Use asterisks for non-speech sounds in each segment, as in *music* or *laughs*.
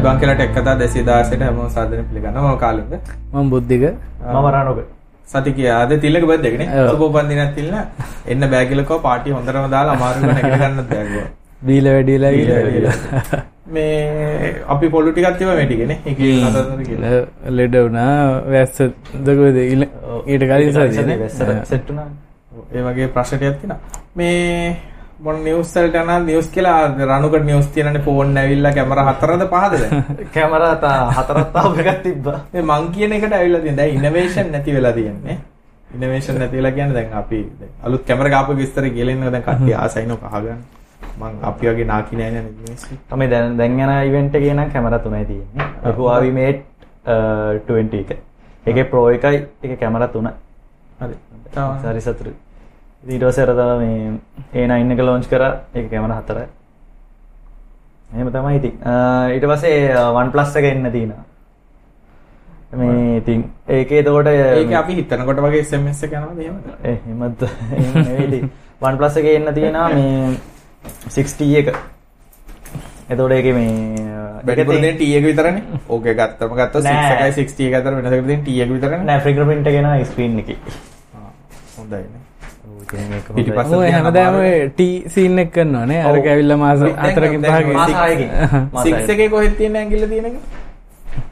අයිබං කියලා ටෙක් කතා 216ට හැමෝම සාදරයෙන් පිළිගන්නවා. මම කාලින්ද. මම බුද්ධික මම රණුක සති කියා අද තිල්ලක. ඔව්. සුබ උපන්දිනක් තිල්ල. එන්න බෑ කියලා කව පාටි හොඳටම දාලා ගන්නත් බෑ කිව්වා. බීල වැඩිලා. මේ අපි මේ. ඒකේ කතාවතර කියලා. ලෙඩ වුණා වැස්ස දකද ඊට කලින් සෙට් ඒ වගේ ප්‍රශ්න ටිකක් තියෙනවා. මේ මොන නිවුස් වලට යනවා නිවුස් කියලා රණුකට නිවුස් තියෙනනේ ෆෝන් ඇවිල්ලා කැමරා හතරද පහද? කැමරා *laughs* හතරක් තාව එකක් තිබ්බා මේ මං කියන එකට ඇවිල්ලා තියෙන. දැන් ඉනෝවේෂන් නැති වෙලා තියෙන්නේ. ඉනෝවේෂන් නැති වෙලා කියන්නේ දැන් අපි අලුත් කැමරා ගාපු විස්තර ඉන්නවා දැන් කට්ටිය ආසයිනෝ කහගන්න. මං අපි වගේ නාකි නෑ මිනිස්සු. තමයි දැන් දැන් යන ඉවෙන්ට් එකේ නම් කැමරා තුනයි තියෙන්නේ Huawei Mate uh, 20 එක ඒකේ Pro එකයි ඒකේ කැමරා තුන හරි. සරි සතුරු ඊට පස්සේ අර තමයි මේ A9 එක ලොන්ච් කරා. ඒක කැමරා හතරයි. එහෙම තමයි ඉතින්. අ, ඊට පස්සේ අ, OnePlus එක එන්න තියෙනවා. මේ ඉතින් ඒකේ එතකොට ඒක අපි හිතනකොට වගේ එක? එහෙමත් එහෙම නෙවෙයි ඉතින්. OnePlus එකේ එන්න තියෙනවා මේ 6T එක. එතකොට ඒකේ මේ T එක විතරනේ. ඕකේ ගත්තම ගත්තොත් 6 නෑ. එකයි 60 එක අතර වෙනසක් දෙන T එක විතරනේ. නෑ ෆිංගර්ප්‍රින්ට් එක එනවා ස්ක්‍රීන් එකේ. හොඳයිනේ. ඔය තියන හැමදාම. ටී සීන් එක කරනවානේ අර ඔව්. කැවිල්ලා මාස 6 *laughs* හයකින්. එකේ කොහෙද තියෙන ඇඟිල්ල තියෙන එක?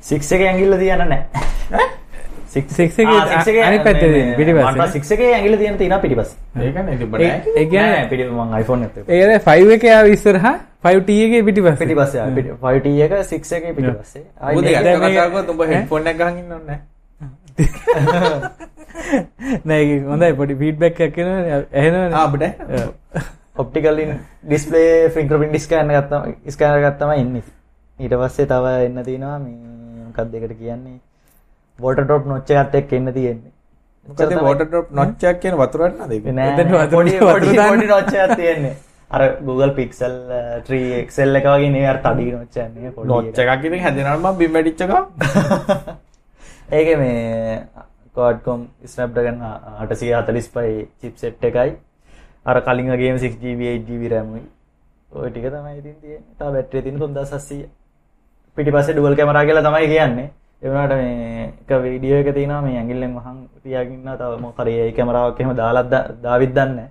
6 එකේ ඇඟිල්ල තියන්න නෑ ඈ? 6 එකේ අනිත් පැත්තේ තියෙන පිටිපස්සේ 6 එකේ ඇඟිල්ල තියන තියෙනවා පිටිපස්සේ ඒකනේ තිබ්බ ඒ නෑ. ඒ කියන්නේ නෑ පිටි මම iPhone එකත් එක්ක. ඒකද 5 එකේ ආව ඉස්සරහා 5T එකේ පිටිපස්සේ පිටිපස්සේ ආ, පිටි 5T එක 6 එකේ එක නෑ. නෑ හොඳයි පොඩි ෆීඩ්බැක් එකක් එනවනේ ඇහෙනවනේ ආ අපිට optical in display fingerprint scanner ගත්තම ස්කෑනර් එකක් තමයි එන්නේ. ඊට පස්සේ තව එන්න තියෙනවා මේ මොකක්ද ඒකට කියන්නේ වෝටර් ඩ්‍රොප් නොච් එකත් එක්ක එන්න තියෙන්නේ. මොකද වෝටර් ඩ්‍රොප් නොච් එකක් කියන වතුර වටනද ඒක? නෑ නෑ, පොඩි පොඩි. පොඩි නොච් එකක් තියෙන්නේ. අර Google Pixel uh, 3 XL එක වගේ නෙවෙයි අර තඩි නොච් එකක් නෙවෙයි පොඩි නොච් එකක් ඉතින් හැදෙනවා මම බිම් වැටිච්ච ගමන්. *laughs* ඒකේ මේ Qualcomm Snapdragon 845 chipset එකයි අර කලින් වගේම 6GB 8GB RAM උයි. ඔය ටික තමයි ඉතින් තියෙන්නේ. තව බැටරිය තියෙන 3700. පිටිපස්සේ ඩුවල් කැමරා කියලා තමයි කියන්නේ. ඒ වුණාට මේ එක වීඩියෝ එක තියෙනවා මේ ඇඟිල්ලෙන් වහන් තියාගෙන ඉන්නවා තව මොකක් හරි ඒ කැමරාවක් එහෙම දාලා දා- දාවිත් දන්නේ.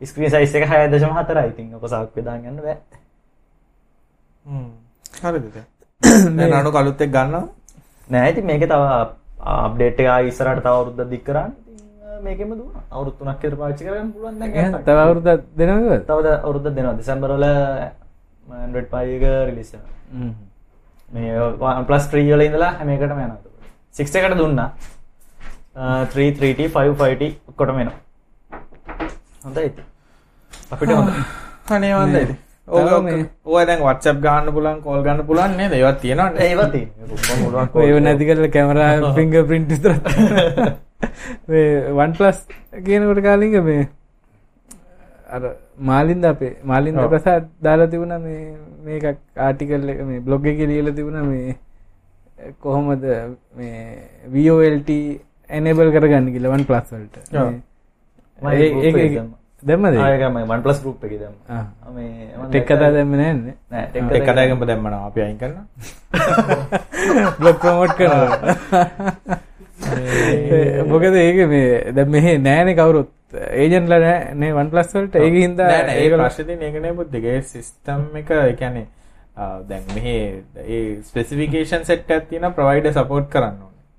ස්ක්‍රීන් සයිස් එක 6.4යි. ඉතින් ඔක සාක්කුවේ දාන් යන්න බෑ. හ්ම්. හරිද දැන්? *coughs* රණු කලුත් එක්ක ගන්නවා. නෑ ඉතින් මේකේ තව අප්ඩේට් එක ආයි ඉස්සරහට තව අවුරුද්දක් දික් කරාන. ඉතින් මේකෙම දුවනවා අවුරුදු 3ක් විතර පාවිච්චි කරගන්න පුළුවන් දැන්. තව අවුරුද්දක් දෙනවද? තව ද- අවුරුද්දක් දෙනවා. දෙසැම්බර් වල Android 5 එක රිලීස් වෙනවා. මේ OnePlus 3 වල ඉඳලා හැම එකටම යනවා. එතකොට 6 එකට දුන්නා. අ, 3 3T 5 5T ඔක්කොටම එනවා. හොඳයි. අපිට හොඳයි අනේ වන්දයිද? ඕක දැන් WhatsApp ගන්න පුළුවන්, call ගන්න පුළුවන් නේද? ඒවත් තියෙනවනේ. ඒවත් තියෙනවා ඔය නැති කරලා කැමරා ෆිංගර් ප්‍රින්ට් විතරක් *laughs* මේ OnePlus කියනකොට කාලින්ග මේ අර මාලින්ද අපේ මාලින්ද. ප්‍රසාද් දාලා තිබුණා මේ මේක ආටිකල් එක මේ බ්ලොග් එකේ ලියලා තිබුණා මේ කොහොමද මේ VOLT enable කරගන්න කියලා OnePlus වලට. ඔව්. මම ඒ- group ඒක එකේ ඒක දැම්මා. දැම්මද? ඒක? ආයෙක මම OnePlus group එකේ දැම්මා ආ. මේ මම ටෙක් කතා දැම්මේ නැන්නේ. නෑ ටෙක් ටෙක් කතා කතාවකම දැම්මනවා අපි අයින් කරනවා. *laughs* බ්ලොග් ප්‍රොමෝට් කරනවා. *laughs* මොකද ඒක මේ දැන් මෙහෙ නෑනේ කවුරුත් ඒජන්ට්ලා නෑ නේ OnePlus වලට ඒක තියෙන්නේ ඒක නේ බුද්ධික. ඒ සිස්ටම් එක ආ, දැන් මෙහි ඒ ස්පෙસિෆිකේෂන් සෙට් එකක් තියෙනවා ප්‍රොවයිඩර් සපෝට් කරන්න.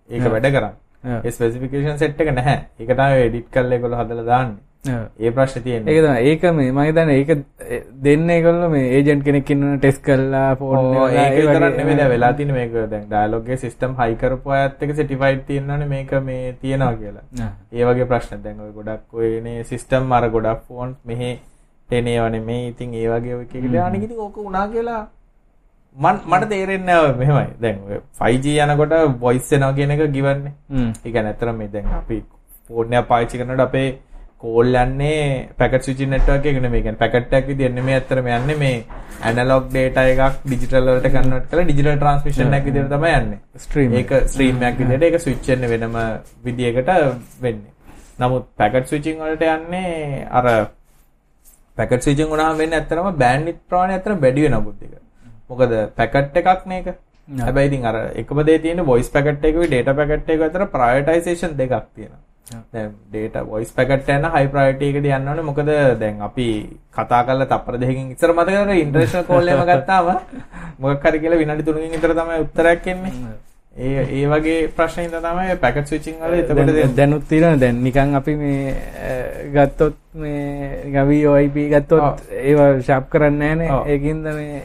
ඒක. වැඩ කරන්න. ස්පෙસિෆිකේෂන් සෙට් එක නැහැ. තමයි එඩිට් කරලා ඒගොල්ලෝ හදලා දාන්නේ. ඒ ප්‍රශ්නේ තියෙන්නේ. ඒක තමයි ඒක මේ මම හිතන්නේ ඒක දෙන්න ඒගොල්ලෝ මේ ඒජන්ට් කෙනෙක් ඉන්නවනේ ටෙස්ට් කරලා ෆෝන් ඒක විතරක් නෙමෙයි දැන් වෙලා තියෙන්නේ මේක දැන් ඩයලොග් එකේ සිස්ටම් හයි කරපු අයත් එක සර්ටිෆයිඩ් තියෙනවනේ මේක මේ තියනවා කියලා. ඒ වගේ ප්‍රශ්න දැන් ඔය ගොඩක් ඔයනේ සිස්ටම් අර ගොඩක් ෆෝන් මෙහි එන ඒවා නෙමෙයි. ඉතින් ඒ වගේ ඔය එකකට අනික ඉතින් ඕක උනා කියලා මන් මට තේරෙන්නේ නැහැ මෙහෙමයි. දැන් ඔය 5G යනකොට voice එනවා කියන එක ගිවන්නේ. ඒ කියන්නේ ඇත්තටම මේ දැන් අපි ෆෝන් එක පාවිච්චි කරනකොට අපේ කෝල් යන්නේ පැකට් ස්විචින් නෙට්වර්ක් එක නෙමෙයි. කියන්නේ පැකට් එකක් විදියට නෙමෙයි ඇත්තටම යන්නේ මේ ඇනලොග් data එකක් ඩිජිටල් වලට කන්වර්ට් කරලා ඩිජිටල් ට්‍රාන්ස්මිෂන් එකක් විදියට තමයි යන්නේ. ස්ට්‍රීම් ඒක ස්ට්‍රීම් එකක් විදියට ඒක ස්විච් වෙන්නේ වෙනම විදියකට වෙන්නේ. නමුත් පැකට් ස්විචින් වලට යන්නේ අර පැකට් ස්විචින් වුණාම වෙන්නේ ඇත්තටම බෑන්ඩ්විඩ්ත් ප්‍රමාණය ඇත්තටම වැඩි වෙනවා බුද්ධික. මොකද පැකට් එකක් නේක හැබැයි ඉතින් අර එකම දේ තියෙන වොයිස් පැකට් එකකුයි ඩේටා පැකට් එක අතර ප්‍රයෝරිටයිසේෂන් දෙකක් තියෙනවා ඩේටා වොයිස් පැකට් යන හයි ප්‍රයොරිටි එකද යන්න ඕනේ. මොකද දැන් අපි කතා කරලා තප්පර දෙකකින් ඉස්සර මතකද ඉන්ටර්නැෂනල් කෝල් එකම ගත්තාම මොකක් හරි කියලා විනාඩි 3කින් විතර තමයි උත්තරයක් එන්නේ. ඒ ඒ වගේ ප්‍රශ්න තමයි පැකට් ස්විචින් වල එතකොට දැනුත් තියෙනවා. දැන් නිකන් අපි මේ ගත්තොත් මේ ගවි OIP ගත්තොත් ඒවා ෂාප් කරන්නේ නේ. ඒකින්ද මේ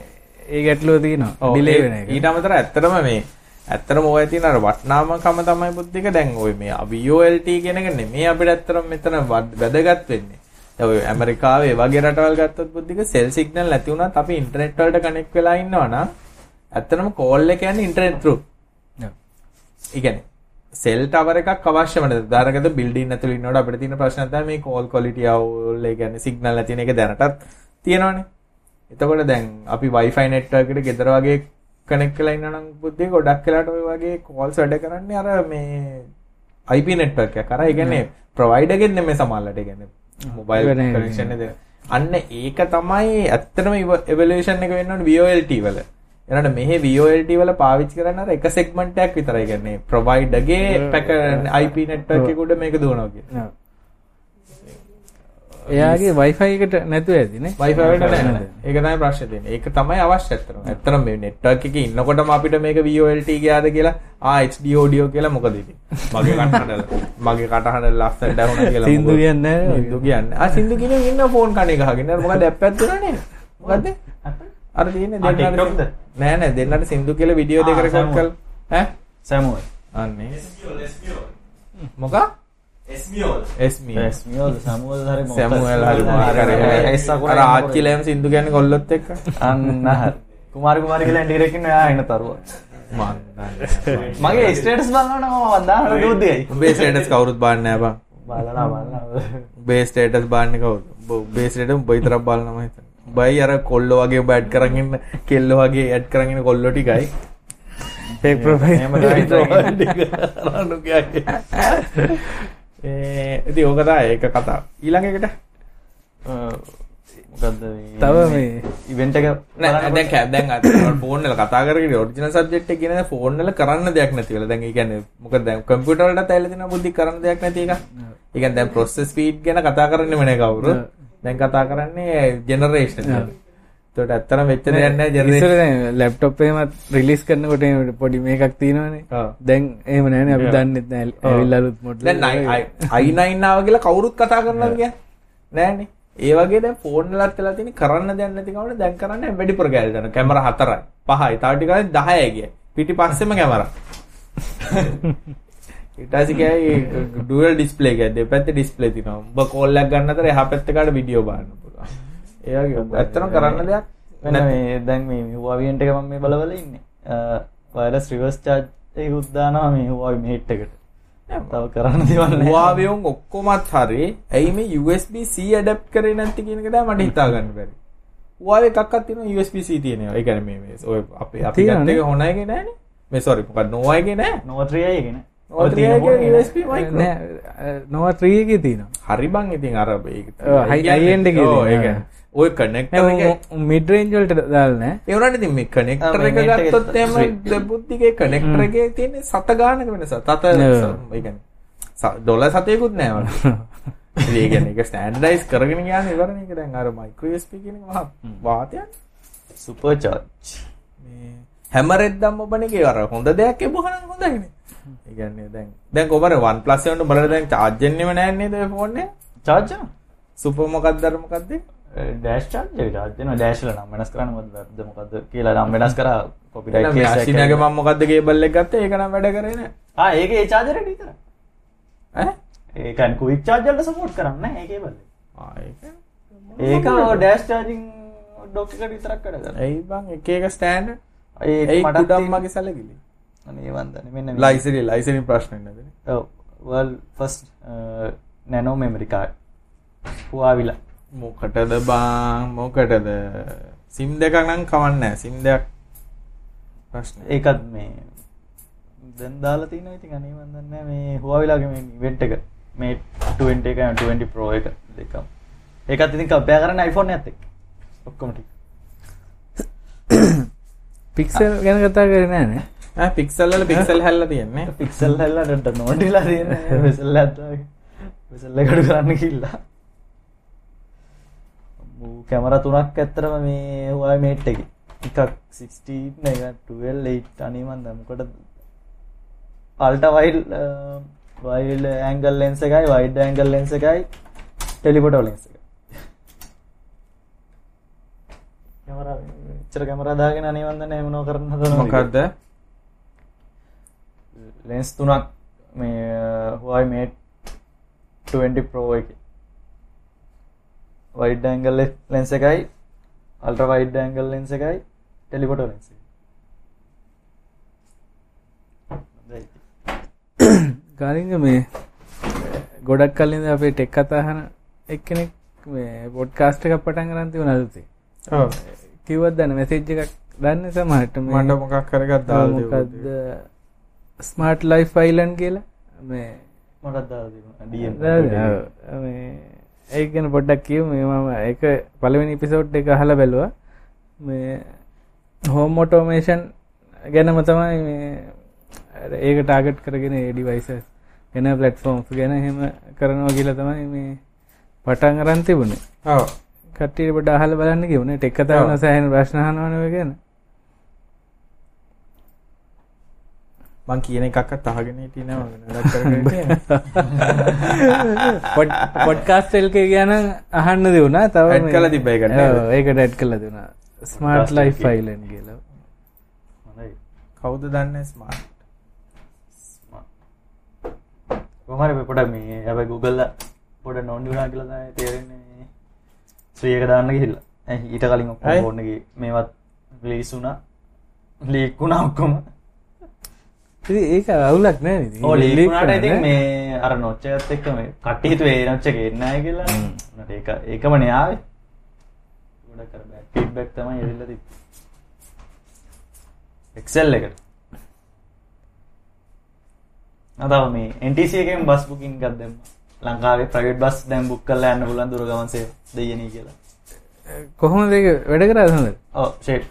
ඒ ගැටලුව තියෙනවා. ඩිලේ ඊට අමතරව ඇත්තටම මේ ඇත්තටම ඔය තියෙන අර වටිනාමකම තමයි බුද්ධික දැන් ඔය මේ VOLT කියන එක නෙමෙයි අපිට ඇත්තටම මෙතන වැදගත් වෙන්නේ. දැන් ඔය ඇමරිකාවේ වගේ රටවල් ගත්තොත් බුද්ධික සෙල් සිග්නල් නැති වුණත් අපි ඉන්ටර්නෙට් වලට කනෙක්ට් වෙලා ඉන්නවා නම් ඇත්තටම කෝල් එක යන්නේ ඉන්ටර්නෙට් through. ඉගැන සෙල් ටවර එකක් අවශ්‍යම ධාරකද බිල්ඩින් ඇතුළේ ඉන්නකොට අපිට තියෙන ප්‍රශ්න තමයි මේ කෝල් ක්වොලිටි අවුල් ඒ කියන්නේ සිග්නල් නැති එක දැනටත් තියෙනවනේ. එතකොට දැන් අපි Wi-Fi network එකට ගෙදර වගේ කනෙක්ට් වෙලා ඉන්නා නම් බුද්ධිය ගොඩක් වෙලාට ඔය වගේ කෝල්ස් වැඩ කරන්නේ අර මේ IP network එකක්. අර ඒ කියන්නේ ප්‍රොවයිඩර් ගෙන් නෙමෙයි සමහරවිට ඒ කියන්නේ මොබයිල් කනෙක්ෂන් එක. අන්න ඒක තමයි ඇත්තටම එවලුේෂන් එක වෙන්න ඕනේ VoLT වල. එනට මෙහි VOLT වල පාවිච්චි කරන්න අර එක සෙග්මන්ට් එකක් විතරයි කියන්නේ ප්‍රොවයිඩර්ගේ පැක IP network එකකට මේක දුවනවා කියන්නේ. එයාගේ Wi-Fi එකට නැතුව ඇතිනේ. Wi-Fi එකට නැහැ. ඒක තමයි ප්‍රශ්නේ තියෙන්නේ. ඒක තමයි අවශ්‍ය ඇත්තටම. ඇත්තටම මේ network එකේ ඉන්නකොටම අපිට මේක VOLT ගියාද කියලා ආ HD audio කියලා මොකද ඉතින්. මගේ කටහඬ මගේ කටහඬ ලස්සනට ඇහුණා කියලා. සින්දු කියන්නේ. සින්දු කියන්නේ. ආ සින්දු කියන්නේ ඉන්න ෆෝන් කණේ ගහගෙන. මොකද ඇප් එකක් දුන්නානේ. මොකද්ද? අර තියෙන්නේ දෙන්නට නෑ නෑ දෙන්නට සින්දු කියලා වීඩියෝ දෙක රෙකෝඩ් කරලා ඈ සැමුවල් අන්නේ මොකක් ආච්චිලෑම සින්දු කියන්නේ කොල්ලොත් එක්ක? අන්න කුමාර කුමාරි කියලා එයා එන තරුව. මගේ ස්ටේටස් මම දාන්න දුද්දියයි උඹේ ස්ටේටස් කවුරුත් බලන්නේ නැහැ බං. උඹේ ස්ටේටස් බලන්නේ උඹ විතරක් බලනවා මම හිතන්නේ. උඹයි අර කොල්ලෝ වගේ කරන් ඉන්න කෙල්ලෝ වගේ ඇඩ් කරන් ඉන්න කොල්ලෝ ටිකයි. ෆේක් ප්‍රොෆයිල් එහෙම තමයි රණු කියන්නේ ඒ ඉතින් ඕක තමයි ඒක කතාව ඊළඟ එකට? මොකද්ද මේ? තව මේ ඉවෙන්ට් එක නෑ දැන් කැ දැන් අර ෆෝන් වල කතා කරගෙන ඔරිජිනල් සබ්ජෙක්ට් එක කියන ෆෝන් වල කරන්න දෙයක් නැති වෙලා. දැන් ඒ කියන්නේ මොකද දැන් ඇවිල්ලා තියෙන බුද්ධි කරන්න දෙයක් නැති එක. ඒ කියන්නේ දැන් process speed ගැන කතා කරන්නෙම නෑ කවුරුත්. දැන් කතා කරන්නේ ජෙනරේෂන්. ඒකට ඇත්තටම වෙච්ච දෙයක් නෑ ඉස්සර ජෙනරේෂන්. දැන් ලැප්ටොප් එකම රිලීස් කරනකොට පොඩි මේකක් තියෙනවනේ. ඔව්. දැන් එහෙම නැහැනේ අපි දන්නෙත් නැහැ ඇවිල්ලා අලුත් මොඩල් දැන් i9 ආව කියලා කවුරුත් කතා කියන්නේ? නෑනේ. ඒ වගේ දැන් ෆෝන් වලත් වෙලා තියෙන කරන්න දෙයක් නැති කමට දැන් කරන්නේ වැඩිපුර ගෑල් දාන කැමරා හතරයි. පහයි. තව ටිකක් 10යි ගිය පිටිපස්සෙම කැමරා ගියයි ඩුවල් ඩිස්ප්ලේ එකක් දෙපැත්තේ ඩිස්ප්ලේ තියෙනවා. උඹ කෝල් එකක් ගන්න අතර එහා පැත්තේ කාට වීඩියෝ බලන්න පුළුවන් ඒ වගේ ඇත්තටම කරන්න දෙයක්? වෙන මේ දැන් මේ Huawei එක මම මේ බලවල ඉන්නේ. වයර්ලස් රිවර්ස් චාර්ජ් එකකුත් දානවා මේ Huawei Mate එකට. තව කරන්න Huawei උන් ඔක්කොමත් හරි ඇයි මේ USB C ඇඩැප්ට් කරේ නැති කියන එක තමයි මට හිතා ගන්න බැරි. Huawei එකක්වත් තියෙනවා USB C තියෙනවා. ඒ කියන්නේ මේ මේ ඔය අපේ අපි ගත්ත එක හොනයිගේ නෑනේ. මේ sorry මොකක්ද නොවයිගේ නෑ? Nova 3i එකනේ Nova 3i ගේ USB micro නෑ. නොව 3 එකේ තියෙනවා. හරි බං ඉතින් අර ඒක එකේ ඔය කනෙක්ටර් එක මිඩ් රේන්ජ් වලට දාලා නෑ ඒ වුණාට ඉතින් මේ කනෙක්ටර් එක එක ගත්තොත් straight. දෙබුද්ධිගේ කනෙක්ටර් එකේ තියෙන සත ගානක වෙනස. තත නෑ. ඒ කියන්නේ ස- ඩොලර් සතයකුත් නෑ වල. ඉතින් *laughs* ඒ කියන්නේ ඒක ස්ටෑන්ඩඩයිස් කරගෙන යන ඉවරනේ ඒක දැන් අර මයික්‍රෝ USB කියන එක මහා වාතයක්. සුපර් චාර්ජ් මේ හැමරෙත් දැම්ම ඔබන එකේ අර හොඳ දෙයක් එබුවා නම් හොඳයිනේ. ඒ කියන්නේ දැන් දැන් කොහමද OnePlus එකකට බලලා දැන් charge වෙන්නෙම නෑ නේද ඔය ෆෝන් එක? චාර්ජ් සුපර් මොකක්ද අර මොකක්ද? ඩෑෂ් චාර්ජ් එක චාර්ජ් වෙනවා. ඩෑෂ් වල නම් වෙනස් කරන්න මොකද වැරද්ද? මොකද්ද කියලා නම් වෙනස් කරා. කොපිරයිට් කේස් අශ්විනගේ මම මොකද්ද කේබල් එක ගත්තේ? ඒක නම් වැඩ කරේ නෑ. ආ ඒකේ ඒ චාර්ජර් එක විතරයි. ඈ? ඒක අන් කුයික් චාර්ජ් වලට සපෝට් කරන්නේ නැහැ ඒකේ බල්ලේ ආ ඒක. ඒක ඩෑෂ් චාර්ජින් ඩොක් එකට විතරක් වැඩ කරනවා. ඇයි බං එක එක ස්ටෑන්ඩ් ඒක ඒ මටත් කුඩම් තියෙන- මගේ සැලකිලි. අනේ වන්දනේ. මෙන්න ලයිසරි ලයිසරි ප්‍රශ්න නැදනේ ඔව්. World first nano memory card හුවාවිලා මොකටද බං මොකටද? සිම් දෙකක් නම් කවන්නේ සිම් දෙයක් ප්‍රශ්න ඒකත් මේ දැන් දාලා තියෙනවා. ඉතින් අනේ මන් දන්නේ නැහැ මේ හුවාවිලාගේ මේ ඉවෙන්ට් එක. මේ 20 එක 20 Pro එක දෙකම. ඒකත් ඉතින් කම්පෙයාර් කරන්න iPhone එකත් එක්ක. ඔක්කොම ටික. පික්සල් ගැන කතා කරන නෑ? පික්සල්ල පික්සල් හැල්ල තියෙන්නේ. පික්සල් හැල්ලට නොටිලා තියෙන වෙසල්ල ඇත්තාගේ වෙසල්ල කඩු කරන්න කිල්ලා කැමර තුනක් ඇත්තරම මේ හවා මේට් එක. එකක් 16 එක 12 අනිමන් දමකොට ultra wide wide angle lens එකයි වයිඩ් ඇංගල් ලෙන්ස එකයි ටෙලිපොට ලෙන්ස එක චර කැමරදාගෙන අනිවන්දන එමනෝ කරන්න මොකක්ද ලෙන්ස් තුනක් මේ හුවයි මේට් 20 ප්‍රෝ එක වයිඩ් ඇංගල් ලෙන්ස එකයි අල්ට වයිඩ් ඇංගල් ලෙන්ස එකයි ටෙලිපොට ලෙන්ස ගරිග මේ ගොඩක් කලින්ද අපේ ටෙක් කතාහන එක්කෙනෙක් මේ පොඩ්කාස්ට එකක් පටන් කරන්ති වනදතේ කිවත් දන්න මෙසේජ් එකක් දන්න සමහට මට මොකක් කරගත් මොකක්ද ස්මාර්ට් ලයි් ෆයිලන් කියලා? මේ මටත් ඒගෙන පොඩ්ඩක් කියව මේ මම එක පළවෙනි පිසෝට් එක හල බැලවා. මේ හෝම් මොටෝමේෂන් ගැනම තමයි මේ ඒක ටාගට් කරගෙන ඒඩිවයිස එන පලට්ෆෝම් ගැන හෙම කරනවා කියල තමයි මේ පටන් අරන් තිබුණේ. කට්ටියට පොඩ අහල බලන්න කිවුණේ ටෙක් කතාවන සෑහන ප්‍රශ්නහනවනව ගැන මං කියන එකක් තහගෙන හිටියනවා පොඩ්කාස්ටෙල්ක ගැන අහන්න දෙවුණා තව කල තිබේ ඒක ඩැට් කල දුනා ස්මාර්ට් ලයි් ෆයිලන් කියලා කවුද දන්න ස්මාර්ට් කොමරි පොඩ මේ ඇබ ගුගල්ල පොඩ නොන්ඩුනා කියලද තේරෙන්නේ. ශ්‍රියක දාන්න ගිහිල්ල. ඊට කලින් ඔක්කොම ඕන්නගේ මේවත් ලීසුනා ලීක්ුණා ඔක්කොම ඒක අවුලක් නෑ ඉතින් මේ අර නොච්චයත් එක්ක මේ කට්ටිහිතු ඒ නොච්ච ගෙන්නය කියලා. ඒක ඒකම නයාවේ ගොඩ කර ෆීඩ්බැක් තමයි එවිල්ල ති එක්සෙල් එකට. අතාව මේ එන්ටසි එකෙන් බස් බුකින් ගත් දෙම ලංකාවේ ප්‍රයිවට් බස් දැම් බුක් කල්ල යන්න පුලන් දුරගමන්සේ දෙයනී කියලා කොහොම දෙක වැඩ කර හොඳ ෂේට්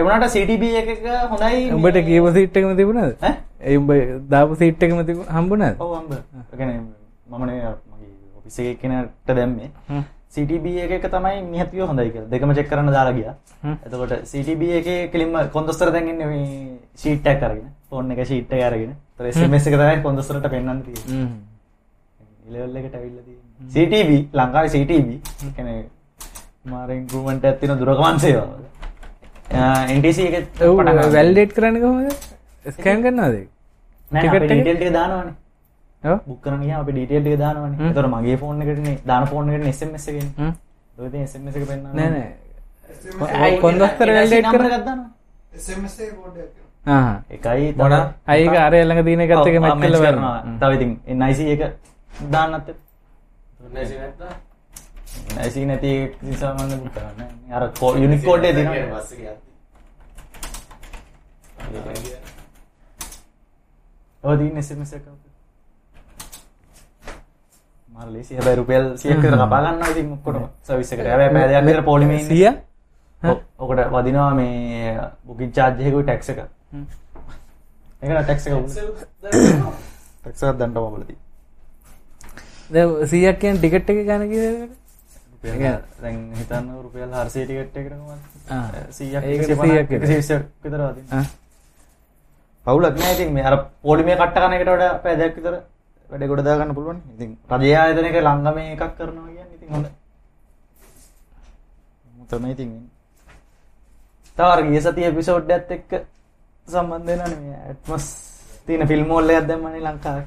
එවනට සිටබ එක හොඳයි උඹට කියව සිට්ටකම තිබුණද? එයිම්බ දාපු සිට්ටකම තිබ හම්බුණද? මමන ඔපිසේ කෙනට දැම්මේ. සිටබ එක තමයි මිහතිය හොඳයි කිය දෙකම චෙක් කරන්න දාලාගිය එතකොට සිටබ එක කෙලින්ම කොන්දස්තර දැන්ගන්න ශීට්ටක් කරගෙන ෆෝන් එක ශීට්ට අරගෙන. තරෙස්මස එක තමයි කොන්දස්තරට පෙන්න්න ඉලවල්ල එකට ඇවිල්ලදී සිටබ ලංකාව සිටබ කැන මාර ඉන්පරමට ඇතින දුරකවන්සේවා එන්ටසි එක වැල්ඩේට් කරන්න කොහොද ස්කෑන් කරන්නද ටිකට්ට දානවනේ. බුක්කරන අප ඩීටේල්ට දානවන. තොර මගේ ෆෝන් එකටන දාන ෆෝන් එකට එසමස එසම එක. පෙන්න්න නෑ කොන්දස්තර වැල්ඩේට් කර ගත්දන්න එකයි මොන? අයික අර එල්ළඟ දීන ගත්තක මැක්කල කරනවා. තවඉතින් එන්නයිසි එක දාන්නත්ත ඇසි නැති නිසාමන්න කරන්න අර කෝ යුනිකෝඩ්ඩේ දින ඔදී එසමස එක මල්ලෙසි හැබැයි රුපියල් 100ක් විතර කපා ගන්නවා ඉතින් ඔක්කොටම සර්විස් එකට. හැබැයි පැය දෙකක් විතර පොලිමේ ඉන්නේ. 100? ඔකට වදිනවා මේ බුකින් charge එකකුයි tax එක. ඒකට tax එක tax එකක් දන්න මොබලදී. දැන් 100ක් කියන්නේ ටිකට් එක ගන්න කීයද? දැන් හිතන්න රුපියල් 400 ටිකට් එකකට කොහමද? ආ 100ක් ඒකට 100ක් 120ක් විතර. පවුලක් නෑ ඉතින් මේ අර පොලිමේ කට්ට කන එකට වඩා පැය දෙකක් විතර වැඩ ගොඩ දාගන්න පුළුවන්. ඉතින් රජයේ ආයතනයක ළඟම එකක් කරනවා කියන්නේ ඉතින් හොඳයි. තමයි ඉතින් තව අර ගිය සතියේ එපිසෝඩ් එකත් එක්ක සම්බන්ධ වෙනවනේ මේ ඇට්මොස් තියෙන ෆිල්ම් හෝල් එකක් දැම්මනේ ලංකාවේ.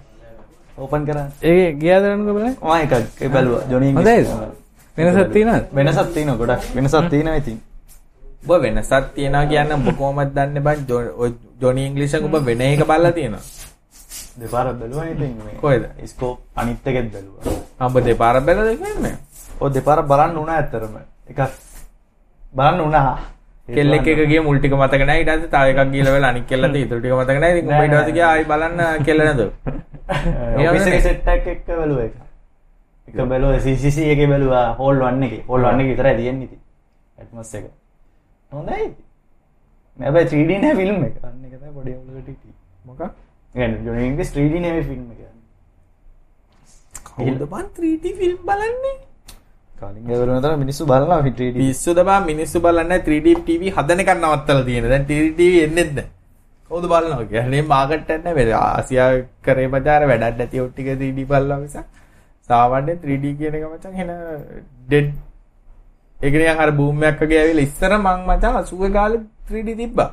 ඕපන් කරා. ඒ ගියාද නේද බලන්න? මම එකක් ඒ බැලුවා. ජොනි හොඳයිද? වෙනසක් තියෙනවද? වෙනසක් තියෙනවා ගොඩක්. වෙනසක් තියෙනවා ඉතින්. ඔබ වෙනසක් තියෙනවා කියන්න ඔබ කොහොමද දන්නේ බං ජොනි ඉංග්‍රීසියෙන් ඔබ වෙන එක බලලා තියෙනවා. දෙපාරක් බැලුවා ඉතින් මේ. කොහෙද? ස්කෝප් අනිත් එකෙත් බැලුවා. ඔබ දෙපාරක් බැලලා කියන්නේ? ඔව් දෙපාරක් බලන්න උනා ඇත්තරම. එකක් බලන්න උනා. කෙල්ලෙක් එක ගිය මුල් ටික මතක නැහැ ඊට පස්සේ තව එකක් ගිහලා වෙලා අනිත් කෙල්ලට ඉතුරු ටික මතක නැහැ ඉතින් උඹ ඊට පස්සේ ගියා ආයි බලන්න කෙල්ල නේද *laughs* ඔෆිස් එකේ සෙට් එකක් එක්ක බැලුවා එක. එක බැලුවා CCC එකේ බැලුවා හෝල් 1 එකේ. හෝල් 1 එකේ විතරයි තියෙන්නේ ඉතින්. ඇට්මොස් එක. හොඳයි. හැබැයි 3D නෑ ෆිල්ම් එක අන්න එක පොඩි ඔලුවට හිටියේ මොකක් කියන්නේ ජොනි ඉංග්ලිෂ් 3D නෙමෙයි ෆිල්ම් එක කවුද බන් 3D ෆිල්ම් බලන්නේ කලින් ගෙවලුන තර මිනිස්සු බලනවා 3D පිස්සුද බා මිනිස්සු බලන්නේ 3D TV හදන එක නවත්තලා තියෙන. දැන් 3D TV එන්නේ නැහැ. කවුද බලනවා මාකට් එක නැහැ. ආසියා කරේ බજાર වැඩක් නැති ඔය ටික 3D බලලා මිසක් සාමාන්‍ය 3D කියන එක මචං එන ඩෙඩ් ඒක නිකන් අර බූම් එකක් වගේ ඇවිල්ලා ඉස්සර මං මචං 80 කාලේ 3D තිබ්බා.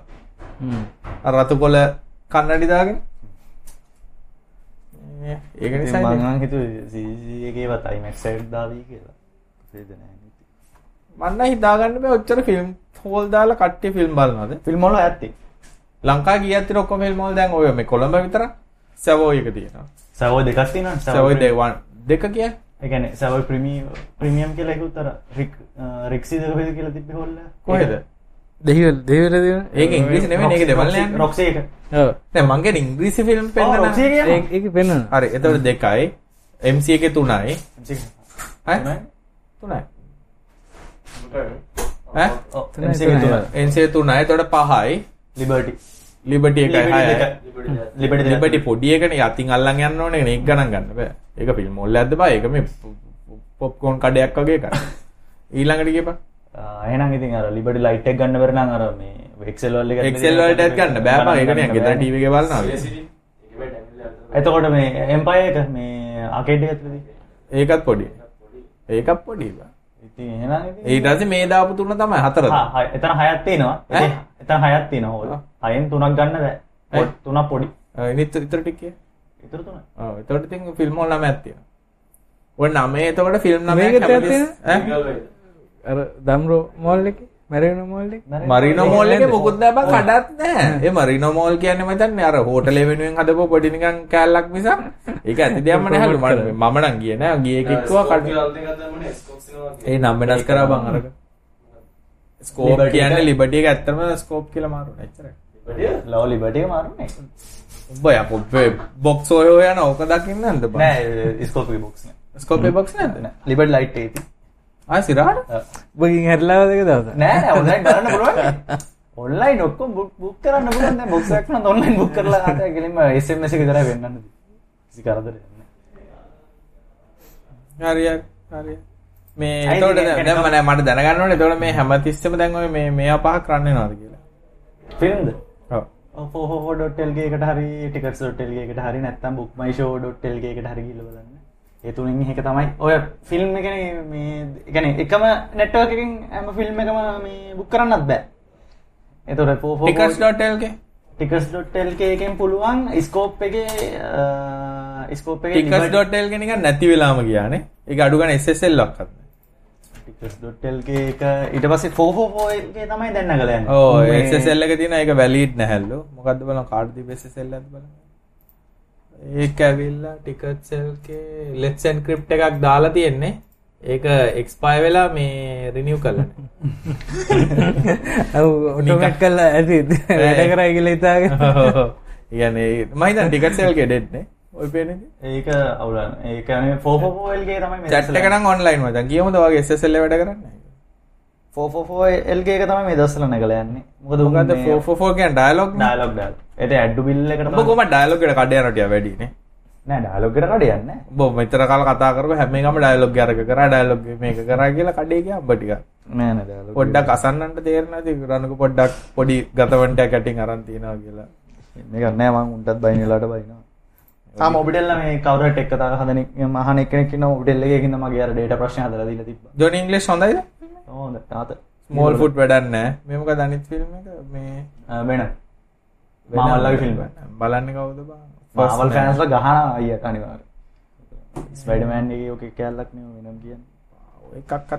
අර රතු කොළ කන්නඩි දාගෙන. ඒක නිසා මං හිතුවේ CG එකේවත් IMAX එකට දාවි කියලා ප්‍රේද නැහැ මන්න හිතාගන්න බෑ ඔච්චර ෆිල්ම් හෝල් දාලා කට්ටිය ෆිල්ම් බලනවාද? ෆිල්ම් වල ඇත්තේ ලංකා ගියත් ඉතින් ඔක්කොම ෆිල්ම් වල දැන් ඔය මේ කොළඹ විතර සවෝයි එක තියෙනවා. සවෝ දෙකක් තියෙනවා සවෝයි දෙවන් දෙක ඒ කියන්නේ සවෝ ප්‍රීමියම් ප්‍රීමියම් කියලා එකක් උතර රික් රික්සි දෙක වේද කියලා තිබ්බේ හොල්ල? කොහෙද? දෙහිවල දෙන ඒක ඉංග්‍රීසි නෙමෙයි ඒක දෙමළ යන්නේ. රොක්සි එක. ඔව්. නෑ මං කියන්නේ ඉංග්‍රීසි ෆිල්ම් ඒක ඒක පෙන්වන හරි එතකොට දෙකයි. MC එකේ තුනයි. තුනයි. ඔව් තුනයි, එතකොට පහයි. ලිබර්ටි ලිබර්ටි එකයි හයයි. ලිබර්ටි ලිබර්ටි පොඩි එකනේ යතින් අල්ලන් යන්න ඕනේ නේ ඒක ගණන් ගන්න බෑ. ඒක ෆිල්ම් වල ඇද්ද බා ඒක මේ පොප්කෝන් කඩයක් වගේ එකක්. ඊළඟට ගියපන්. එහෙනම් ඉතින් අර ලිබර්ටි ලයිට් එක ගන්න බැර නම් අර මේ එක්සෙල් වල එක එක්සෙල් වලටත් ගන්න බෑ බා ඒක නිකන් ගෙදර ටීවී එකේ බලනවා වගේ. එතකොට මේ එම්පයර් එක මේ එක ඇතුළේ ඒකත් පොඩි. ඒකත් පොඩි බා. ඉතින් එහෙනම් ඉතින් ඊට පස්සේ මේ දාපු තුන තමයි හතරද. හා, හය- එතන හයක් තියෙනවා. එතන හයක් තියෙනවා. හොල් හයෙන් තුනක් ගන්න බෑ. තුනක් පොඩි. ඉනිත් ඉතර ටිකේ. ඉතුරු තුන. ඔව් එතකොට ඉතින් ෆිල්ම් වල නමයක් තියෙනවා. ඔය නමේ එතකොට ෆිල්ම්? ඈ? අර දම්රෝ මෝල් එකේ මැරිනෝ මෝල් එකේ? මරිනෝ මෝල් එකේ මොකුත් නෑ බං කඩත් නෑ. *laughs* ඒ මරිනෝ මෝල් කියන්නේ මචං අර හෝටලේ වෙනුවෙන් හදපුව පොඩි නිකන් කෑල්ලක් මිසක්. ඒක ඇති දෙයක්ම නෑ හලු මම මම නම් ගියේ නෑ ගියේ කික්කුවා කඩ ඒ නම් වෙනස් කරා බං අරක. ස්කෝප් කියන්නේ එක- ලිබර්ටි එක ඇත්තම ස්කෝප් කියලා මාරුනේ එච්චරයි. ලව ලිබර්ටි එක මාරුනේ? උඹ යපො බොක්ස් ඔය යන ඕක දකින්න නැද්ද බං? නෑ ස්කෝපි බොක්ස් නෑ. ස්කෝප් එක බොක්ස් ලිබර්ටි ලයිට් එක ඉතින් ආ සිරාට බගින් හැරලාව දෙක දවස නෑ ඔන්ලයින් කරන්න පුළුවන් ඔන්ලයින් ඔක්කොම බුක් කරන්න පුළුවන් දැන් බොක්ස් එකක් නම් ඔන්ලයින් බුක් කරලා ආතේ ගෙලින්ම SMS එක විතරයි වෙන්නන්නේ කිසි කරදරයක් නෑ හරි හරි හරි මේ එතකොට දැන් මම මට දැනගන්න ඕනේ එතකොට මේ හැමතිස්සෙම දැන් ඔය මේ මේවා පහක් රන් වෙනවද කියලා ෆිල්ම්ද ඔව් ෆෝහෝ.lk එකට හරි ටිකට්ස්.lk එකට හරි නැත්නම් bookmyshow.lk එකට හරි ගිහලා බලන්න. ඒතුනින් ඒක තමයි ඔය ෆිල්ම් එකන ගැන එකම නැට්ටෝකින් ඇම ෆිල්ම් එකම මේ බුක් කරන්නත් බෑ. එතුර පෝෆෝකස් ඩොටල්ගේ ටිකස් ඩොට්ටල්කෙන් පුළුවන් ස්කෝප් එක ස්කෝප් ටිකස් ඩොටල් කෙනක නැති වෙලාම කියනේ එක අඩුගන එස්සෙල් ලොක්කත් ඩොටල්ගේ එක ඉට පස ෆෝහෝෝගේ තමයි දැන්න කලන්න ඕ එසෙල්ල එක තින එක වැලීට් නැහැල්ලු මොකක්ද බල කාඩ්දි බෙසෙල්ලත් බල ඒක ඇවිල්ලා tickets lk let's encrypt එකක් දාලා තියෙන්නේ. ඒක expire වෙලා මේ renew කරලා. *laughs* ඔටමැක් කල්ලා ඇති. වැඩ කරයි කියල ඉතාගෙන *laughs* කියන්නේ මම හිතන්නේ tickets lk dead නේ ඔය පේන්නේ? ඒක අවුලන ඒක මේ ෆෝහෝ එල්ගේ තමයි මේ chat එක නම් online මචං ගියමුද වගේ SSL එක වැඩ කරන්නේ එක තමයි මේ දස්සල නැගල යන්නේ. මොකද මොකද 444 කියන්නේ dialogue නේ? ඩයිලොග් ඩල් එත ඇඩ්ඩු බිල්ල එකට ඔබ කොහමද dialogue එකට කඩ යනටිය වැඩි නේ? නෑ ඩයිලොග් එකට කඩ යන්නේ ඔබ මෙතර කාල කතා කරපුවා හැම එකම dialogue අරක කරා dialogue මේක කරා කියලා කඩේ ගියා ඔබ ටික නෑ නෑ ඩයිලොග් පොඩ්ඩක් අසන්නන්ට තේරෙන්නේ නැති රණක පොඩ්ඩක් පොඩි ගතවන්ටයක් ඇටින් අරන් තියනවා කියලා. මේක නෑ මං උන්ටත් බයින් වෙලාට බයිනවා. ආ මොබිටෙල්ල මේ කවුරුහට එක්ක කතා හදන මහන එක්කෙනෙක් ඉන්නවා මොබිටෙල් එකේ ඉන්න මගේ අර ඩේටා ප්‍රශ්න හදලා දීලා තිබ්බා. ජොනි ඉංග්ලිෂ් හොඳයිද ඕ තාත ස්මෝල් ෆුඩ් වැඩක් නැහැ. මේ මොකද අනිත් ෆිල්ම් එක? මේ වෙන. මාවල්ලගේ ෆිල්ම් බලන්නේ කවුද බං? මාවල් ෆෑන්ස්ලා ගහනවා අයියට අනිවාර්යෙන් ස්පයිඩර්මෑන් එකේ ඔකේ කැලලක් නේ වෙනම් කියන්නේ.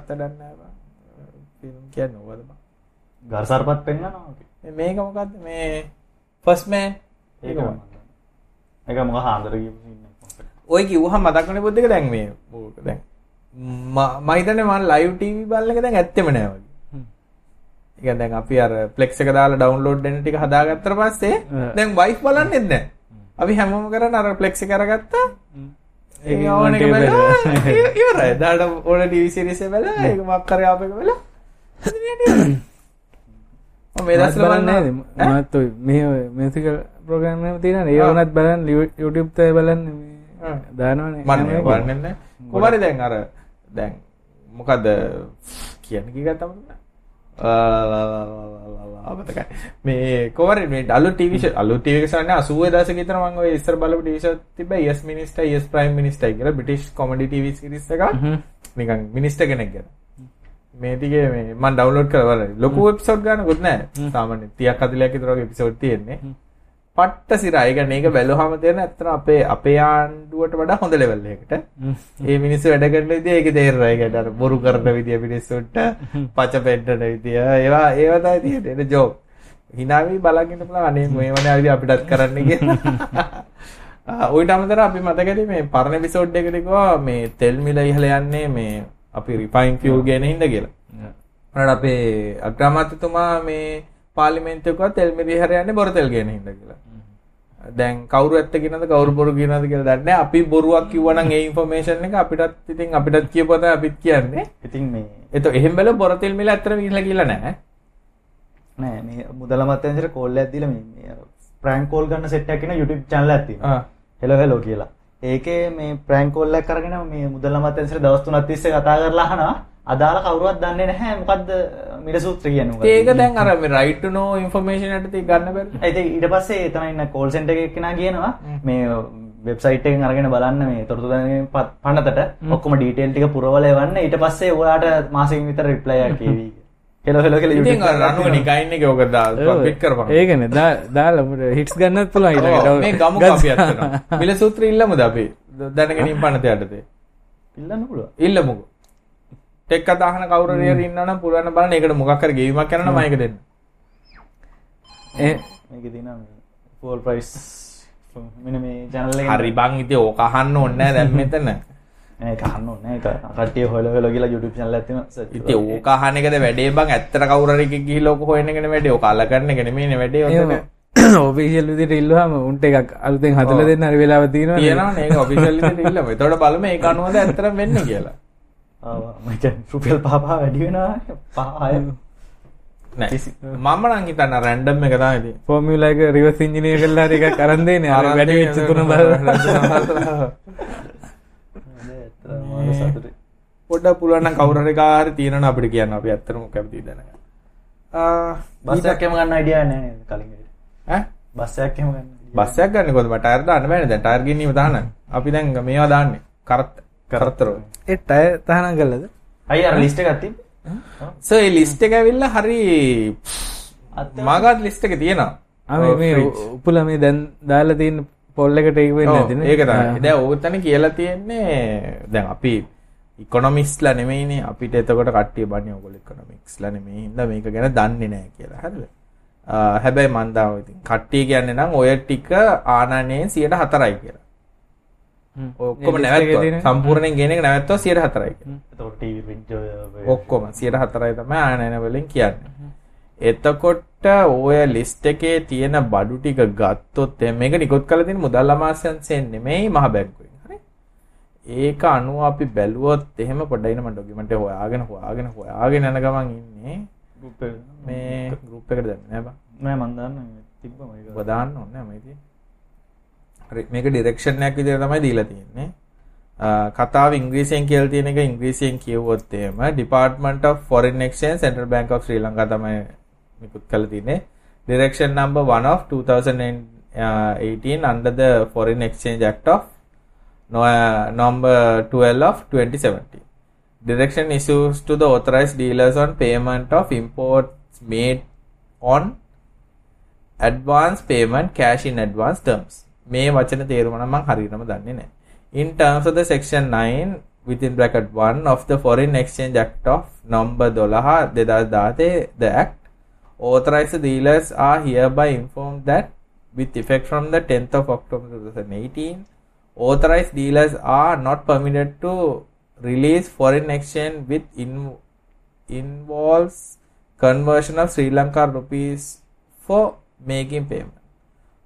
වැඩක් නැහැ බං. ෆිල්ම් කියන්නේ බං? ගර්සර්පත් මේ- මේක මොකද්ද? මේ ෆස්ට් මෑන් ඒක කියපු scene එකක්. ඔය මතක් වෙන පොත් එක. දැන් මේ ඕක දැන් ම- මම හිතන්නේ මම ලයිව් ටීවී බලන එක දැන් ඇත්තෙම නෑ වගේ. ඒ කියන්නේ දැන් අපි අර Plex එක දාලා ඩවුන්ලෝඩ් වෙන ටික හදාගත්තට පස්සේ දැන් වයිෆ් බලන්නෙත් නෑ. අපි හැමෝම කරන්නේ අර එක එක බලලා ඉ- ඉවරයි. දාට ඕන ටීවී සීරීස් එක බලලා ඒක මක් කරේ ආපෙක බලලා. මම මේ දවස්වල බලන්නේ මත් මේ මියුසිකල් ප්‍රෝග්‍රෑම් එකක් තියෙනවා ඒ වුණත් බලන්න YouTube තේ බලන්න. දානවනේ. මම බලන්නේ කොහමද දැන් අර දැන් මොකද කියන්නේ කී ගත්තම අමතකයි මේ කොහමද මේ අලු ටීවී ෂෝ අලු ටීවී එක සන්නේ 80 දශක විතර මම ඔය ඉස්සර බලපු ටීවී ෂෝ තිබ්බා Yes Minister Yes Prime Minister කියලා බ්‍රිටිෂ් කොමඩි ටීවී සීරීස් එකක්. නිකන් මිනිස්ටර් කෙනෙක් ගැන. මේ ටිකේ මේ මම ඩවුන්ලෝඩ් කරලා බලලා ලොකු එපිසෝඩ් ගන්නකුත් නැහැ. සාමාන්‍යයෙන් 30ක් 40ක් විතර වගේ එපිසෝඩ් තියෙන්නේ පට්ට සිරා. ඒ කියන්නේ මේක බැලුවහම තේරෙන ඇත්තට අපේ අපේ ආණ්ඩුවට වඩා හොඳ ලෙවල් එකකට. ඒ මිනිස්සු වැඩ කරන විදිය ඒක තේරෙනවා. ඒ කියන්නේ අර බොරු කරන විදිය මිනිස්සුන්ට පච පෙන්නන විදිය. ඒවා ඒවා තමයි තියෙන්නේ. ඒක ජෝක්. හිනාවි බලන් ඉන්න පුළුවන් අනේ මේ වනේ ආවිද අපිටත් කරන්න කියලා. *laughs* ඔයිට අමතරව අපි මතකද මේ පරණ එපිසෝඩ් එකේදී කිව්වා මේ තෙල් මිල ඉහළ යන්නේ මේ අපි රිෆයින් ෆියුල් ගැන හින්දා කියලා. මොනවාද අපේ අග්‍රාමාත්‍යතුමා මේ පාර්ලිමේන්තුවකවත් තෙල් මිල ඉහළ යන්නේ බොර තෙල් ගැන හින්දා කියලා. දැන් කවුරු ඇත්ත කියනද කවුරු බොරු කියනද කියලා දන්නේ අපි බොරුවක් කිව්වනම් ඒ ඉන්ෆර්මේෂන් එක අපිටත් ඉතින් අපිටත් කියපුවා තමයි අපිත් කියන්නේ. ඉතින් මේ එතකොට එහෙම බැලුව බොර තෙල් මිල ඇත්තටම ගිහිල්ලා කියලා නැහැ. නෑ මේ මුදල මත්තෙන්සර කෝල් එකක් දීලා මේ ප්‍රෑන්ක් කෝල් ගන්න සෙට් එකක් කියන YouTube channel එකක් තියෙනවා. හෙලෝ හෙලෝ කියලා. ඒකේ මේ ප්‍රෑන්ක් කෝල් එකක් අරගෙන මේ මුදල මත්තෙන්සර දවස් 3ක් තිස්සේ කතා කරලා අහනවා. අදාළ කවුරුවත් දන්නේ නැහැ මොකද්ද මිල සූත්‍ර කියන්නේ මොකක්ද ඒක දැන් අර මේ right to know information යටතේ ගන්න බැරිද ඒ ඊට පස්සේ එතන ඉන්න කෝල් සෙන්ටර් එකේ කෙනා කියනවා. මේ වෙබ්සයිට් එකෙන් අරගෙන බලන්න මේ තොරතුරු දැනීම පනතට. ඔක්කොම ඩීටේල් ටික පුරවලා එවන්න. ඊට පස්සේ ඔයාලට මාසෙකින් විතර රිප්ලයි එකක් ඒවි හෙලෝ හෙලෝ කියලා ඉතින් අර රණුව නිකයින් එකේ ඔක දාලා පිට කරපන්. ඒකනේ දාලා හිට්ස් ගන්නත් පුළුවන් ඊළඟට මේ ගමු අපි අත්තනවා මිල සූත්‍ර ඉල්ලමුද අපි? දැනගැනීම *laughs* පනත යටතේ. ඉල්ලන්න පුළුවන්. ඉල්ලමුකෝ ටෙක් කතා අහන කවුරු හරි ඉන්නවනම් පුළුවන් බලන්න ඒකට මොකක් හරි ගෙවීමක් කරන්න මම ඒක දෙන්න. ඒ මේකේ තියෙනවා ෆෝල් ප්‍රයිස් මෙන්න මේ channel එකේ හරි බං ඉතින් ඕක අහන්න ඕනේ නැහැ දැන් මෙතන. ඒක අහන්න ඕනේ ඒක කට්ටිය හොල හොල ගිහලා YouTube channel එකක් තියෙනවා ඉතින් ඕක අහන එකද වැඩේ බං ඇත්තට කවුරු හරි ගිහිල්ලා ඕක හොයන එකනේ වැඩේ ඕක අල්ල ගන්න එක නෙමෙයිනේ වැඩේ ඔතන. ඔෆිසිල් *coughs* විදිහට ඉල්ලුවාම උන්ට එකක් අලුතෙන් හදලා දෙන්න හරි වෙලාව තියෙනවා. තියෙනවා නේ ඒක ඔෆිසිල් විදිහට ඉල්ලමු. එතකොට බලමු ඒක අනුවද ඇත්තටම වෙන්නේ කියලා. මචන් රුපියල් පහපා වැඩි වෙනවා. පහය නෑ. මම නම් හිතන්න රැන්ඩම් එක තමයි ඉතින් ෆෝමියුලා එක රිවර්ස් ඉන්ජිනියර් කරලා හරි එකක් අරන් දෙන්නේ. අර වැඩි වෙච්ච තුන බලලා *laughs* පොඩ්ඩක් පුළුවන් නම් කවුරු හරි කාරි තියෙනවනේ අපිට කියන්න. අපි ඇත්තටම කැමතියි දැනගන්න. ආ බස් එකක් එහෙම ගන්න අයිඩියා නැහැ නේද කලින් ඈ? බස් එකක් එහෙම ගන්න බස් එකක් ගන්න කොහොමද? මට ටයර් දාන්න බෑනේ. දැන් ටයර් ගෙන්නීම දාන්න. අපි දැන් මේවා දාන්නේ. කරත් කරතර. ඒ ටයර් තහනම් කළාද? අයියා අර ලිස්ට් එකක් තිබ්බේ. සෝ ඒ ලිස්ට් එක ඇවිල්ලා හරි මාගාට ලිස්ට් එක තියෙනවා. මේ උපුල මේ දැන් දාලා තියෙන පොල් එකට ඒක වෙන්නේ නැතිනේ. ඒක තමයි. දැන් ඕකතන කියලා තියෙන්නේ දැන් අපි ඉකොනොමික්ස්ලා නෙමෙයිනේ අපිට එතකොට කට්ටිය බන්නේ ඔයගොල්ලෝ ඉකොනොමික්ස්ලා නෙමෙයි හින්දා මේක ගැන දන්නේ නැහැ කියලා. හරිද? හැබැයි මන් දාව ඉතින් කට්ටිය කියන්නේ නම් ඔය ටික ආනනේ 104යි කියලා. ඔක්කොම නැවැත්තුවා සම්පූර්ණයෙන් ගෙන එක නැවැත්තුවා 104යි කියලා. එතකොට ටීවී ප්‍රින්ට් ඔක්කොම 104යි තමයි ආනන වලින් කියන්නේ. එතකොට ඔය ලිස්ට් එකේ තියෙන බඩු ටික ගත්තොත් මේක නිකුත් කරලා තියෙන මුදල් අමාත්‍යාංශයෙන් නෙමෙයි මහ බැංකුවෙන්. හරි. ඒක අනුව අපි බැලුවොත් එහෙම ඩොකියුමන්ට් එක හොයාගෙන හොයාගෙන හොයාගෙන යන ගමන් ඉන්නේ මේ ගෲප් එකට දැම්මේ නෑ බං. නෑ මන් දන්නේ තිබ්බම ඒක. ඔබ දාන්න ඕනේ නෑ මම හරි මේක ඩිරෙක්ෂන් එකක් විදිහට තමයි දීලා තියෙන්නේ. කතාව ඉංග්‍රීසියෙන් කියලා තියෙන එක ඉංග්‍රීසියෙන් කියවුවොත් එහෙම Department of Foreign Exchange Central Bank of Sri Lanka තමයි නිකුත් කරලා තියෙන්නේ. Direction number 1 of 2018 under the Foreign Exchange Act of number 12 of 2017. Direction issues to the authorized dealers on payment of imports made on advance payment cash in advance terms. මේ වචන තේරුම නම් මම හරියටම දන්නේ නැහැ. In terms of the section 9 within bracket 1 of the Foreign Exchange Act of number 12 2010 the act authorized dealers are hereby informed that with effect from the 10th of October 2018 authorized dealers are not permitted to release foreign exchange with in, involves conversion of Sri Lanka rupees for making payment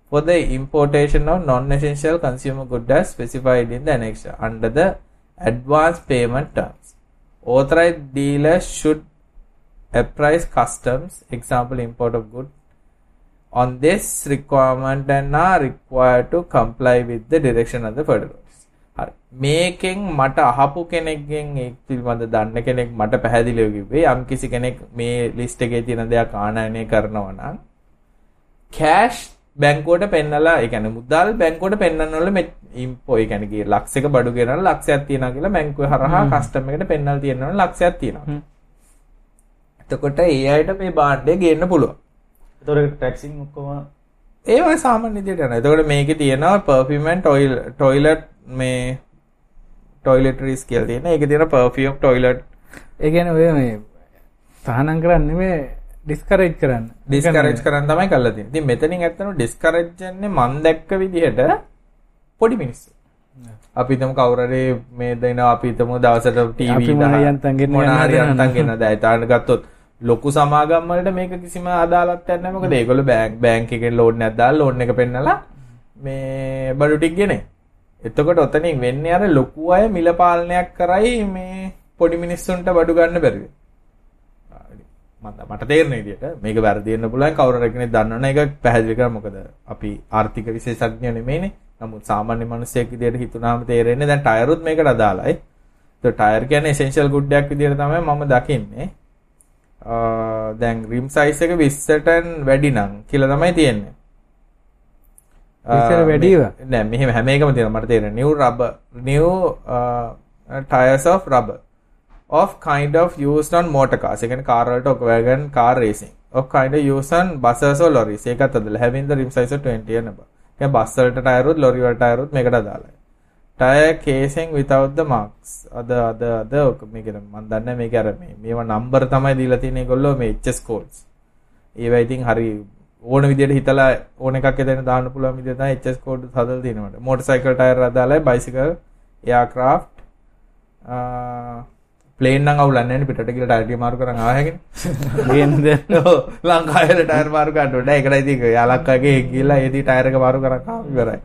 for the importation of non-essential consumer goods as specified in the annexure under the advance payment terms. Authorized dealers should apprise customs, example import of good on this requirement and are required to comply with the direction of the federal office. හරි. මේකෙන් මට අහපු කෙනෙක්ගෙන් ඒ පිළිබඳ දන්න කෙනෙක් මට පැහැදිලිව කිව්වේ යම් කිසි කෙනෙක් මේ ලිස්ට් එකේ තියෙන දෙයක් ආනයනය කරනවා නම් කෑෂ් බැංකුවට පෙන්නලා කියන්නේ මුදල් බැංකුවට පෙන්නනවල මේ ඉම්පෝ ඒ කියන්නේ ගිය ලක්ෂයක බඩු ගෙනන ලක්ෂයක් තියනවා කියලා බැංකුවේ හරහා කස්ටමර් එකට පෙන්නලා තියෙනවා ලක්ෂයක් තියෙනවා. එතකොට ඒ අයට මේ භාණ්ඩය ගේන්න පුළුවන්. එතකොට ටැක්සින් ඔක්කොම ඒ වගේ සාමාන්‍ය විදිහට යනවා. එතකොට මේකේ තියෙනවා perfume and toilet මේ toiletries කියලා තියෙන. ඒකේ තියෙන perfume toilet ඒ කියන්නේ ඔය මේ තහනම් කරන්නේ මේ ඩිස්කරේජ් කරන්න ඩිස්කරේජ් කරන්න තමයි කරලා තියෙන්නේ. ඉතින් මෙතනින් ඇත්තටම ඩිස්කරේජ් යන්නේ මන් දැක්ක විදිහට පොඩි මිනිස්සු. අපි හිතමු කවුරු හරි මේ දෙනවා අපි හිතමු දවසට ටීවී මොන හරි යන්තම් ගෙන්න දැන් ගත්තොත් ලොකු සමාගම් වලට මේක කිසිම අදාළත්වයක් නැහැ මොකද ඒගොල්ලෝ බෑන්ක් බෑන්ක් එකෙන් ලෝන් එකක් දාලා ලෝන් එක පෙන්නලා මේ බඩු ටික ගෙනේ. එතකොට ඔතනින් වෙන්නේ අර ලොකු අය මිල පාලනයක් කරයි මේ පොඩි මිනිස්සුන්ට බඩු ගන්න බැරි මට තේරෙන විදිහට මේක වැරදි වෙන්න පුළුවන් කවුරු හරි කෙනෙක් දන්නවනේ ඒක පැහැදිලි කරා මොකද අපි ආර්ථික විශේෂඥ නෙමෙයිනේ. නමුත් සාමාන්‍ය මිනිස්සෙක් විදිහට හිතුනාම තේරෙන්නේ දැන් ටයරුත් මේකට අදාළයි. ඒ ටයර් කියන්නේ එසෙන්ෂල් ගුඩ් එකක් විදිහට තමයි මම දකින්නේ. දැන් රිම් සයිස් එක 20ට වැඩි නම් කියලා තමයි තියෙන්නේ. විතර වැඩිව නෑ මෙහෙම හැම එකම තියෙනවා මට තේරෙන්නේ new rubber new uh, tires of rubber of kind of used on motor cars. ඒ කියන්නේ කාර් වලට ඔක wagon car racing. of kind of used on buses or lorries. ඒකත් අදලා having the rim size of 20 and above. කියන්නේ bus වලට ටයරුත් lorry වලට ටයරුත් මේකට අදාළයි. tire casing without the marks. අද අද අද ඔක මේක මම දන්නේ මේක අර මේ මේවා නම්බර් තමයි දීලා තියෙන්නේ ඒගොල්ලෝ මේ HS codes. ඒවා ඉතින් හරි ඕන විදිහට හිතලා ඕන එකක් එතන දාන්න පුළුවන් විදිහ තමයි HS code හදලා තියෙනවට. motorcycle tire අදාළයි bicycle aircraft ප්ලේන් නම් අවුලන්නේ නැහැ පිටට ගිහලා ටයර් ටික මාරු කරන් ආව හැකිනේ. ගේන්නද? *laughs* ඔව් ලංකාවේ ටයර් මාරු ගන්න ඕනේ. ඒකයි ඉතින් යාලක්කගේ ගිහලා ඒදී ටයර් එක මාරු ආව ඉවරයි.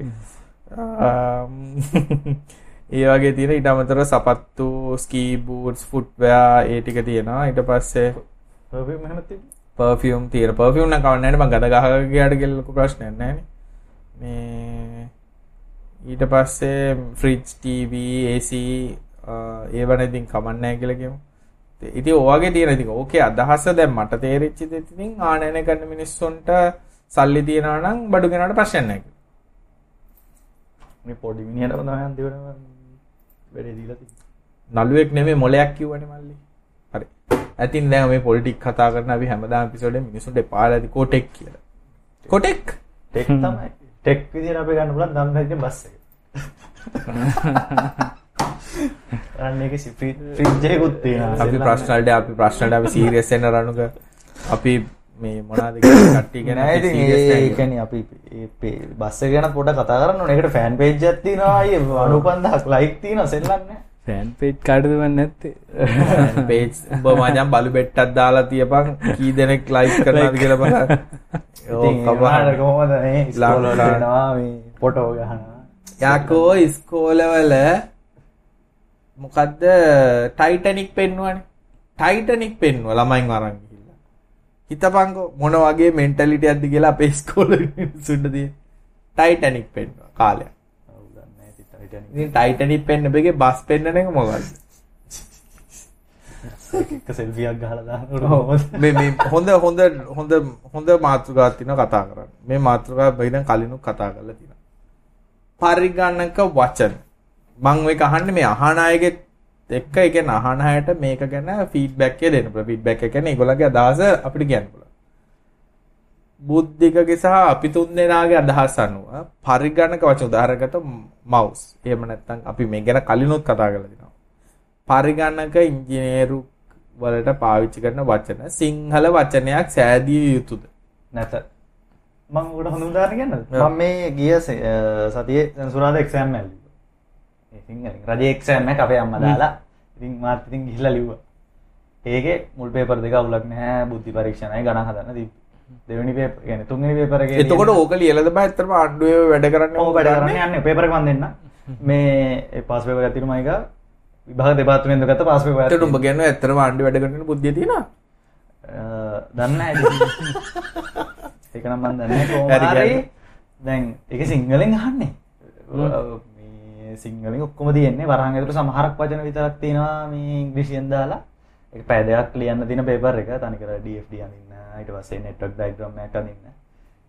*laughs* ඒ වගේ තියෙන ඊට අමතරව සපත්තු, ස්කී බූට්ස්, ෆුට්වෙයා ඒ ටික තියෙනවා. ඊට පස්සේ පර්ෆියුම් තියෙනවා. පර්ෆියුම් තියෙන. පර්ෆියුම් නම් කවන්නේ නැහැ මං ගඳ ගහක ගියාට කියලා ලොකු ප්‍රශ්නයක් නැහැ මේ ඊට පස්සේ ෆ්‍රිජ් ටීවී AC ඒවන ඉතින් කමන්නෑ කියලා කියමු. ඉතින් ඔයගේ තියෙන ඉතින් ඕකේ අදහස දැන් මට තේරිච්ච දේ ඉතින් ආනයන කරන මිනිස්සුන්ට සල්ලි තියනවා නම් බඩු ගෙනාට ප්‍රශ්න නැහැ. මේ පොඩි මිනිහටම තමයි අන්තිමට වැඩේ දීලා තියෙන්නේ. නළුවෙක් නෙමෙයි මොලයක් කිව්වනේ මල්ලි. හරි. ඇතින් දැන් මේ පොලිටික් කතා කරන අපි හැමදාම එපිසෝඩ් එකේ මිනිස්සුන්ට එපාලා ඇති කොටෙක් කියලා. කොටෙක්? ටෙක් තමයි. ටෙක් විදියට අපි ගන්න පුළුවන් නම් නැති බස් එක. *laughs* *laughs* ෆ්‍රිජ් එකකුත් තියෙනවා. අපි ප්‍රශ්න වලට අපි ප්‍රශ්න වලට අපි සීරියස් වෙන රණුක අපි මේ මොනවද *coughs* කියලා කට්ටිය ගැන නෑ ඉතින් ඒ කියන්නේ අපි බස් එක ගැන පොඩ්ඩක් කතා කරන්න ඕනේ. ඒකට ෆෑන් පේජ් එකක් තියෙනවා. අයියේ 95000ක් ලයික් තියෙනවා සෙල්ලන්නේ. ෆෑන් පේජ් කාටද මන් නැත්තේ. පේජ් ඔබ මචං බලු බෙට්ටක් දාලා තියපන් කී දෙනෙක් ලයික් කරනවද කියලා බලන්න. *laughs* ඉතින් කවදාද කොහොමද මේ ඉස්කෝල වල වෙනවා මේ ෆොටෝ ගහනවා. යකෝ ඉස්කෝලවල මොකද්ද? ටයිටනික් පෙන්වන්නේ ටයිටනික් පෙන්ව ළමයින් අරන් ගිහිල්ලා. හිතපන්කෝ මොන වගේ මෙන්ටැලිටියක්ද කියලා අපේ ඉස්කෝලේ මිනිස්සුන්ට තියෙන. ටයිටනික් පෙන්ව කාලයක්. ඉතින් ටයිටනික් පෙන්න බෙගේ බස් පෙන්නන එක මොකද්ද? එක සෙල්ෆියක් ගහලා දානකොට මේ මේ හොඳ හොඳ හොඳ හොඳ මාතෘකාවක් තියෙනවා කතා කරන්න. මේ මාතෘකාව බයිදන් කලිනුත් කතා කරලා තියෙනවා. පරිගණක වචන මං ඔයක අහන්නේ මේ අහන අයගේ එක්ක ඒ කියන්නේ අහන අයට මේක ගැන ෆීඩ්බැක් එක දෙන්න. ෆීඩ්බැක් එක කියන්නේ ඒගොල්ලන්ගේ අදහස අපිට කියන්න පුළුවන්. බුද්ධිකගේ සහ අපි තුන් දෙනාගේ අදහස් අනුව පරිගණක වචන උදාහරණකට මවුස්. එහෙම නැත්නම් අපි මේ ගැන කලිනුත් කතා කරලා දිනවා. පරිගණක ඉංජිනේරු වලට පාවිච්චි කරන වචන සිංහල වචනයක් සෑදිය යුතුද? නැත. මම උඩ හොඳ උදාහරණ කියන්නද? මම මේ ගිය සතියේ සෙන්සුරාදා එක්සෑම් එකක් සිංහලෙන් රජ එක්ෂෑම් එක අපේ අම්මා දාලා ඉතින් මාත් ඉතින් ගිහිල්ලා ලිව්වා. ඒකේ මුල් පේපර් දෙක අවුලක් නැහැ බුද්ධි පරීක්ෂණයි ගණන් හදන්න දීප්ප. දෙවෙනි පේපර් කියන්නේ තුන්වෙනි පේපර් එකේ එතකොට ඕක ලියලාද බෑ? ඇත්තටම ආණ්ඩුවේ වැඩ කරන්නේ ඔව් වැඩ කරන්නේ යන්නේ පේපර් එක මන් දෙන්න. මේ පාස් පේපර් තියෙනවා මයික. විභාග දෙපාර්තමේන්තුව ගත්ත පාස් පේපර් උඹ කියන්නේ ඇත්තටම ආණ්ඩුවේ වැඩ කරන්න බුද්ධිය තියෙනවා. දන්න *laughs* ඒක නම් මන් දන්නේ දැන් ඒක සිංහලෙන් අහන්නේ. මේ සිංහලෙන් ඔක්කොම තියෙන්නේ. වරහන් ඇතුළේ සමහරක් වචන විතරක් තියෙනවා මේ ඉංග්‍රීසියෙන් දාලා. ඒක පැය දෙකක් ලියන්න තියෙන පේපර් එක. තනිකර DFD අඳින්න ඊට පස්සේ network diagram එකක් අඳින්න.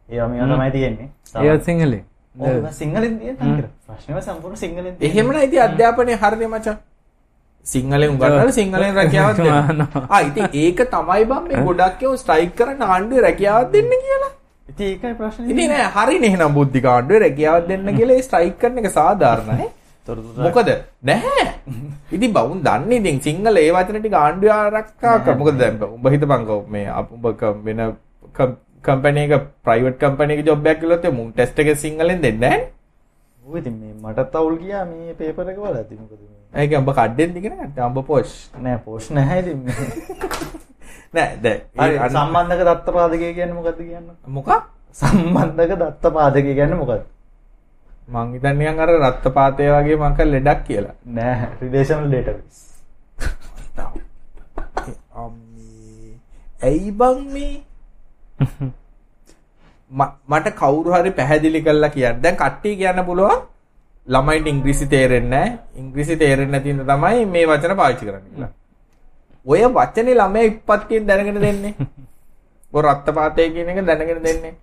ඒවා මේවා තමයි තියෙන්නේ. ඒත් සිංහලෙන්. ඔව් සිංහලෙන් තියෙන තනිකර. ප්‍රශ්නේම සම්පූර්ණ සිංහලෙන් එහෙමනම් ඉතින් අධ්‍යාපනයේ හරිනේ මචං. සිංහලෙන් උගන්වලා සිංහලෙන් රැකියාවක් දෙන්න. *laughs* ආ ඉතින් ඒක තමයි බම් මේ ගොඩක් ඒවා ස්ට්‍රයික් කරන්න ආණ්ඩුවේ රැකියාවක් දෙන්න කියලා. ඉතින් ඒකයි ප්‍රශ්නේ ඉතින් නෑ හරිනේ එහෙනම් බුද්ධික ආණ්ඩුවේ රැකියාවක් දෙන්න කියලා ඒ ස්ට්‍රයික් කරන එක සාධාරණයි. *laughs* මොකද නැහැ. ඉතින් බවුන් දන්නේ ඉතින් සිංහල ඒ වචන ටික ආණ්ඩුව ආරක්ෂා කර. මොකද දැන් උඹ හිතපන්කෝ මේ උඹ වෙන කම්පැනි එක ප්‍රයිවට් කම්පැනි එක ජොබ් එකක් කළොත් මුන් ටෙස්ට් එක සිංහලෙන් දෙන්නේ නැහැ. ඔය ඉතින් මේ මටත් අවුල් ගියා මේ පේපර් එක වල ඇති මොකද මේ ඒක උඹ කඩෙන් ඉගෙන ගත්තා උඹ පොෂ්. නෑ පෝෂ් නැහැ ඉතින් *laughs* නෑ දැන් සම්බන්ධක දත්ත පාදකය කියන්නේ මොකද්ද කියන්න මොකක්? සම්බන්ධක දත්ත පාදකය කියන්නේ මොකද්ද මං හිතන්නේ නිකන් අර රත්පාතය වගේ මං කල් ලෙඩක් කියලා. නෑ රිලේෂනල් ඩේටාබේස් අම්මේ ඇයි බං මේ මට කවුරු හරි පැහැදිලි කරලා කියන්න. දැන් කට්ටිය කියන්න පුළුවන් ළමයින්ට ඉංග්‍රීසි තේරෙන්නේ නැහැ. ඉංග්‍රීසි තේරෙන්නේ නැති තමයි මේ වචන පාවිච්චි කරන්නේ කියලා. ඔය වචනේ ළමයා ඉපත්තියෙන් දැනගෙන දෙන්නේ. *laughs* ඔය රත්පාතය කියන එක දැනගෙන දෙන්නේ.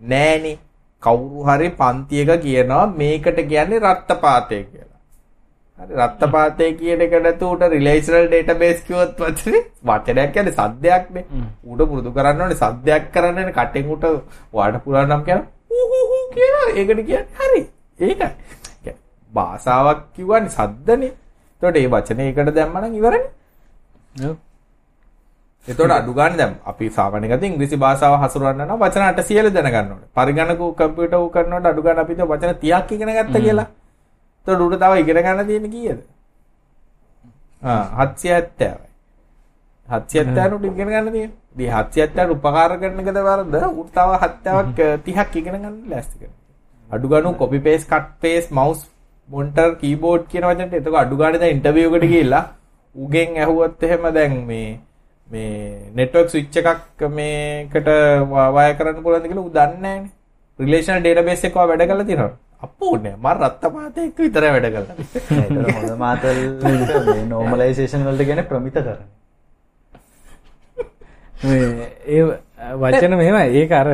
නෑනේ. කවුරු හරි පන්තියක කියනවා මේකට කියන්නේ රත්පාතය කියලා. හරි රත්පාතය කියන එකට උට රිලේෂනල් ඩේටාබේස් කිව්වොත් වචනේ වචනයක් කියන්නේ සද්දයක්නේ. උඩ පුරුදු කරන්න ඕනේ සද්දයක් කරන්නනේ කටෙන් උට වාට පුරා නම් කියන ඌ කියලා ඒකට කියන්නේ හරි. ඒකයි. භාෂාවක් කිව්වනේ සද්දනේ. එතකොට මේ වචනේ එකට දැම්මනම් ඉවරනේ. එතකොට අඩු ගන්න දැන් අපි සාමාන්‍ය ගතිය ඉංග්‍රීසි භාෂාව හසුරවන්න නම් වචන 800 දැනගන්න ඕනේ. පරිගණක කම්පියුටර් උ කරනකොට අඩු ගන්න අපි වචන 30ක් ඉගෙන ගත්තා කියලා. එතකොට උඩ තව ඉගෙන ගන්න තියෙන්නේ කීයද? ආ 770යි. 770 උඩ ඉගෙන ගන්න තියෙන්නේ. ඉතින් 770 උපකාර කරන එකද වරද? උඩ තව 70ක් 30ක් ඉගෙන ගන්න ලෑස්ති කරනවා. අඩු ගන්න copy paste cut paste mouse monitor keyboard කියන වචනට එතකොට අඩු ගන්න දැන් ඉන්ටර්විව් එකට ගිහිල්ලා උගෙන් ඇහුවොත් එහෙම දැන් මේ මේ නෙට්වර්ක් ස්විච් එකක් මේකට වය කරන්න පුළුවන්ද කියලා ඌ දන්නේ නැහනේ. රිලේෂනල් ඩේටාබේස් එකක වැඩ කරලා තියෙනවා. අපෝ නෑ මම රත්පාතේ එක්ක විතරයි වැඩ කරලා. ඒතර හොඳ මාතල් මේ නෝමලයිසේෂන් වලට කියන්නේ ප්‍රමිත කරන්නේ. මේ ඒ වචන මෙහෙමයි ඒක අර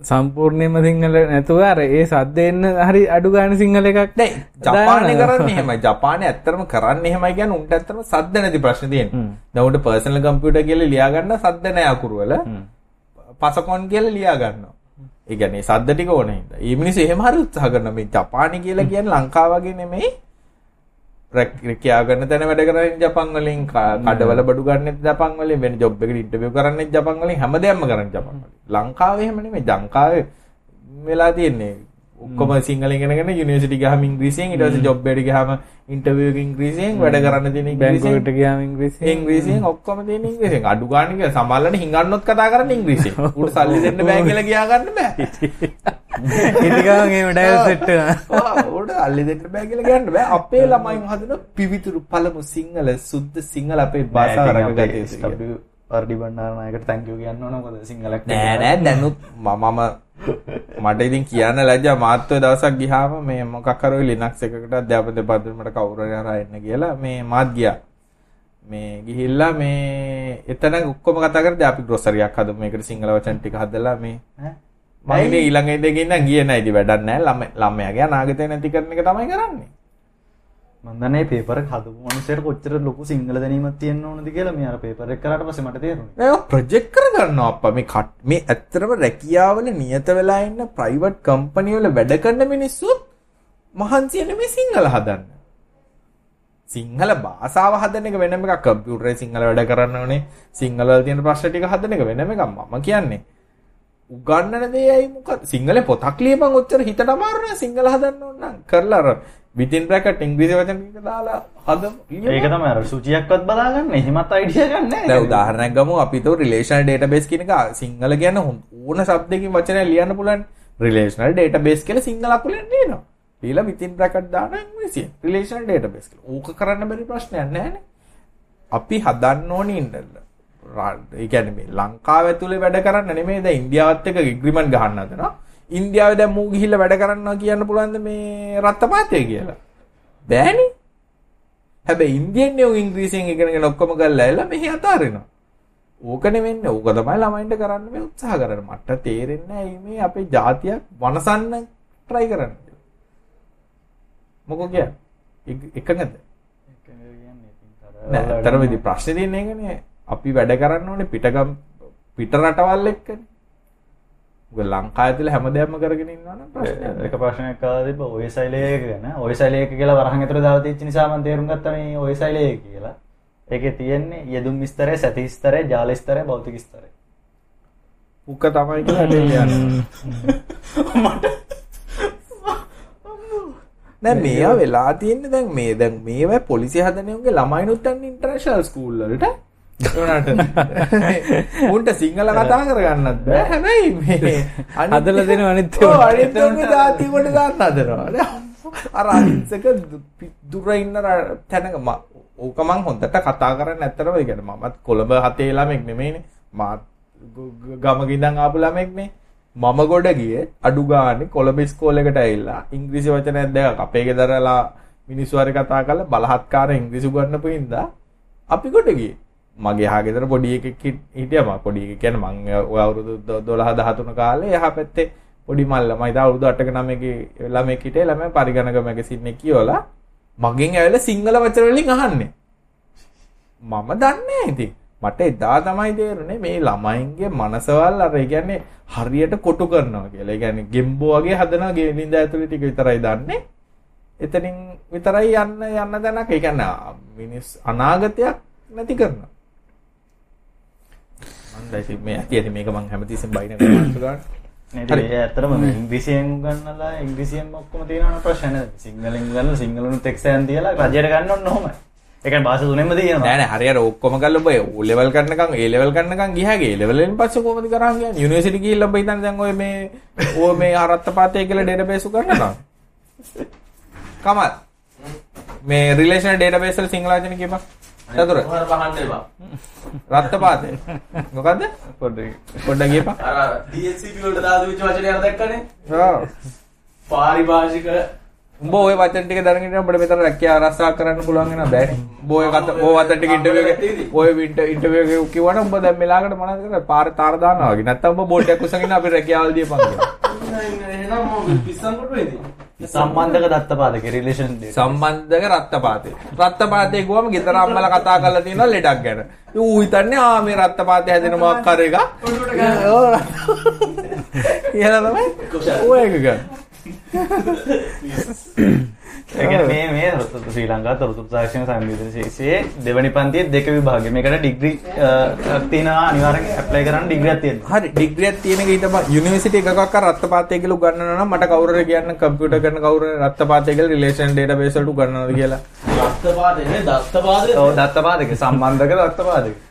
සම්පූර්ණයෙන්ම සිංහල නැතුව අර ඒ සද්ද එන්න හරි අඩු ගන්න සිංහල එකක් නෑ ජපානය කරන්නේ එහෙමයි. ජපානය ඇත්තටම කරන්නේ එහෙමයි කියන්නේ උන්ට ඇත්තටම සද්ද නැති ප්‍රශ්න තියෙනවා. දැන් උන්ට පර්සනල් කම්පියුටර් කියලා ලියා ගන්න සද්ද නෑ අකුරු වල. පසකොන් කියලා ලියා ගන්නවා. ඒ කියන්නේ සද්ද ටික ඕනේ හින්දා. මේ මිනිස්සු එහෙම හරි උත්සාහ කරනවා මේ ජපානි කියලා කියන්නේ ලංකාව වගේ නෙමෙයි. රැකියා ගන්න තැන වැඩ කරන්නේ ජපන් වලින් කඩවල බඩු ගන්නෙත් ජපන් වලින් වෙන ජොබ් එකකට ඉන්ටර්විව් කරන්නෙත් ජපන් වලින් හැමදේම කරන්නේ ජපන් වලින්. ලංකාවේ එහෙම නෙමෙයි. ලංකාවේ වෙලා තියෙන්නේ ඔක්කොම සිංහල ඉගෙනගෙන යුනිවර්සිටි ගියාම ඉංග්‍රීසියෙන් ඊට පස්සේ ජොබ් එකට ගියාම ඉන්ටර්විව් එක ඉංග්‍රීසියෙන් වැඩ කරන්න තියෙන බැංකුවකට ගියාම ඉංග්‍රීසියෙන්. ඉංග්‍රීසියෙන් ඔක්කොම තියෙන ඉංග්‍රීසියෙන්. අඩු ගන්න කියලා සමහරවල්ලාට හිඟන්නොත් කතා කරන්නේ ඉංග්‍රීසියෙන්. උට සල්ලි දෙන්න බෑ කියලා කියා ගන්න බෑ. ඉතිකම ඒ ඩයල් සෙට් උට සල්ලි දෙන්න බෑ කියලා කියන්න බෑ. අපේ ළමයි හදන පිවිතුරු පළමු සිංහල සුද්ධ සිංහල අපේ භාෂාව රැකගත බණ්ඩාරනායකට තැන්ක් යූ කියන්න ඕන. මොකද සිංහලක් නෑ නෑ දැනුත් මමම මට ඉතින් කියන්න ලැජ්ජා. මාත් ඔය දවසක් ගියාම මේ මොකක් හරි ලිනක්ස් එකකට අධ්‍යාපන දෙපාර්තමේන්තුවට කවුරු හරි හරහා එන්න කියලා මේ මාත් ගියා. මේ ගිහිල්ලා මේ එතන ඔක්කොම කතා කරද්දී අපි ග්‍රොසරියක් හදමු. මේකට සිංහල වචන ටික හදලා මේ මම ඉතින් ඊළඟ ඉන්න ගියේ වැඩක් නැහැ ළම ළමයාගේ අනාගතය නැති කරන එක තමයි කරන්නේ. මම දන්නේ පේපර් එක හදපු මනුස්සයට කොච්චර ලොකු සිංහල දැනීමක් තියෙන්න ඕනද කියලා මේ අර පේපර් එක කරාට පස්සේ මට තේරුණා. ඒක ප්‍රොජෙක්ට් කරගන්නවා අප්පා මේ කට් මේ ඇත්තටම රැකියාවල නියත වෙලා ඉන්න ප්‍රයිවට් කම්පැනි වල වැඩ කරන මිනිස්සුත් මහන්සි වෙන මේ සිංහල හදන්න. සිංහල භාෂාව හදන එක වෙනම එකක් කම්පියුටරේ සිංහල වැඩ කරන්න ඕනේ. සිංහල වල තියෙන ප්‍රශ්න ටික හදන එක වෙනම එකක් මම කියන්නේ. උගන්නන දේ ඇයි මොකද සිංහලේ පොතක් ලියපන් ඔච්චර හිතට අමාරු නෑ සිංහල හදන්න ඕන නම් කරලා අර විතින් ප්‍රකට ඉංග්‍රීසි වචන දාලා හද ඒක තමයි අර සුචියක්වත් බලාගන්න. එහෙමත් අයිඩියා ගන්න දැන් උදාහරණයක් ගමු. අපි තෝ රිලේෂනල් ඩේටාබේස් කියන එක සිංහල කියන ඕන શબ્දකින් වචනයක් ලියන්න පුළුවන්. රිලේෂනල් ඩේටාබේස් කියලා සිංහල අකුලෙන් නේනවා ඊළඟ විතින් ප්‍රකට දාන ඉංග්‍රීසියෙන්. රිලේෂනල් ඩේටාබේස් කියලා. ඕක කරන්න බැරි ප්‍රශ්නයක් නැහැනේ අපි හදන්න ඕනේ ඉන්නල්ල ඒ කියන්නේ මේ ලංකාව ඇතුලේ වැඩ කරන්න නෙමෙයි. දැන් ඉන්දියාවත් එක්ක ඉග්‍රීමන්ට් ගහන්න හදනවා. ඉන්දියාවේ දැන් මූ ගිහිල්ලා වැඩ කරනවා කියන්න පුළුවන්ද මේ රත්තපාතේ කියලා? බෑනේ. හැබැයි ඉන්දියන් යෝ ඉංග්‍රීසියෙන් ඉගෙනගෙන ඔක්කොම ගල්ලා ඇවිල්ලා මෙහි අතාරිනවා. ඕක නෙවෙන්නේ. ඕක තමයි ළමයින්ට කරන්න මේ උත්සාහ කරන්නේ. මට තේරෙන්නේ නැහැ මේ අපේ ජාතියක් වනසන්න try කරන්නේ. මොකෝ කියන්නේ? එකඟද? නෑ ඇත්තටම ඉතින් ප්‍රශ්නේ තියෙන්නේ ඒකනේ. අපි වැඩ කරන්න ඕනේ පිටගම් පිට රටවල් එක්කනේ. ලංකාව ඇතුලේ හැමදේම කරගෙන ඉන්නවනම් එක ප්‍රශ්නයක් ආවා තිබ්බ ඔය සෛලයක ගැන. ඔය සෛලයක කියලා වරහන් ඇතුලේ දාලා තියෙච්ච නිසා මම තේරුම් ගත්තා මේ ඔය සෛලයක කියලා. ඒකේ තියෙන්නේ යෙදුම් ස්තරය, සැති ස්තරය, ජාල ස්තරය, භෞතික ස්තරය. උක තමයි කියලා දැන් *laughs* මේවා වෙලා තියෙන්නේ දැන් මේ දැන් මේවා පොලිසිය හදන උන්ගේ ළමයිනුත් යන්නේ ඉන්ටර්නැෂනල් ස්කූල් වලට *laughs* උන්ට සිංහල කතා කරගන්නත් බෑ. හැබැයි මේ *laughs* හදලා දෙන *laughs* අනිත් ඔව් අනිත් ජාතිය කොට දාන්න හදනවා. අර අහිංසක දුර ඉන්න තැනක ඕක මං හොඳට කතා කරන්නේ නැත්තරම ඒ කියන්නේ මමත් කොළඹ හතේ ළමෙක් නෙමෙයිනේ මාත් ගමක ඉඳන් ආපු ළමෙක් නේ. මම ගොඩ ගියේ අඩු ගානේ කොළඹ ඉස්කෝලේකට ඇවිල්ලා. ඉංග්‍රීසි වචනයක් දෙකක්. අපේ ගෙදරලා මිනිස්සු හරි කතා කරලා බලහත්කාර ඉංග්‍රීසි උගන්වපු හින්දා අපි ගොඩ ගියේ මගේ එහා ගෙදර පොඩි එකෙක් හිටියා මම පොඩි එකෙක් කියන්නේ මං ඔය අවුරුදු 12 13 කාලේ එහා පැත්තේ පොඩි මල්ල මම ඉතින් අවුරුදු 8ක 9ක ළමෙක් හිටියේ ළමයා පරිගණක මැගසින් එක කියවලා මගෙන් ඇවිල්ලා සිංහල වචන වලින් අහන්නේ මම දන්නේ ඉතින් මට එදා තමයි තේරුනේ මේ ළමයින්ගේ මනසවල් අර කියන්නේ හරියට කොටු කරනවා කියලා. ඒ කියන්නේ ගෙම්බෝ වගේ හදනවා ගෙලින්ද ඇතුලේ ටික විතරයි දන්නේ. එතනින් විතරයි යන්න යන්න දැනක්. ඒ කියන්නේ මිනිස් අනාගතයක් නැති කරනවා. මම දැන් මේ ඇතියට මේක මම හැමතිස්සෙම බයින කරනවා නේද ඒ ඇත්තටම ඉංග්‍රීසියෙන් ගන්නලා ඉංග්‍රීසියෙන් ඔක්කොම තියෙනවා ප්‍රශ්න. නේද සිංහලෙන් ගන්නලා සිංහලුනුත් එක්සෑම් තියලා රජයට ගන්න ඕන ඔහොමයි ඒකන් භාෂ තුනෙන්ම තියෙනවා. නෑ නෑ හරියට ඔක්කොම කරලා ඔබ O level කරනකම් A level කරනකම් ගියාගේ A level වලින් පස්සේ කොහොමද කරන් කියන්නේ යුනිවර්සිටි ගිහිල්ලා ඔබ හිතන්නේ දැන් ඔය මේ ඔය මේ ආරත්තපාතේ කියලා ඩේටාබේස් කරනවා *laughs* කමල් මේ රිලේෂනල් ඩේටාබේස් වල සිංහල වචන කියපන් චතුර රත්තපාතේ මොකද්ද? පොඩ්ඩක්. පොඩ්ඩක් කියපන් අර DSCP වලට දාපු වචනයක් දැක්කනේ. ඔව්. පාරිභාෂික උඹ ওই වචන ටික දැනගෙන උඹට මෙතන රැකියාව ආරක්ෂා කරන්න පුළුවන් වෙනවා බෑනේ. උඹ ඔය කත ඔය වචන ටික ඉන්ටර්වියු එකේ ඔය ඉන්ටර්වියු එකේ කිව්වනම් උඹ දැන් මෙලාකට මොනවද කරන්නේ? පාරේ තාර දානවා වගේ. නැත්තම් උඹ බෝඩ් එකක් උස්සගෙන අපි රැකියාවල් දීපන් කියලා. එහෙනම් මම පිස්සන් කොට වෙදී. සම්බන්ධක දත්තපාදක රිලේෂන් සම්බන්ධක රත්තපාතේ. රත්තපාතේ ගුවම ගෙදර අම්මලා කතා කරලා තියෙනවා ලෙඩක් ගැන. ඌ හිතන්නේ ආ මේ රත්තපාතේ හැදෙන මොකක් කර එක. ඔව්. කියලා තමයි. ඔය එක ගන්න. මේ මේ ශ්‍රී ලංකා තොරතුරු තාක්ෂණ සංවේදන ශික්ෂයේ දෙවනි පන්තියේ දෙක විභාගෙ මේකට ඩිග්‍රී තියෙනවා අනිවාර්යෙන් ඇප්ලයි කරන්න ඩිග්‍රියක් තියෙනවා. හරි. ඩිග්‍රියක් තියෙන එක ඊට යුනිවර්සිටි එකක් අර රත්තපාතය කියලා උගන්වනවා නම් මට කවුරු හරි කියන්න කම්පියුටර් කරන කවුරු හරි රත්තපාතය කියලා රිලේෂන් ඩේටාබේස් වලට උගන්වනවද කියලා. දත්තපාදේ දත්තපාදේ ඔව් දත්තපාදක සම්බන්ධක දත්තපාදක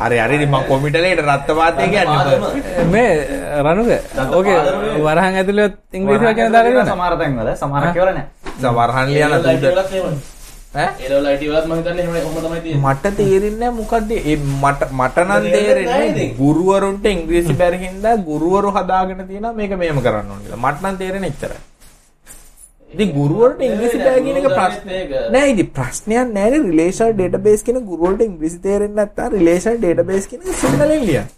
හරි හරි ඉතින් මම කොමිටලේට රත්තපාතය කියන්නේ මේ රනුක ඕකේ වරහන් ඇතුළේ ඉංග්‍රීසි වචන දාලා තියෙනවා සමහර තැන්වල සමහර කියවල නැහැ සමහරහන් ලියන මම. මට තේරෙන්නේ නැහැ මොකද්ද? ඒ මට මට නම් තේරෙන්නේ. ගුරුවරුන්ට ඉංග්‍රීසි බැරි හින්දා ගුරුවරු හදාගෙන තියෙනවා මේක මෙහෙම කරන්න ඕන කියලා. මට නම් තේරෙන්නේ එච්චරයි ඉතින් ගුරුවරට ඉංග්‍රීසි බෑ කියන එක ප්‍රශ්නයක් නෑ ඉතින් ප්‍රශ්නයක් නෑනේ රිලේෂනල් ඩේටාබේස් කියන ගුරුවරට ඉංග්‍රීසි තේරෙන්නේ නැත්නම් රිලේෂනල් ඩේටාබේස් කියන එක සිංහලෙන් ලියන්න.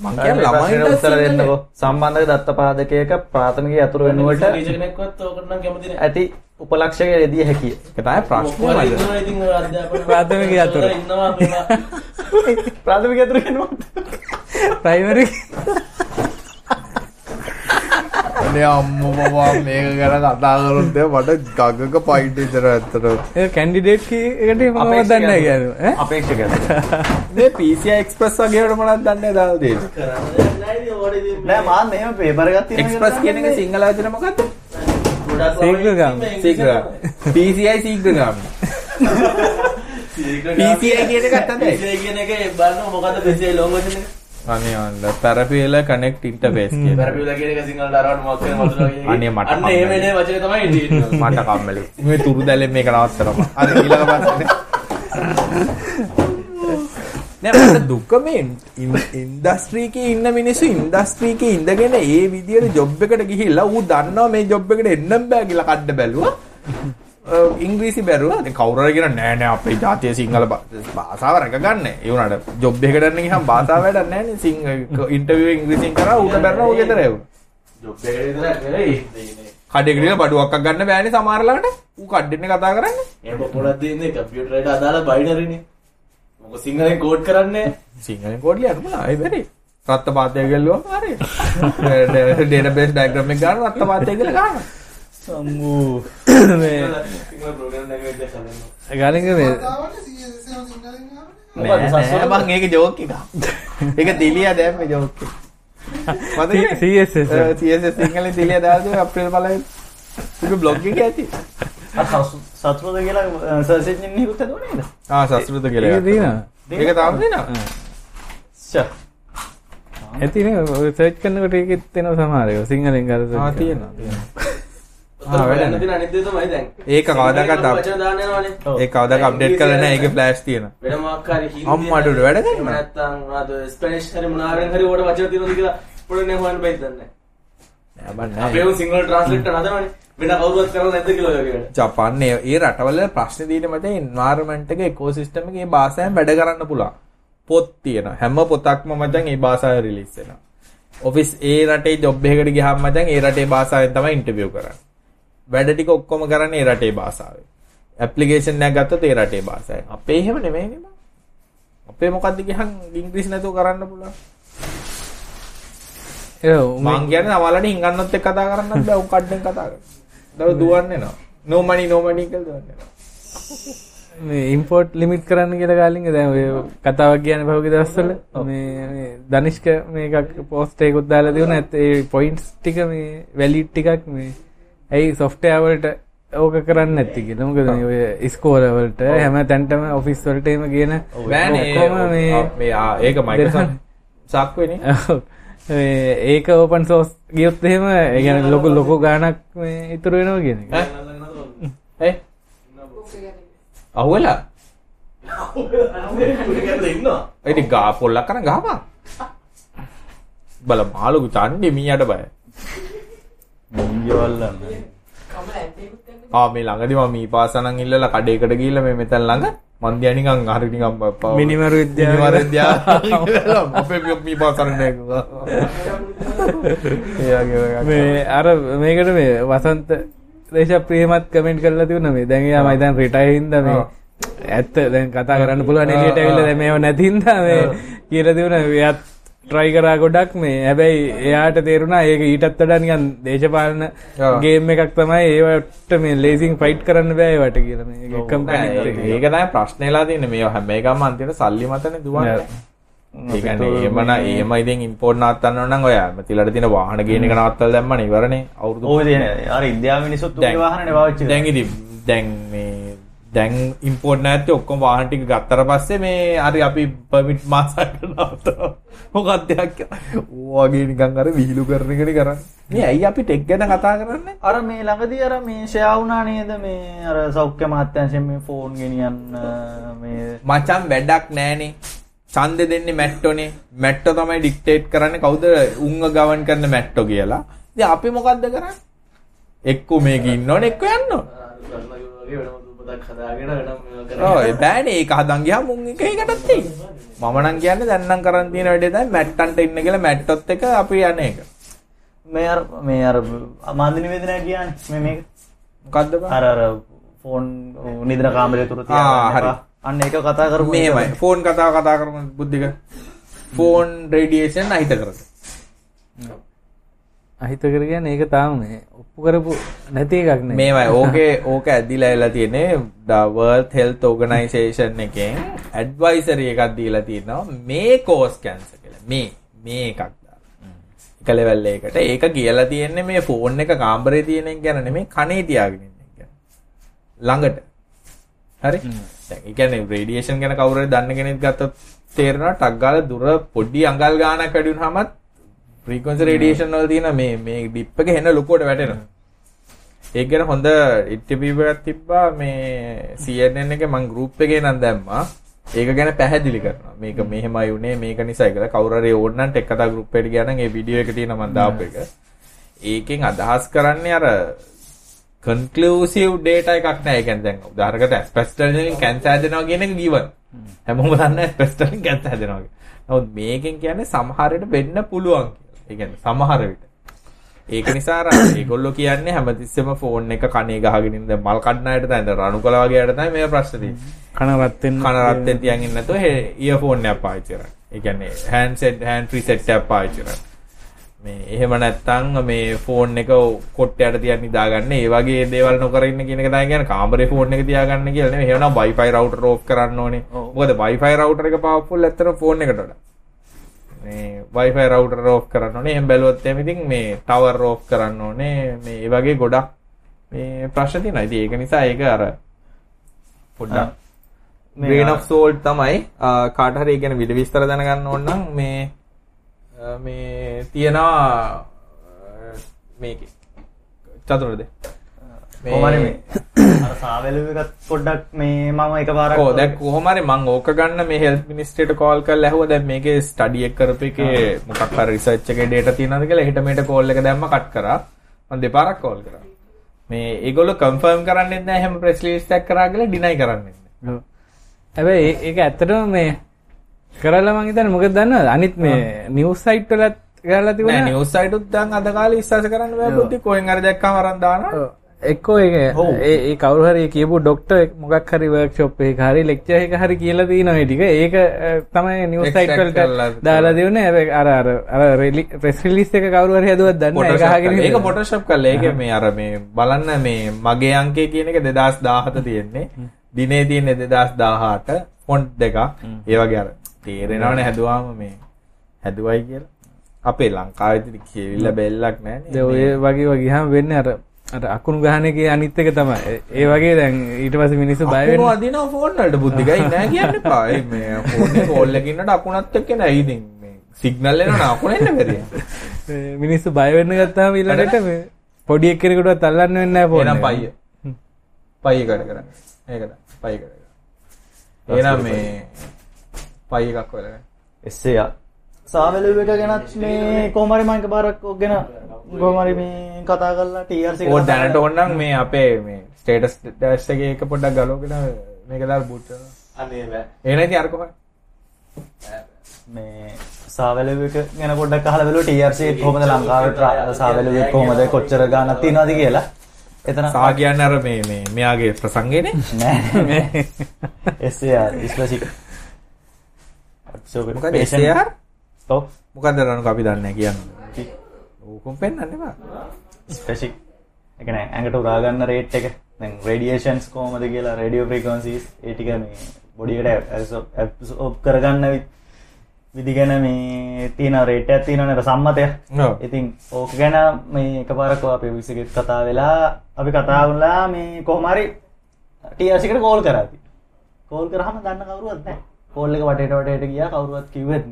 මං ළමයින්ට උත්තර දෙන්නකෝ. සම්බන්ධක දත්තපාදකයක ප්‍රාථමික යතුරු වෙනුවට ටීචර් කෙනෙක්වත් ඕකට නම් කැමති නෑ. ඇති උපලක්ෂක යෙදිය හැකිය. ඒක තමයි ප්‍රශ්නේ ප්‍රාථමික යතුරු. ඉන්නවා. ප්‍රාථමික යතුරු වෙනුවට. ප්‍රයිමරි *laughs* අනේ අම්මෝ බබා මේක ගැන කතා කරොත් මට ගගක පයින්ට් ඉතර ඇත්තට ඒ කැන්ඩිඩේට් කී එකට මම දන්නේ නැහැ කියන්නේ ඈ අපේක්ෂක මේ PCI Express වගේ වල මනක් දන්නේ දාලා දෙයක් නෑ මාත් මෙහෙම පේපර් එකක් තියෙනවා Express කියන එක සිංහල වචන මොකද්ද. ළමයි ශීඝ්‍ර PCI ශීඝ්‍රගාමී. PCI කියන එකත් තමයි. PCI කියන එක බලන්න මොකද්ද PCI version එක? අනේ අන්න parallel connect interface කියන පැරපියුලා කියන එක. අනේ මට. මට කම්මැලි. මේ තුරු දැලෙන් මේක නවත්තනවා. අර ඊළඟ පාරේ නෑ මට දුක මේ ඉන්ඩස්ට්‍රී එකේ ඉන්න මිනිස්සු ඉන්ඩස්ට්‍රී එකේ ඉඳගෙන ඒ විදියට ජොබ් එකට ගිහිල්ලා ඌ දන්නවා මේ ජොබ් එකට එන්නම් බෑ කියලා කඩ බැලුවා ඉංග්‍රීසි බැරුවා දැන් කවුරු හරි කියන නෑ නෑ අපේ ජාතිය සිංහල භා- භාෂාව රැක ගන්න. ඒ වුණාට ජොබ් එකකට යන්න ගියහම භාෂාව වැඩක් නෑ නේ. සිං ඉන්ටර්වියු ඉංග්‍රීසියෙන් කරා නෙවෙයි දෙන්නේ. කඩේකට ගිහලා බඩුවක් ගන්න බෑනේ සමහර ළඟට. ඌ කඩෙන්නේ කතා කරන්නේ. එහෙම පොඩක් දෙන්නේ කම්පියුටරයට අදාළ බයිනරිනේ. මොකද සිංහලෙන් කෝඩ් කරන්නේ සිංහලෙන් කෝඩ් ලියන්න පුළුවන්. ඒ බැරි. රත්ත පාතය ගැල්ලුවම හරි. *laughs* ඩේටාබේස් ඩයග්‍රෑම් එක ගන්න රත්ත පාතය කියලා ගන්න. සම්මූ සිංහල නෑ බං ඒක ජෝක්. ඒක දිලියා දැම්මේ ජෝක් එක. සිංහලෙන් දිලියා දාලා දුන්නා අප්‍රේල්. ඒක බ්ලොග් එකේ ඇති. සත්‍රෝද කියලා නේද? ආ සස්ෘත කියලා. ඒක තියෙනවා ඒක තාම දෙනවා. ෂා. ඇතිනේ ඔය සර්ච් කරනකොට ඒකෙත් එනවා සමහර ඒවා සිංහලෙන් ආ තියෙනවා. ඒක අප්- වචන දාන්න යනවනේ ඔව්. ඒක කවදාක අප්ඩේට් කරලා නැහැ. ඒකේ ෆ්ලෑෂ් තියෙනවා. වෙන මොකක් හරි හින්දි අම්මට උඩ වැඩ ස්පැනිෂ් හරි මොනාවෙන් හරි උඩ වචන තියෙනවද කියලා පොඩ්ඩක් නේ හොයන්න බැයිද දන්නේ නෑ බං අපේ නෑ. උන් සිංහල ට්‍රාන්ස්ලේට් කරන හදනවනේ වෙන කවුරුවත් කරන්නේ නැද්ද කියලා ඔය වගේ වැඩ ජපාන් ඒ ඒ රටවල ප්‍රශ්නේ තියෙන මත එන්වයරන්මන්ට් එක ඉකෝසිස්ටම් එකේ භාෂාවෙන් වැඩ කරන්න පුළුවන්. පොත් තියෙනවා. හැම පොතක්ම මචං ඒ භාෂාවේ රිලීස් වෙනවා. ඔෆිස් ඒ රටේ ජොබ් එකකට ගියාම මචං ඒ රටේ භාෂාවෙන් තමයි ඉන්ටර්විව් කරන්නේ. වැඩ ටික ඔක්කොම කරන්නේ රටේ භාෂාවෙන්. ඇප්ලිකේෂන් එකක් ගත්තොත් ඒ රටේ භාෂාවෙන්. අපේ එහෙම නෙමෙයි නේ බං. අපේ මොකද්ද ගියහන් ඉංග්‍රීසි නැතුව කරන්න පුළුවන්. ඒ මං කියන්නේ සමහරවිට හිඟන්නොත් එක්ක කතා කරන්නත් බෑ උන් කඩෙන් කතා කරනවා. දව දුවන්නේ නෝ. no money no money කියලා දුවන්නේ. මේ ඉම්පෝට් ලිමිට් කරන්න කියලා ගාලින්ග දැන් ඔය කතාවක් කියන්නේ පහුගිය දවස්වල මේ මේ දනිෂ්ක මේකක් පෝස්ට් එකකුත් දාලා ඒත් ඒ පොයින්ට්ස් ටික මේ වැලිඩ් ටිකක් මේ ඇයි සොෆ්ට්වෙයාර් වලට ඕක කරන්නේ නැති කියලා. මොකද ඔය ඉස්කෝල වලට හැම තැනටම ඔෆිස් වලට එහෙම කියන බෑනේ ඔක්කොම මේ මේ ආ, ඒක මයික්‍රොසොෆ්ට් *laughs* සාක්කුවේනේ. ඔව්. මේ ඒක ඕපන් සෝස් ගියොත් එහෙම ඒ කියන්නේ ලොකු ලොකු ගාණක් මේ ඉතුරු වෙනවා කියන? ඉන්නවා *laughs* ඉතින් ගා පොල්ලක් කරන් ගහපන්. බල මාළුගේ තන්නේ මීයට බය. මීයවල්ලන්න. ආ මේ ළඟදී මම මී පාසනන් ඉල්ලලා කඩේකට ගිහිල්ලා මේ මෙතන ළඟ මන්දියා නිකන් හරි නිකන් බ- මිනිමරු විද්‍යාව. මිනිමරු විද්‍යාව. *laughs* අපේ මී පාසන නෑ. *laughs* මේ අර මේකට මේ වසන්ත දේශප්‍රියමත් කමෙන්ට් කරලා තිබුණා මේ දැන් එයා මම දැන් රිටයර් හින්දා මේ. ඇත්ත දැන් කතා කරන්න පුළුවන් එළියට ඇවිල්ලා දැන් මේව නැති හින්දා මේ *laughs* කියලා තිබුණා එයාත් try කරා ගොඩක් මේ හැබැයි එයාට තේරුණා ඒක ඊටත් වඩා නිකන් දේශපාලන. ගේම් එකක් තමයි ඒවට මේ ලේසින් ෆයිට් කරන්න බෑ ඒවට කියලා මේ කම්පැනි ඒක තමයි ප්‍රශ්නේලා තියෙන්නේ මේ හැම එකම අන්තිමට සල්ලි මතනේ දුවන්නේ. ඒ කියන්නේ එහෙමන එහෙම ඉතින් ඉම්පෝර්ට් නවත්තන්න ඕන නම් ඔය මෙතිලට තියෙන වාහන ගේන එක නවත්තලා දැම්මනේ ඉවරනේ අවුරුදු ඔය දෙන අර ඉන්දියාව මිනිස්සුත් උගේ වාහනනේ පාවිච්චි කරන්නේ. දැන් ඉතින් දැන් මේ දැන් ඉම්පෝර්ට් නැත්තේ ඔක්කොම වාහන ටික ගත්තට පස්සේ මේ හරි අපි පර්මිට් මාසයකට නවත්තනවා මොකක්ද යක් ඕවගේ නිකන් අර විහිළු කරන එකනේ කරන්නේ. මේ ඇයි අපි ටෙක් ගැන කතා කරන්නේ? අර මේ ළඟදී අර මේ ෂෙයා වුණා නේද? මේ අර සෞඛ්‍ය මහත්යංශයෙන් මේ ෆෝන් ගෙනියන්න මේ මචං වැඩක් නෑනේ ඡන්දෙ දෙන්නේ මැට්ටෝනේ. මැට්ටෝ තමයි ඩික්ටේට් කරන්නේ කවුද උංග ගවන් කරන මැට්ටෝ කියලා. ඉතින් අපි මොකද්ද කරන්නේ? එක්කෝ මේක ඉන්නෝනේ එක්කෝ යන්න ඒ බෑනේ. ඒක හදන් ගියාම මුන් එක එකටත් එයි මම නම් කියන්නේ දැන් නම් කරන් තියෙන වැඩේ තමයි මැට්ටන්ට ඉන්න කියලා මැට්ටොත් එක අපි යන එක මේ අර මේ අර මාධ්‍ය නිවේදනය කියන්නේ මේ මේක? මොකද්ද බං? අර අර ෆෝන් නිදන කාමරය තුර ආ, තියාගන්න හරි. අන්න ඒක කතා කරමු මෙහෙමයි ෆෝන් කතාව කතා කරමු බුද්ධික. ෆෝන් රේඩියේෂන් අහිත කරද අහිත කර කියන්නේ ඒක තාම ඔප්පු කරපු නැති එකක් නේ මේමයි *laughs* ඕකේ ඕක ඇදිලා එලා තියෙන්නේ World Health Organization එකෙන් ඇඩ්වයිසරි එකක් දීලා තියෙනවා මේ කෝස් කැන්සර් කියලා. මේ මේ එකක් දාලා. එක ලෙවල් එකකට. ඒක කියලා තියෙන්නේ මේ ෆෝන් එක කාමරේ තියෙන ගැන නෙමෙයි කනේ තියාගෙන ඉන්න එක ළඟට. හරි? දැන් ඒ කියන්නේ රේඩියේෂන් ගැන කවුරු හරි දන්න කෙනෙක් ගත්තොත් තේරෙනවා ටක් ගාලා දුර පොඩි අඟල් ගානක් වැඩි වුනහමත් ෆ්‍රීකවන්සි රේඩියේෂන් වල තියෙන මේ මේ ඩිප් එක හෙන ලොකුවට වැටෙනවා ඒක ගැන හොඳ ඉන්ටර්විව් තිබ්බා මේ CNN එකේ මං ගෲප් එකේ නම් දැම්මා ඒක ගැන පැහැදිලි කරනවා මේක මෙහෙමයි උනේ මේක නිසා කියලා කවුරු හරි ඕනනම් ටෙක් කතා ගෲප් එකට ගියා නම් ඒ වීඩියෝ එක තියෙනවා මම දාපු එක ඒකෙන් අදහස් කරන්නේ අර කන්ක්ලූසිව් ඩේටා එකක් නෑ. ඒ කියන්නේ දැන් උදාහරණයකට ඇස්පෙස්ටල් වලින් කැන්සර් හැදෙනවා කියන එක ගිවන්. හැමෝම දන්න ඇස්පෙස්ටල් වලින් කැන්සර් හැදෙනවා කියලා. නමුත් මේකෙන් කියන්නේ සමහරට වෙන්න පුළුවන් කියලා. ඒ කියන්නේ සමහර විට. ඒක නිසා අර ඒගොල්ලෝ කියන්නේ හැමතිස්සෙම ෆෝන් එක කනේ ගහගෙන දැන් මල් කඩන අයට තමයි දැන් රණු කල වගේ අයට තමයි මේ ප්‍රශ්නේ තියෙන්නේ. කන රත් වෙන්න කන රත් වෙන තියන් ඉන්න නැතුව ඉයර්ෆෝන් එකක් පාවිච්චි කරන්න. ඒ කියන්නේ හෑන්ඩ්සෙට් හෑන්ඩ් ෆ්‍රී සෙට් එකක් පාවිච්චි කරන්න. මේ එහෙම නැත්තම් මේ ෆෝන් එක කොට්ටයට තියන් නිදාගන්න ඒ වගේ දේවල් නොකර ඉන්න කියන එක තමයි කියන්නේ කාමරේ ෆෝන් එක තියාගන්න කියලා නෙමෙයි එහෙනම් Wi-Fi router off කරන්න ඕනේ මොකද Wi-Fi router එක powerful ඇත්තට ෆෝන් එකට වඩා මේ Wi-Fi router off කරන්න ඕනේ. එහෙම බැලුවොත් එහෙනම් ඉතින් මේ tower off කරන්න ඕනේ. මේ ඒ වගේ ගොඩක් මේ ප්‍රශ්න තියෙනවා. ඉතින් ඒක නිසා ඒක අර පොඩ්ඩක් grain of salt තමයි කාට හරි කියන විඩ විස්තර දැනගන්න ඕන නම් මේ මේ තියෙනවා මේකේ චතුරද කොහමරි මේ අර සාවැලුව එකත් පොඩ්ඩක් මේ මම එකපාරක් ඕ දැන් කොහොම හරි මම ඕක ගන්න මේ හෙල්ත් මිනිස්ට්‍රේට කෝල් කරලා ඇහුවා. දැන් මේකේ ස්ටඩි එක කරපු එකේ මොකක් හරි රිසර්ච් එකේ ඩේටා තියෙනවද කියලා හෙට මෙහෙට කෝල් එක දැම්ම කට් කරා. මම දෙපාරක් කෝල් කරා. මේ ඒගොල්ලෝ කන්ෆර්ම් කරන්නේ නැහැ හැම ප්‍රෙස් රිලීස් එකක් කරා කියලා ඩිනයි කරන්නේ හැබැයි ඒක ඇත්තටම මේ කරලා මං හිතන්නේ මොකද දන්නවද? අනිත් මේ නිවුස් සයිට් වලත් කරලා නෑ තිබුණා නිවුස් සයිටුත් දැන් අද කාලේ විශ්වාස කරන්න කොහෙන් හරි දැක්කම අරන් දානවා එක්කෝ ඒ ඒ කවුරු හරි කියපු ડોක්ටර් මොකක් හරි වර්ක්ෂොප් හරි ලෙක්චර් එකක හරි කියලා තියෙනවා ඒ ටික. ඒක තමයි නිවුස් සයිට් Extract වලට කරලා දාලා දෙන්නේ. හැබැයි අර අර අර ප්‍රෙස් රිලීස් එක කවුරු හරි හදුවත් දන්නේ. ඒක. ෆොටෝෂොප් කරලා. ඒක මේ අර මේ බලන්න මේ මගේ අංකය කියන එක 2017 තියෙන්නේ. දිනේ තියෙන්නේ 2018 ෆොන්ට් දෙක ඒ වගේ අර තේරෙනවනේ හැදුවාම මේ හැදුවයි කියලා. අපේ ලංකාවේ ඉතින් කියවිල්ල බෙල්ලක් දැන් ඔය වගේ වගේ ගියාම වෙන්නේ අර අර අකුණු ගහන එකේ අනිත් එක තමයි. ඒ- වගේ දැන් ඊට පස්සේ මිනිස්සු බය අකුණු වෙනවා. අදිනවා ෆෝන් වලට බුද්ධිකයි නෑ කියන්න එපා. මේ ෆෝන් එක කෝල් එකකින් නට අකුණත් එක්ක නෑ ඉතින් මේ සිග්නල් එනවා අකුණ එන්න බැරිය. මේ මිනිස්සු බය වෙන්න ගත්තාම ඊළඟට මේ පොඩි එක්කෙනෙකුටවත් අල්ලන්න වෙන්නේ නැහැ ෆෝන් එහෙනම් එක. පයිය. පයිය කඩ කරන්න. ඒකද පයිය කඩ කරන්න. එහෙනම් මේ පයි එකක් හොයලා එස්සේ සාවැලුව එක ගැනත් මේ කොහමරි මම එකපාරක් ඔක් ගැන කොහමරි මේ කතා කරලා කතා දැනට ඕනනම් මේ අපේ මේ ස්ටේටස් ඩෑෂ් එකේ එක පොඩ්ඩක් ගලවගෙන මේක දාලා බූට් කරනවා. අනේ බෑ එහෙනම් ඉතින් අර කොහොමද? මේ සාවැලුව එක ගැන පොඩ්ඩක් අහලා බලුවා TRC එක කොහොමද ලංකාවේ tra- සාවැලුව එක කොහොමද කොච්චර ගාණක් තියනවද කියලා එතන සා කියන්නේ අර මේ මේ මෙයාගේ ප්‍රසංගේනේ. නෑ SAR ස්පෙසිෆික් මොකද SAR? ඔව් මොකද්ද රණුක අපි දන්නේ කියන්නේ. ඕකම් පෙන්වන්න එපා. ස්පෙසිෆික් ඒ කියන්නේ ඇඟට උරා ගන්න රේට් එක දැන් රේඩියේෂන්ස් කොහොමද කියලා රේඩියෝ ෆ්‍රීකවන්සිස් ඒ ටික මේ බොඩි එකට ඇබ්සෝබ් කරගන්න වි- විදි ගැන මේ තියෙන රේට් අර සම්මතය. ඉතින් ඕක ගැන මේ එකපාරක් අපේ විසිගෙත් කතා වෙලා අපි කතා වුණා මේ කොහොම හරි TRC එකට කෝල් කරා අපි. කෝල් කරාම දන්න කවුරුවත් නැහැ. කෝල් එක වටේට වටේට ගියා කවුරුවත් කිව්වෙත්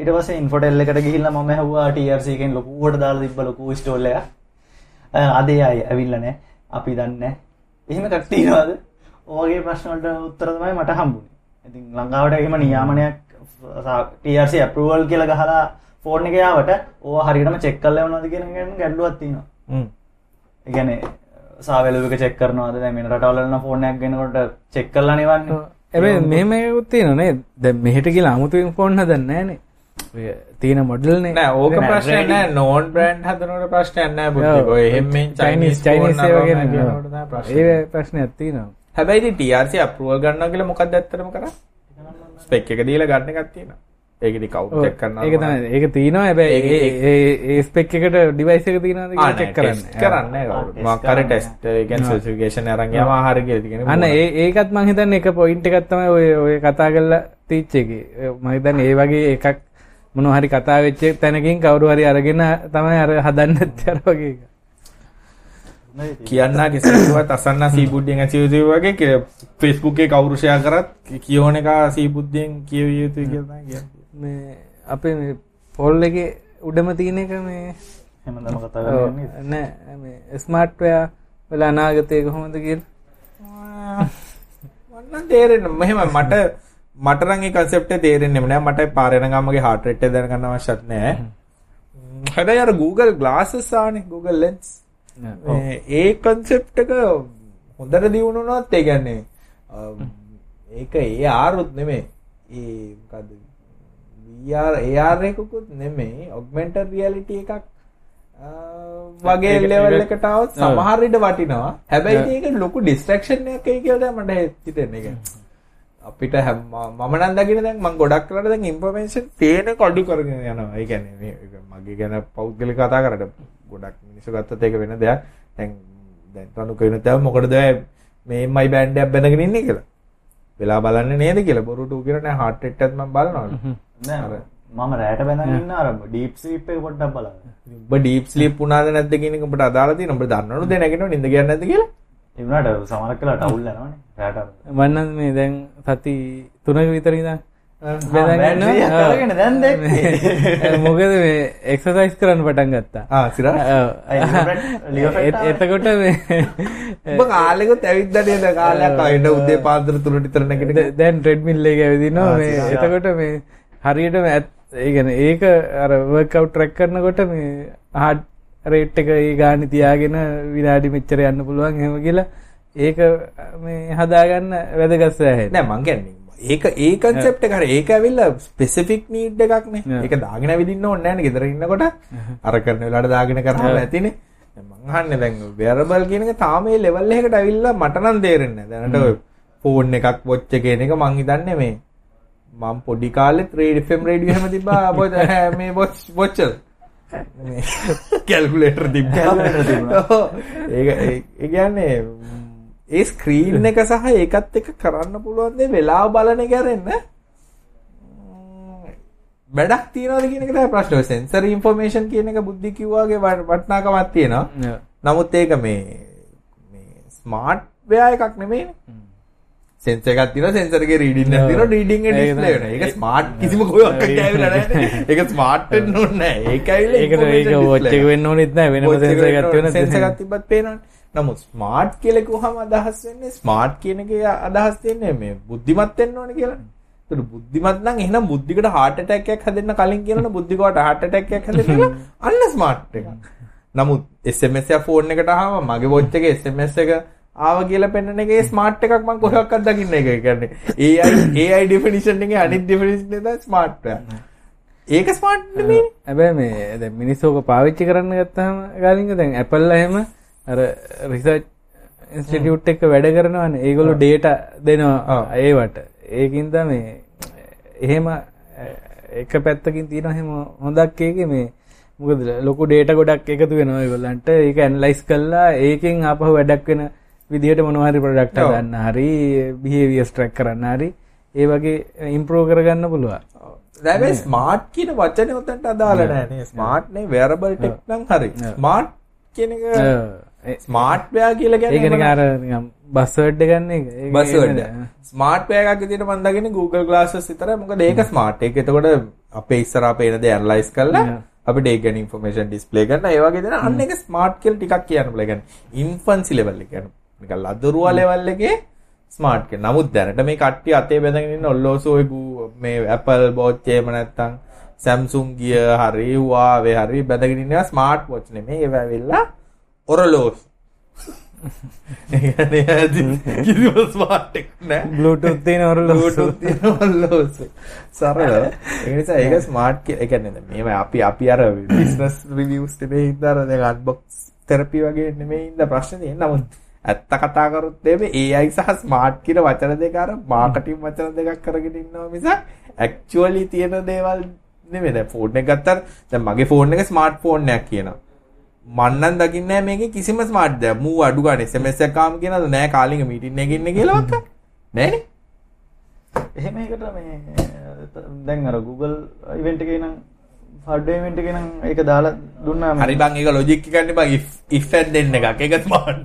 නැහැ. ඊට පස්සේ ඉන්ෆෝටෙල් එකට ගිහිල්ලා මම ඇහුවා TRC එකෙන් ලොකුවට දාලා තිබ්බ ලොකු ස්ටෝල් එකක්. අදේ අය ඇවිල්ලා නැහැ. අපි දන්නේ. එහෙම එකක් තියනවාද? ඔයගේ ප්‍රශ්න වලට උත්තර තමයි මට හම්බුනේ. ඉතින් ලංකාවට එහෙම නියාමනයක් TRC approval කියලා ගහලා ෆෝන් එක යාවට ඕවා හරියටම චෙක් කරලා යනවාද කියන එක ගැන ගැටලුවක් තියෙනවා. හ්ම්. ඒ කියන්නේ සාවැලුව එක චෙක් කරනවාද දැන් වෙන රටවල නම් ෆෝන් එකක් ගෙනකොට චෙක් කරලා නෙවන්නේ. මෙහෙම එකකුත් තියෙනවා නේද? දැන් මෙහෙට ගිහලා 아무තුවෙන් තියෙන මොඩල් නේ. ඕක නෑ, ප්‍රශ්නයක් ready. නෑ නෝන් බ්‍රෑන්ඩ් හදනකොට ප්‍රශ්නයක් නෑ එහෙම චයිනීස් චයිනීස් ගැන තමයි ප්‍රශ්නේ. ඒ ප්‍රශ්නයක් තියෙනවා. හැබැයි TRC approval ගන්නවා කියලා මොකක්ද ඇත්තටම කරා? ස්පෙක් එක දීලා ගන්න එකක් තියෙනවා. ඒක ඉතින් කවුරු ඔව්, චෙක් කරනවා. ඒක තමයි ඒක තියෙනවා හැබැයි ඒ- ඒ ඒ ස්පෙක් එකට ඩිවයිස් එක තියෙනවද ආ කියලා නෑ චෙක් කරන්න. කරන්නේ මොකක් කරන්නේ. ටෙස්ට් ඒ කියන්නේ ස්පෙસિෆිකේෂන් අරන් ගියාම හරි කියලා කියන්නේ. අන්න ඒ ඒකත් මං හිතන්නේ එක පොයින්ට් එකක් තමයි ඔය ඔය කතා කරලා තීච් එකේ. මං හිතන්නේ ඒ වගේ එකක් මොනවා හරි කතා වෙච්ච තැනකින් කවුරු හරි අරගෙන තමයි අර හදන්න ඇත්තේ අර වගේ එක. කියන්නා කිසිවක් අසන්නා සීබුද්ධියෙන් ඇති යුතු වගේ කියලා Facebook එකේ කවුරු ෂෙයා කරත් කියෝන එක සීබුද්ධියෙන් කියවිය යුතුයි කියලා තමයි. මේ අපේ මේ පොල් එකේ උඩම තියෙන එක මේ හැමදාම කතා කරන්නේ නෑ මේ ස්මාර්ට් වෙයා වල අනාගතය කොහොමද කියලා මන්න තේරෙන්න මෙහෙම මට මට නම් ඒ concept එක තේරෙන්නේ නැහැ. මට පාර යන ගමගේ heart rate එක දැනගන්න අවශ්‍යත් නැහැ. හැබැයි අර Google ආනේ Google මේ ඒ concept එක හොඳට දියුණුනොත් ඒ කියන්නේ ඒක ඒ ආරුත් නෙමෙයි. ඒ මොකද්ද? VR AR එකකුත් නෙමෙයි. augmented reality එකක් වගේ ලෙවල් එකට આવොත්. සමහර විට වටිනවා. හැබැයි ඒක ලොකු distraction එකක් කියලා මට හිතෙන්නේ. ඒක අපිට හැම මම නම් දකින දැන් මම ගොඩක් කරලා දැන් ඉන්ෆර්මේෂන් පේන කඩු කරගෙන යනවා. ඒ කියන්නේ මේ මගේ ගැන පෞද්ගලික කතා කරලා ගොඩක් මිනිස්සු ගත්තත් ඒක වෙන දෙයක්. දැන් දැන් තනු කියන තව මොකටද මේ මයි බෑන්ඩ් එකක් බැඳගෙන ඉන්නේ කියලා. වෙලා බලන්නේ නේද කියලා බොරු ටූ කියලා නෑ heart rate එකත් මම බලනවා. නෑ මම රෑට බැඳගෙන ඉන්න අර ඩීප් ස්ලීප් එක පොඩ්ඩක් බලන්න. ඔබ ඩීප් ස්ලීප් වුණාද නැද්ද කියන එක ඔබට අදාළ තියෙන ඔබ දන්නවද නැගිනව නින්ද කියන්නේ නැද්ද කියලා? වෙලාවට අවුල් යනවනේ රෑට. අර. මන්නන් මේ දැන් සති තුනක විතර ඉඳන් බෙදගෙන බැටරියක් ඉන්නවා. අරගෙන දැන් දැක්කේ. මොකද මේ එක්සර්සයිස් කරන්න පටන් ගත්තා සිරා එතකොට කාලෙකුත් ඇවිද්ද නේද කාලයක් අයින උදේ පාන්දර 3 විතර නැගිටින ද- දැන් ට්‍රෙඩ්මිල් එක ඇවිදිනවා. එතකොට මේ හරියටම ඇත්- ඒ කියන්නේ ඒක අර වර්කවුට් ට්‍රැක් කරනකොට මේ හાર્ට් රේට් එක ඒ ගානේ තියාගෙන විනාඩි මෙච්චර යන්න පුළුවන් එහෙම කියලා ඒක මේ හදාගන්න වැදගත් සෑහෙන. නෑ මං කියන්නේ ඒක ඒ කන්සෙප්ට් එක හරි. ඒක ඇවිල්ලා ස්පෙસિෆික් නීඩ් එකක් නේ. Yeah. ඒක දාගෙන ඇවිදින්න ඕනේ නෑනේ. ගෙදර ඉන්නකොට අර කරන වෙලාවට දාගෙන Yeah. ඇතිනේ. දැන් මං අහන්නේ දැන් වෙරබල් කියන එක තාම ලෙවල් එකකට ඇවිල්ලා මට නම් තේරෙන්නේ දැනට ෆෝන් එකක් වොච් එක කියන එක මං හිතන්නේ මේ මම පොඩි කාලෙත් රේඩ් FM රේඩියෝ එහෙම තිබ්බා. *laughs* මේ වොච් *laughs* *laughs* ඔව්. ඒක ඒ- ඒ කියන්නේ ඒ ස්ක්‍රීන් එක සහ ඒකත් එක කරන්න පුළුවන් දේ වෙලාව බලන එක අරෙන්න වැඩක් තියනවද කියන එක තමයි ප්‍රශ්නේ. සෙන්සර් ඉන්ෆර්මේෂන් කියන එක බුද්ධි කිව්වාගේ වට- වටිනාකමක් තියෙනවා. නමුත් ඒක මේ ස්මාර්ට් වෙයා එකක් නෙමෙයිනේ. සෙන්සර් එකක් තියෙනවා සෙන්සර් එකේ රීඩින් එකක් තියෙනවා රීඩින් එක ස්මාර්ට් කිසිම කොහොමද ඇවිල්ලා නැහැ. ඒක ස්මාර්ට් වෙන්න ඕනේ නැහැ. ඒක ඒක එක වෙන්න එකක් තියෙන සෙන්සර් එකක් තිබ්බත් පේනවනේ. නමුත් ස්මාර්ට් කියලා කිව්වහම අදහස් වෙන්නේ ස්මාර්ට් කියන එකේ අදහස් තියෙන්නේ මේ බුද්ධිමත් වෙන්න ඕනේ කියලානේ. ඒතර බුද්ධිමත් නම් එහෙනම් බුද්ධිකට එකක් හැදෙන්න කලින් කියනවනේ. බුද්ධිකට හැදෙන්න කියලා. අන්න ස්මාර්ට් එක. *laughs* නමුත් එක ෆෝන් එකට ආවම මගේ එකේ SMS එක ආව කියලා පෙන්වන එකේ ස්මාර්ට් එකක් මම කොහොක්වත් දකින්න එක. ඒ කියන්නේ AI AI definition එකේ අනිත් definition එක තමයි ස්මාර්ට්. ඒක ස්මාර්ට් නෙමෙයි. හැබැයි මේ දැන් මිනිස්සු ඔක පාවිච්චි කරන්න ගත්තාම ගාලින්ක දැන් Apple එහෙම අර රිසර්ච් ඉන්ස්ටිටියුට් එක වැඩ කරනවානේ ඒගොල්ලෝ ඩේටා දෙනවා. ඒවට ඒකින්ද මේ එහෙම එක පැත්තකින් තියෙනවා එහෙම හොඳක් ඒකේ මේ මොකද ලොකු ඩේටා ගොඩක් එකතු වෙනවා ඒගොල්ලන්ට ඒක ඇනලයිස් කළා ඒකෙන් ආපහු වැඩක් වෙන විදිහට මොනවා හරි ප්‍රොඩක්ට්. හදන්න හරි බිහේවියර්ස් ට්‍රැක් කරන්න හරි ඒ වගේ ඉම්ප්‍රූව් කරගන්න පුළුවන්. දැබයි ස්මාර්ට් කියන වචනය උතන්ට අදාළ නෑනේ ස්මාර්ට් නේ වෙරබල් ටෙක් නම් හරි. ස්මාර්ට් කියන එක ස්මාර්ට් වයා කියලා කියන්නේ අර බස්වර්ඩ් ගන්න එක. ඒක බස්වර්ඩ් කියන්නේ. ස්මාර්ට් වයා එකක් විදිහට මම දකින්නේ Google Glasses විතරයි. මොකද ඒක ස්මාර්ට් ඒක එතකොට අපේ ඉස්සරහා පේන දේ ඇනලයිස් කරලා Yeah. අපිට ඒක ගැන ඉන්ෆර්මේෂන් ඩිස්ප්ලේ කරන ඒ වගේ දෙන අන්න ඒක ස්මාර්ට් කියලා ටිකක් කියන්න කියන්නේ ඉන්ෆන්සි ලෙවල් එක කියන්නේ නිකන් ලදරුවා ලෙවල් එකේ ස්මාර්ට් කියන. නමුත් දැනට මේ කට්ටිය අතේ බැඳගෙන ඉන්න ඔල්ලෝසෝ මේ Apple watch එහෙම නැත්නම් Samsung Gear හරි Huawei හරි බැඳගෙන ඉන්නවා ස්මාර්ට් watch නෙමෙයි ඒව ඇවිල්ලා ඔරලෝසු. *laughs* ඒ කියන්නේ කිසිම ස්මාර්ට් එකක් නෑ. Bluetooth තියෙන ඔරලෝසු. Bluetooth තියෙන ඔරලෝසු. සරල. ඒ නිසා ඒක ස්මාර්ට් කියලා. ඒ කියන්නේ මේව අපි අපි අර බිස්නස් රිවිව්ස් නෙමෙයි ඉඳලා දැන් අන්බොක්ස් තෙරපි වගේ නෙමෙයි ඉඳලා ප්‍රශ්නේ තියෙන්නේ. නමුත් ඇත්ත කතා කරොත් එමේ AI සහ ස්මාර්ට් කියන වචන දෙක අර මාකටිං වචන දෙකක් කරගෙන ඉන්නවා මිසක් ඇක්චුවලි තියෙන දේවල් නෙමෙයි. දැන් ෆෝන් එක ගත්තාම දැන් මගේ ෆෝන් එක ස්මාර්ට් ෆෝන් එකක් කියනවා. මන්නන් දකින්නේ නැහැ මේකේ කිසිම ස්මාර්ට් දෙයක්. මූ අඩු ගන්න SMS එකක් ආවම කියනද නෑ කාලින්ග මීටින් එකකින් ඉන්නේ කියලා වක්ක. නෑනේ. එහෙම එකට මේ දැන් අර Google ඉවෙන්ට් එකේ නම් හඩ්වේ ඉවෙන්ට් එකේ නම් ඒක දාලා දුන්නාම හරි බං ඒක ලොජික් එකන්නේ බං if if and then එකක්. ඒක ස්මාර්ට්.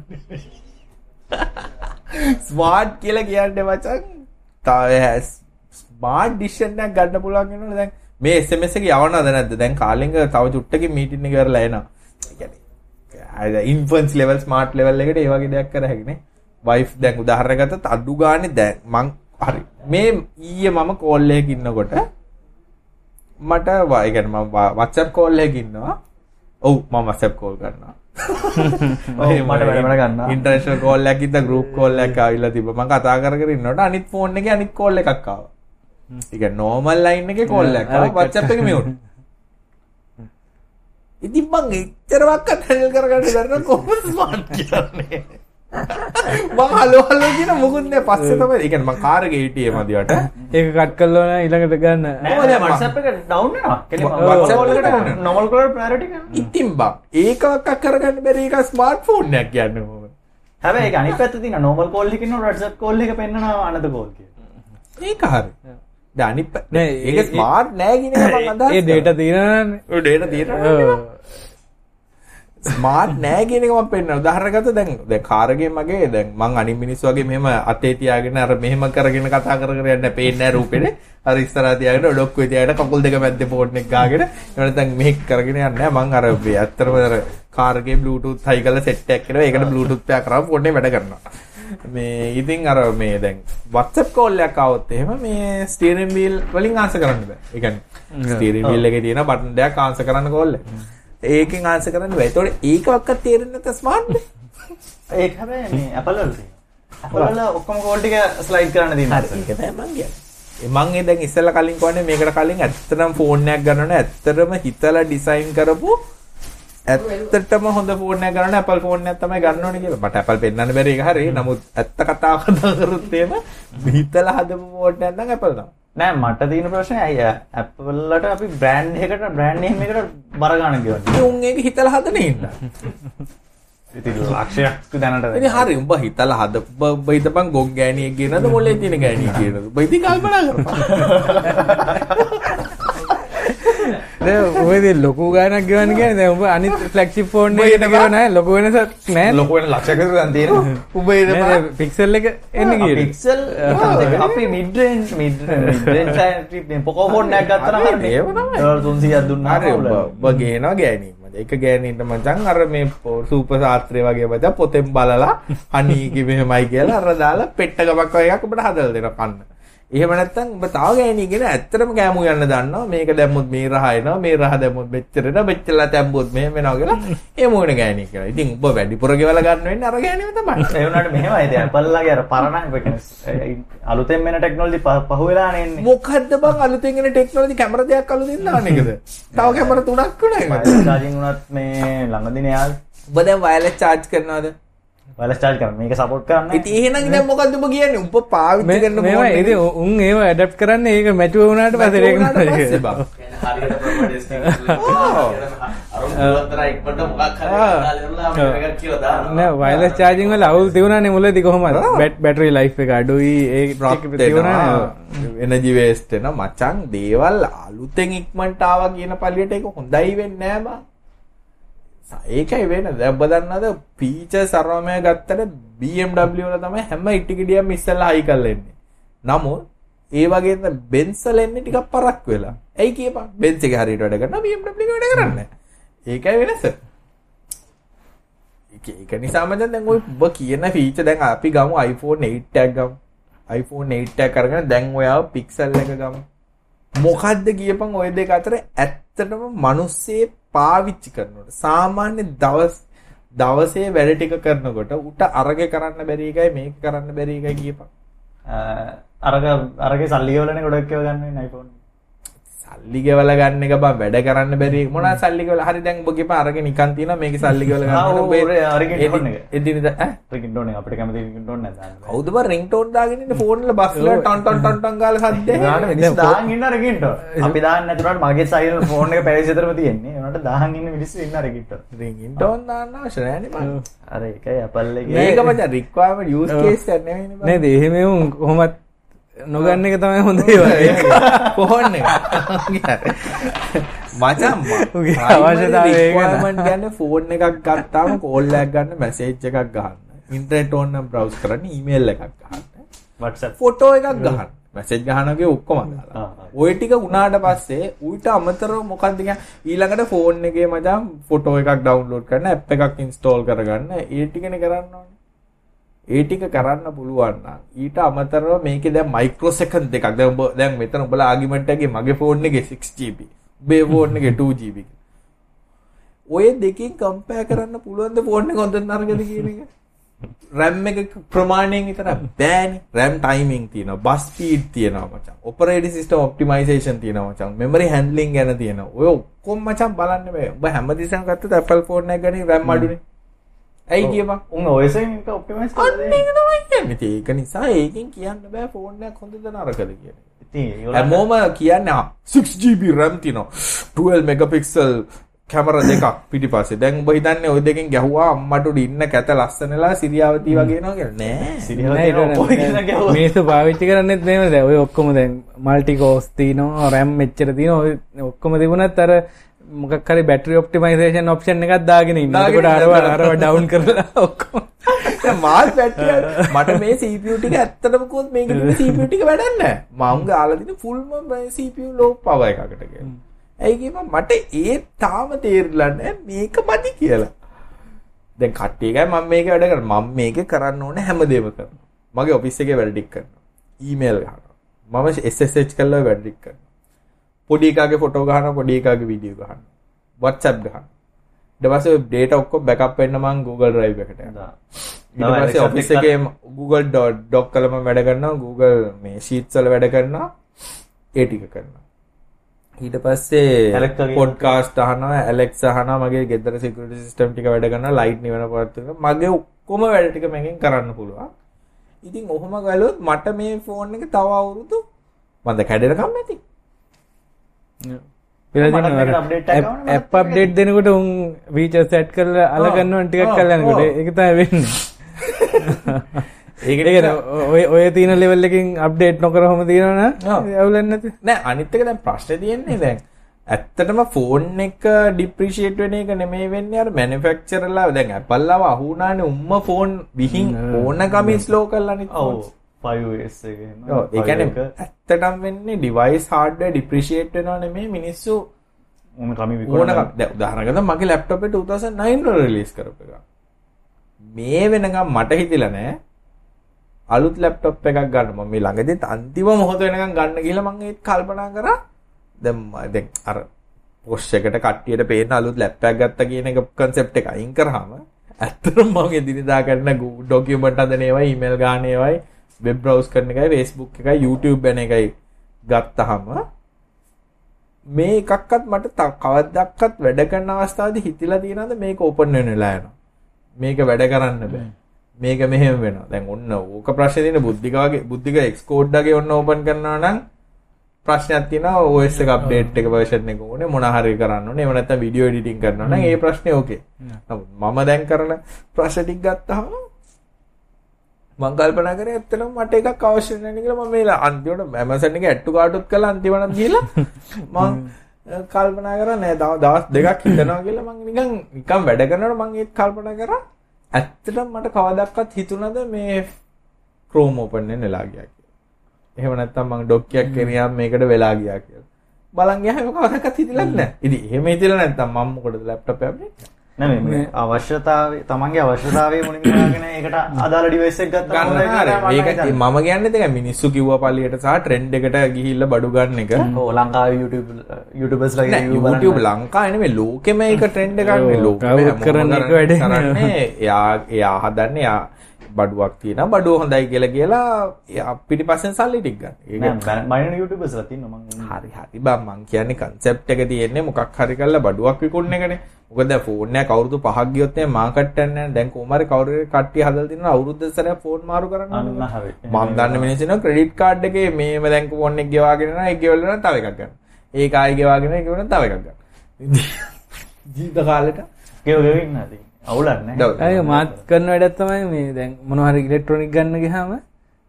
ස්මාර්ට් කියලා කියන්නේ මචං තාය ස්මාර්ට් ඩිසිෂන් එකක් ගන්න පුළුවන් වෙනවනේ දැන් මේ SMS එක යවනවද නැද්ද? දැන් කාලින්ග තව චුට්ටකින් මීටින් එක කරලා එනවා. ඒ කියන්නේ ඉන්ෆ්ලුවන්ස් ලෙවල් ස්මාර්ට් ලෙවල් එකට ඒ වගේ දෙයක් කර හැකිනේ. වයිෆ් දැන් උදාහරණයක් ගත්තත් අඩු ගානේ දැන් මං හරි මේ ඊයේ මම කෝල් එකක ඉන්නකොට මට වා- ඒ කියන්නේ මම වා- WhatsApp කෝල් එකක ඉන්නවා. ඔව් මම WhatsApp කෝල් කරනවා. *laughs* මට වැඩ ගන්නවා. ඉන්ටර්නැෂනල් කෝල් ඉඳලා ගෲප් කෝල් එකක් ආවිලා තිබ්බ. මම කතා කර කර ඉන්නකොට අනිත් ෆෝන් එකේ අනිත් කෝල් එකක් ආවා. ඒ කියන්නේ නෝමල් ලයින් එකේ කෝල් එකක් ආවා. WhatsApp එකේ මියුට්. *laughs* ඉතින් මං එච්චරවත් හැන්ඩල් කරගන්න බැරි නම් කොහොමද ස්මාර්ට් කියන්නේ? මං හලෝ හලෝ කියන මොකුත් නෑ පස්සේ තමයි ඒ කියන්නේ මං කාර් එකේ හිටියේ මදිවට. ඒක කට් කල්ලෝන ඊළඟට ගන්න නෑ දැන් WhatsApp එක down වෙනවා. කෙලින්ම WhatsApp WhatsApp එකට normal caller priority කරනවා. ඉතින් බං ඒකවක් කරගන්න බැරි එක ස්මාර්ට් ෆෝන් එකක් කියන්නේ මොකද? හැබැයි ඒක අනිත් පැත්ත තියෙනවා normal call එකකින් WhatsApp call එක පෙන්නනවා අනද call කියලා. ඒක හරි. දැන් අනිත් නෑ, ඒක ඒ- ස්මාර්ට් නෑ කියන එක මං අදහස් ඒ ඩේට තියෙනනේ ඔය ඩේටා තියෙනවා. ස්මාර්ට් නෑ කියන එක මම පෙන්නන උදාහරණයක් ගත්තා දැන් දැන් කාර් එකේ මගේ දැන් මං අනිත් මිනිස්සු වගේ මෙහෙම අතේ තියාගෙන අර මෙහෙම කරගෙන කතා කර කර යන්න පේන්නේ නෑ රූපෙනේ. අර ඉස්සරහා තියාගෙන ඔඩොක්කුවේ තියාගෙන කකුල් දෙක මැද්දේ ෆෝන් එක ගාගෙන එහෙම නැත්නම් මෙහෙක් කරගෙන යන්නේ නෑ. මං අර ඇත්තටම අර කාර් එකේ බ්ලූටූත් හයි කරලා සෙට් එකක් කරනවා ඒකට බ්ලූටූත් පෑ කරාම ෆෝන් එක වැඩ කරනවා. මේ ඉතින් අර මේ දැන් WhatsApp කෝල් එකක් ආවොත් එහෙම මේ ස්ටියරින් වීල් වලින් ආන්සර් කරන්න බෑ. ඒ කියන්නේ ස්ටියරින් වීල් එකේ තියෙන බටන් දෙකක් ආන්සර් කරන්න කෝල් එක. ඒකෙන් ආන්සර් කරන්න බෑ. ඒතකොට ඒකවත් තේරෙන්නේ නැත්නම් ස්මාර්ට් නේ. ඒක හැබැයි මේ Apple වල තියෙනවා. Apple වල ඔක්කොම call ටික slide කරන්න තියෙනවා. හරි ඒක තමයි මං කියන්නේ. ඒ මං ඒ දැන් ඉස්සෙල්ලා කලින් කියන්නේ මේකට කලින් ඇත්තටම ෆෝන් එකක් ගන්නවනේ ඇත්තටම හිතලා ඩිසයින් කරපු ඇත්තටම හොඳ ෆෝන් එකක් ගන්නවනේ Apple ෆෝන් එකක් තමයි ගන්න ඕනේ කියලා. මට Apple පෙන්වන්න බැරි එක හරි. නමුත් ඇත්ත කතාව කතා කරොත් එහෙම හිතලා හදපු ෆෝන් එකක් නම් Apple තමයි. නෑ මට තියෙන ප්‍රශ්නේ අය Apple වලට අපි brand එකකට brand name එකකට බර ගන්න කියවනේ. උන් ඒක හිතලා හදන ඉන්න. ඉතින් ලක්ෂයක් දැනට ඉතින් හරි උඹ හිතලා හද උඹ හිතපන් ගොන් ගෑණියෙක් කියනද මොලේ තියෙන ගෑණියෙක් කියනද? උඹ ඉතින් කල්පනා කරපන්. *laughs* ඔයද ලොකු ගානක් ගෙවන්න දැන් ඔබ අනිත් ෆ්ලැග්ෂිප් ෆෝන් ගෙව නැහැ ලොකු වෙනසක් නැහැ ලොකු වෙන ලක්ෂයක් විතර දැන් තියෙනවා. උඹ ඉතින් පික්සල් එක එන්න පික්සල් අපි mid range mid mid range type Poco phone එකක් ගත්තා නම් හරිනේ. ඒව තමයි. ඩොලර් 300ක් දුන්නා. ඔබ ගේනවා මචං. එක ගෑණියෙක්ට මචං අර මේ සූපර් ශාස්ත්‍රය වගේ මචං පොතෙන් බලලා අනී කි මෙහෙමයි කියලා අර දාලා පෙට්ටකමක් වගේ එකක් ඔබට හදලා දෙනවා කන්න. එහෙම නැත්නම් ඔබ තව ගෑණියෙක්ගෙන ඇත්තටම කෑමු යන්න දන්නවා. මේක දැම්මොත් මේ රහ එනවා. මේ රහ දැම්මොත් මෙච්චර එනවා. මෙච්චරලා තැම්බුවොත් මෙහෙම වෙනවා කියලා. ඒ මොන ගෑණියෙක් කියලා. ඉතින් ඔබ වැඩිපුර ගෙවලා ගන්න වෙන්නේ අර ගෑණියම තමයි. *laughs* ඒ වුණාට මෙහෙමයි ඉතින් Apple ලගේ අර පරණ අලුතෙන් වෙන ටෙක්නොලොජි පහු වෙලානේ එන්නේ. මොකද්ද බං අලුතෙන් එන ටෙක්නොලොජි කැමරා දෙකක් අලුතින් දාන එකද? තව කැමරා තුනක් වුණා ඒකද? charging උනත් මේ ළඟදී නේ ඔබ දැන් වයර්ලස් charge කරනවද? Wireless charge කරන මේක support කරන්නේ. ඉතින් එහෙනම් දැන් මොකද්ද ඔබ කියන්නේ? ඔබ පාවිච්චි කරන මේවා phone ඉතින් උන් ඒව ඇඩප්ට් කරන්න ඒක මැචුව වුණාට පස්සේ ඒක. හරියට මේක *laughs* කියලා. දානවා. නෑ වයර්ලස් චාර්ජින් වල අවුල් තිබුණානේ මුලදී කොහොමද? බැට් බැටරි ලයිෆ් එක අඩුයි ඒ රත් තිබුණානේ එනජි වේස්ට් වෙන මචං. දේවල් අලුතෙන් ඉක්මනට ආවා කියන පළියට ඒක හොඳයි වෙන්නේ නෑ බං. ඒකයි වෙන දැන් ඔබ දන්නවද ෆීචර්ස් අරමය ගත්තට BMW වල තමයි හැම ඉටිකිඩියම ඉස්සෙල්ලා හයි කරලා එන්නේ. නමුත් ඒ වගේ තමයි බෙන්ස් වල එන්නේ ටිකක් පරක් වෙලා. ඇයි කියපන් බෙන්ස් එක හරියට වැඩ කරනවා BMW එක වැඩ කරන්නේ නැහැ. ඒකයි වෙනස. ඒක ඒක නිසාම දැන් ඔය ඔබ කියන ෆීචර් දැන් අපි ගමු iPhone 8 එකක් ගමු. iPhone 8 එකක් අරගෙන දැන් ඔයාව Pixel එක ගමු. මොකද්ද කියපන් ওই දෙක අතර ඇත්තටම මිනිස්සේ පාවිච්චි කරනකොට සාමාන්‍ය දවස් දවසේ වැඩ ටික කරනකොට උට අරගේ කරන්න බැරි එකයි මේක කරන්න බැරි එකයි කියපන්. අරක අරගේ සල්ලි ගෙවලනේ ගොඩක් ඒවා ගන්න වෙන iPhone. සල්ලි ගෙවලා ගන්න එක බං වැඩ කරන්න බැරි. මොනවා සල්ලි ගෙවලා හරි දැන් ඔබ ගිහපන් අරගෙන නිකන් තියෙනවා. මේකේ සල්ලි ගෙවලා ආ, ගන්න ඔව්, ඔය අරගෙන ටෝන් එක. එදිනෙද ඈ? රින්ග්ටෝන් එක අපිට කැමති රින්ග්ටෝන් එක දාන්න. කවුද බං රින්ග්ටෝන් දාගෙන ඉන්නේ? ෆෝන් වල බස් වල ටන් ටන් ටන් ටන් ගාලා සද්ද. මිනිස්සු දාන් ඉන්න රින්ග්ටෝන්. අපි දාන්න නැතුණාට මගේ සයිල් ෆෝන් එක පැවිසි විතරම තියෙන්නේ. ඒනට දාන් ඉන්න මිනිස්සු ඉන්න රින්ග්ටෝන්. රින්ග්ටෝන් දාන්න අවශ්‍ය නැහැ නේ බං. අර ඒකයි Apple එකේ. මේක මචං රික්වයර්මන්ට් යූස් කේස් එකක් නෙවෙයිනේ නේද? එහෙම උන් කොහොමත් නොගන්න එක තමයි හොඳ ඒවා. ෆෝන් එක මචං උගේ අවශ්‍යතාවය ඒක නේ. රික්වයර්මන්ට් කියන්නේ ෆෝන් එකක් ගත්තාම කෝල් එකක් ගන්න මැසේජ් එකක් ගහන්න. ඉන්ටර්නෙට් ඕන නම් බ්‍රවුස් කරන්න ඊමේල් එකක් ගහන්න. WhatsApp. ෆොටෝ එකක් ගහන්න. මැසේජ් ගහනගේ ඔක්කොම දාලා ආ, ආ. ওই ටික උනාට පස්සේ ඌට අමතරව මොකක්ද කියන්නේ? ඊළඟට ෆෝන් එකේ මචං ෆොටෝ එකක් ඩවුන්ලෝඩ් කරන්න ඇප් එකක් ඉන්ස්ටෝල් කරගන්න ඒ ටිකනේ කරන්න ඕනේ ඒ ටික කරන්න පුළුවන් නම් ඊට අමතරව මේකේ දැන් මයික්‍රෝසෙකන්ඩ් දෙකක්. දැන් ඔබ දැන් මෙතන ඔබලා ආගියුමන්ට් එකේ මගේ ෆෝන් එකේ 6GB ඔබේ ෆෝන් එකේ 2GB ඔය දෙකෙන් කම්පෙයාර් කරන්න පුළුවන් ද ෆෝන් එක හොඳ නරකද කියන එක? RAM එක ප්‍රමාණයෙන් විතර බෑනේ. RAM timing තියෙනවා bus speed තියෙනවා මචං. operating system optimization තියෙනවා මචං. memory handling ගැන තියෙනවා. ඔය ඔක්කොම මචං බලන්න බෑ. ඔබ හැමතිස්සෙම ගත්තොත් Apple phone එක ගන්නේ RAM අඩුනේ. ඇයි කියපන්? උන් ඔයස අන්න ඒක නිසා ඒකෙන් කියන්න බෑ එකක් හොඳද නරකද කියන හැමෝම කියන්නේ ආ, 6GB RAM තියෙනවා. 12 megapixel කැමරා දෙකක් පිටිපස්සේ. දැන් ඔබ හිතන්නේ ওই දෙකෙන් ගැහුවා අම්මට ඉන්න කැත ලස්සනලා සිරියාවතී වගේ එනවා කියලා. නෑ. මේසු පාවිච්චි කරන්නෙත් මේම දැ ඔය ඔක්කොම දැන් මල්ටි කෝස් තියනවා රැම් මෙච්චර තින ඔය ඔක්කොම තිබුණත් අර මොකක්කරි බැටරි ඔප්ටිමයිසේෂන් ඔප්ෂන් එකක් දාගෙන ඉන්නකොට අරව අරව ඩවුන් කරලා ඔක්කොම. මාත් පැට්ටිය මට මේ CPU ටික ඇත්තටම කොහොමද මේක CPU ටික වැඩක් නෑ. මම ගාලා දින ෆුල්ම CPU low power එකකට කියලා. ඇයි කියපන් මට ඒ තාම තේරිලා නෑ. මේක මදි කියලා. දැන් කට්ටිය එකයි මම මේක වැඩ කරනවා මම මේක කරන්න ඕනේ හැමදේම කරනවා. මගේ ඔෆිස් එකේ වැඩ ටික කරනවා. ඊමේල් ගහනවා. මම SSH කරලා වැඩ ටික කරනවා පොඩි එකාගේ ෆොටෝ ගහනවා පොඩි එකාගේ වීඩියෝ ගහනවා. WhatsApp ගහනවා. ඊට පස්සේ data ඔක්කොම backup වෙන්න මම Google Drive එකට යනවා. ඊට පස්සේ ඔෆිස් එකේ Google Doc මම වැඩ කරනවා. Google මේ Sheets වල වැඩ කරනවා. ඒ ටික කරනවා. ඊට පස්සේ පොඩ්කාස්ට් අහනවා Alexa අහනවා මගේ ගෙදර security system ටික වැඩ කරනවා light නිවන පවත්වන මගේ ඔක්කොම වැඩ ටික මගෙන් කරන්න පුළුවන්. ඉතින් ඔහොම ගලොත් මට මේ ෆෝන් එක තව අවුරුදු මන්ද කැඩෙනකම් ඇති ඇප් අප්ඩේට් දෙනකොට උන් වීචර් සෙට් කරලා අලගන්නවන් ටිකක් කරලා යනකොට ඒක තමයි වෙන්නේ. *laughs* ඒකට ඔය ඔය තියෙන ලෙවල් එකකින් අප්ඩේට් නොකර හොම තියෙනවනේ අවුලක් නැති නෑ අනිත් එක දැන් ප්‍රශ්නේ තියෙන්නේ දැන්. ඇත්තටම ෆෝන් එක ඩිප්‍රීෂিয়েට් වෙන එක නෙමෙයි වෙන්නේ අර මැනුෆැක්චරර්ලා දැන් Apple ලව අහු වුණානේ උම්ම ෆෝන් විහිං ඕන ගමේ ස්ලෝ කරලානේ ඔව් 5S එක. එහෙම ඔව් ඒ කියන්නේ ඇත්තටම වෙන්නේ ඩිවයිස් හાર્ඩ්වෙයාර් ඩිප්‍රීෂিয়েට් වෙනවා නෙමෙයි මිනිස්සු ඕන කමි විකුණන උදාහරණයක් ගත්තා මගේ ලැප්ටොප් එක 2009 වල රිලීස් කරපු එක. මේ වෙනකම් මට හිතිලා නෑ. අලුත් ලැප්ටොප් එකක් ගන්න. මම මේ ළඟදිත් අන්තිම මොහොත වෙනකම් ගන්න කියලා මම ඒත් කල්පනා කරා. දැන් දැන් අර පොෂ් එකට කට්ටියට පේන අලුත් ලැප්ටොප් ගත්තා කියන එක concept එක අයින් කරාම ඇත්තටම මම එදිනෙදා කරන ඩොකියුමන්ට් හදන ඒවා ඊමේල් ගන්න ඒවායි වෙබ් බ්‍රවුස් කරන එකයි Facebook එකයි YouTube වෙන එකයි ගත්තාම මේ එකක්වත් මට ත- කවදාවත් වැඩ කරන අවස්ථාවේදී හිතිලා තියෙනවද මේක ඕපන් වෙන වෙලා යනවා? මේක වැඩ කරන්න බෑ. මේක මෙහෙම වෙනවා. දැන් ඔන්න ඕක ප්‍රශ්නේ තියෙන බුද්ධික වගේ බුද්ධික එක්ස්කෝඩ් වගේ ඔන්න ඕපන් කරනවා නම් ප්‍රශ්නයක් තියෙනවා OS එක අප්ඩේට් එක version එක ඕනේ. මොන හරි කරන්න ඕනේ. එහෙම නැත්නම් වීඩියෝ එඩිටින් කරනවා නම් ඒ ප්‍රශ්නේ ඕකේ නමුත් මම දැන් කරන ප්‍රශ්න ටික ගත්තාම මම කල්පනා කරේ ඇත්තටම මට එකක් අවශ්‍ය නැහැ කියලා මම මේ අන්තිමට Amazon එකේ cart උත් කළා අන්තිමට ගිහලා *laughs* මම කල්පනා කරා නෑ දවස් දෙකක් හිටනවා කියලා මම නිකන් නිකන් වැඩ කරනකොට මම ඒත් කල්පනා කරා ඇත්තටම මට කවදාවත් හිතුණද මේ Chrome open වෙන්න වෙලා ගියා කියලා. එහෙම නැත්නම් මම ඩොක්කියක් ගෙනියම් මේකට වෙලා ගියා කියලා. බලන් ගියාම කවදාවත් හිතිලා නැහැ. ඉතින් එහෙම හිතිලා නැත්නම් මම මොකටද ලැප්ටොප් එක අප්ඩේට් නෑ මේ අවශ්‍යතාවය තමන්ගේ අවශ්‍යතාවය හොයාගෙන ඒකට අදාළ ඩිවයිස් එකක් ගත්තා ගන්න මේක මම කියන්නේ දෙක මිනිස්සු කිව්වා පල්ලියට සහ ට්‍රෙන්ඩ් එකට ගිහිල්ලා බඩු ගන්න එක. ඕ ලංකාවේ YouTube YouTubers ලගේ නෑ, review බලන්න. YouTube ලංකාවේ නෙමෙයි ලෝකෙම ඒක ට්‍රෙන්ඩ් එකක් නේ ඔව්, ලෝකෙම කවුරුත් හැමෝම කරන එක වැඩේ. කරන්නේ එයා එයා හදන්නේ එයා බඩුවක් තියෙනවා බඩුව හොඳයි කියලා කියලා එයා පිටිපස්සෙන් සල්ලි ටික ගන්න. ඒක නෑ බයින YouTubers ලා තියෙනවා මං හරි හරි බං මං කියන්නේ concept එක තියෙන්නේ මොකක් හරි කරලා බඩුවක් විකුණන එකනේ. මොකද දැන් ෆෝන් එකක් අවුරුදු 5ක් ගියොත් එහේ මාකට් එකක් නැහැ. දැන් කොහොම හරි කවුරු හරි කට්ටිය හදලා තිනවා අවුරුද්ද සැරයක් ෆෝන් මාරු කරන්න අන්න. හරි. මම දන්න මිනිස්සු ඉන්නවා ක්‍රෙඩිට් කාඩ් එකේ මේම දැන් ෆෝන් එක ගෙවාගෙන යනවා ඒක ගෙවලා තව එකක් ගන්න. ඒක ආයි ගෙවාගෙන ඒක ගෙවන තව එකක් ගන්න. ජීවිත කාලෙට ගෙව ගෙව ඉන්න ඇති අවුලක් නෑ. ඇය මාත් කරන වැඩත් තමයි මේ දැන් මොනහරි ඉලෙක්ට්‍රොනික් ගන්න ගහම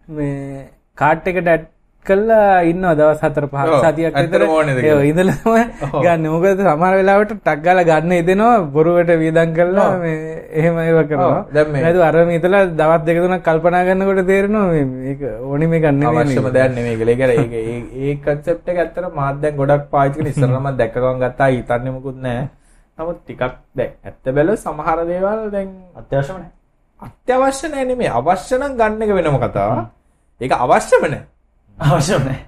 මේ කාට් එකට ඇඩ් කල්ලා ඉන්න දවස් හතර පහ සතියක් කියලා. ඉඳලම. ගන්න මොකද සමහර වෙලාවට ටක් ගාලා ගන්න ඉදෙනවා බොරුවට වියදම් කරලා. මේ එහෙම ඒව කරනවා මේ- නේද අර මේතලා දවස් දෙක තුනක් කල්පනා කරනකොට තේරෙනවා මේ මේක ඕනි මේක නෙමෙයි අවශ්‍යම දෙයක් නෙමෙයි කියලා. ඒක ඒක ඒ ඒ concept එක ඇත්තට මාත් දැන් ගොඩක් පාවිච්චි කරන ඉස්සරහම දැක්ක ගමන් ගත්තා හිතන්නේ මොකුත් නැහැ. නමුත් ටිකක් දැන් ඇත්ත බැලුවොත් සමහර දේවල් දැන් අත්‍යවශ්‍යම නෑ අත්‍යවශ්‍ය නැහැ නෙමෙයි අවශ්‍ය නම් ගන්න එක වෙනම කතාවක්. ඒක අවශ්‍යම නැහැ. අවශ්‍ය නැහැ.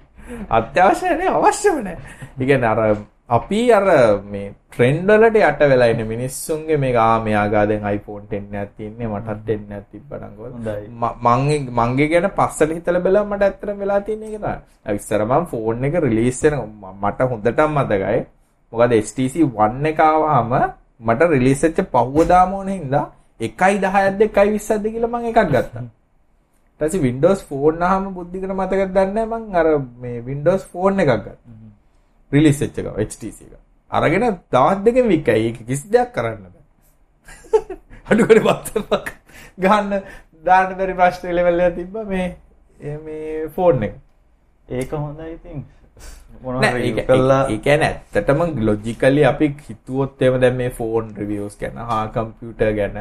අත්‍යවශ්‍ය නැහැ අවශ්‍යම නැහැ. ඒ කියන්නේ අර අපි අර මේ ට්‍රෙන්ඩ් වලට යට වෙලා ඉන්න මිනිස්සුන්ගේ මේක ආ මෙයාගා දැන් iPhone 10 එකක් තියෙන්නේ මටත් 10 එකක් තිබ්බනම් හොඳයි. මං මංගේ ගැන පස්සට හිතලා බලලා මට ඇත්තටම වෙලා තියෙන එක තමයි. ඉස්සර මම ෆෝන් එක රිලීස් වෙන මට හොඳටම මතකයි. මොකද HTC One එක ආවම මට රිලීස් වෙච්ච පහුවදාම ඕනේ හින්දා 1.10ක්ද 1.20ක්ද කියලා මම එකක් ගත්තා. ඊට පස්සේ Windows Phone ආවම බුද්ධිකට මතකද දන්නේ නැහැ මං අර මේ Windows Phone එකක් ගත්තා. රිලිස් වෙච්ච එක HTC එක. අරගෙන දවස් දෙකෙන් වික්කයි. ඒක කිසි දෙයක් කරන්න බෑ. *laughs* අඩුකඩ බත්තමක් ගන්න දාන්න බැරි ප්‍රශ්න ලෙවල් එක තිබ්බා මේ මේ ෆෝන් එක. ඒක හොඳයි ඉතින්. නෑ ඒක කළා ඒ කියන්නේ ඇත්තටම ලොජිකලි අපි හිතුවොත් එහෙම දැන් මේ ෆෝන් රිවිව්ස් ගැන හා කම්පියුටර් ගැන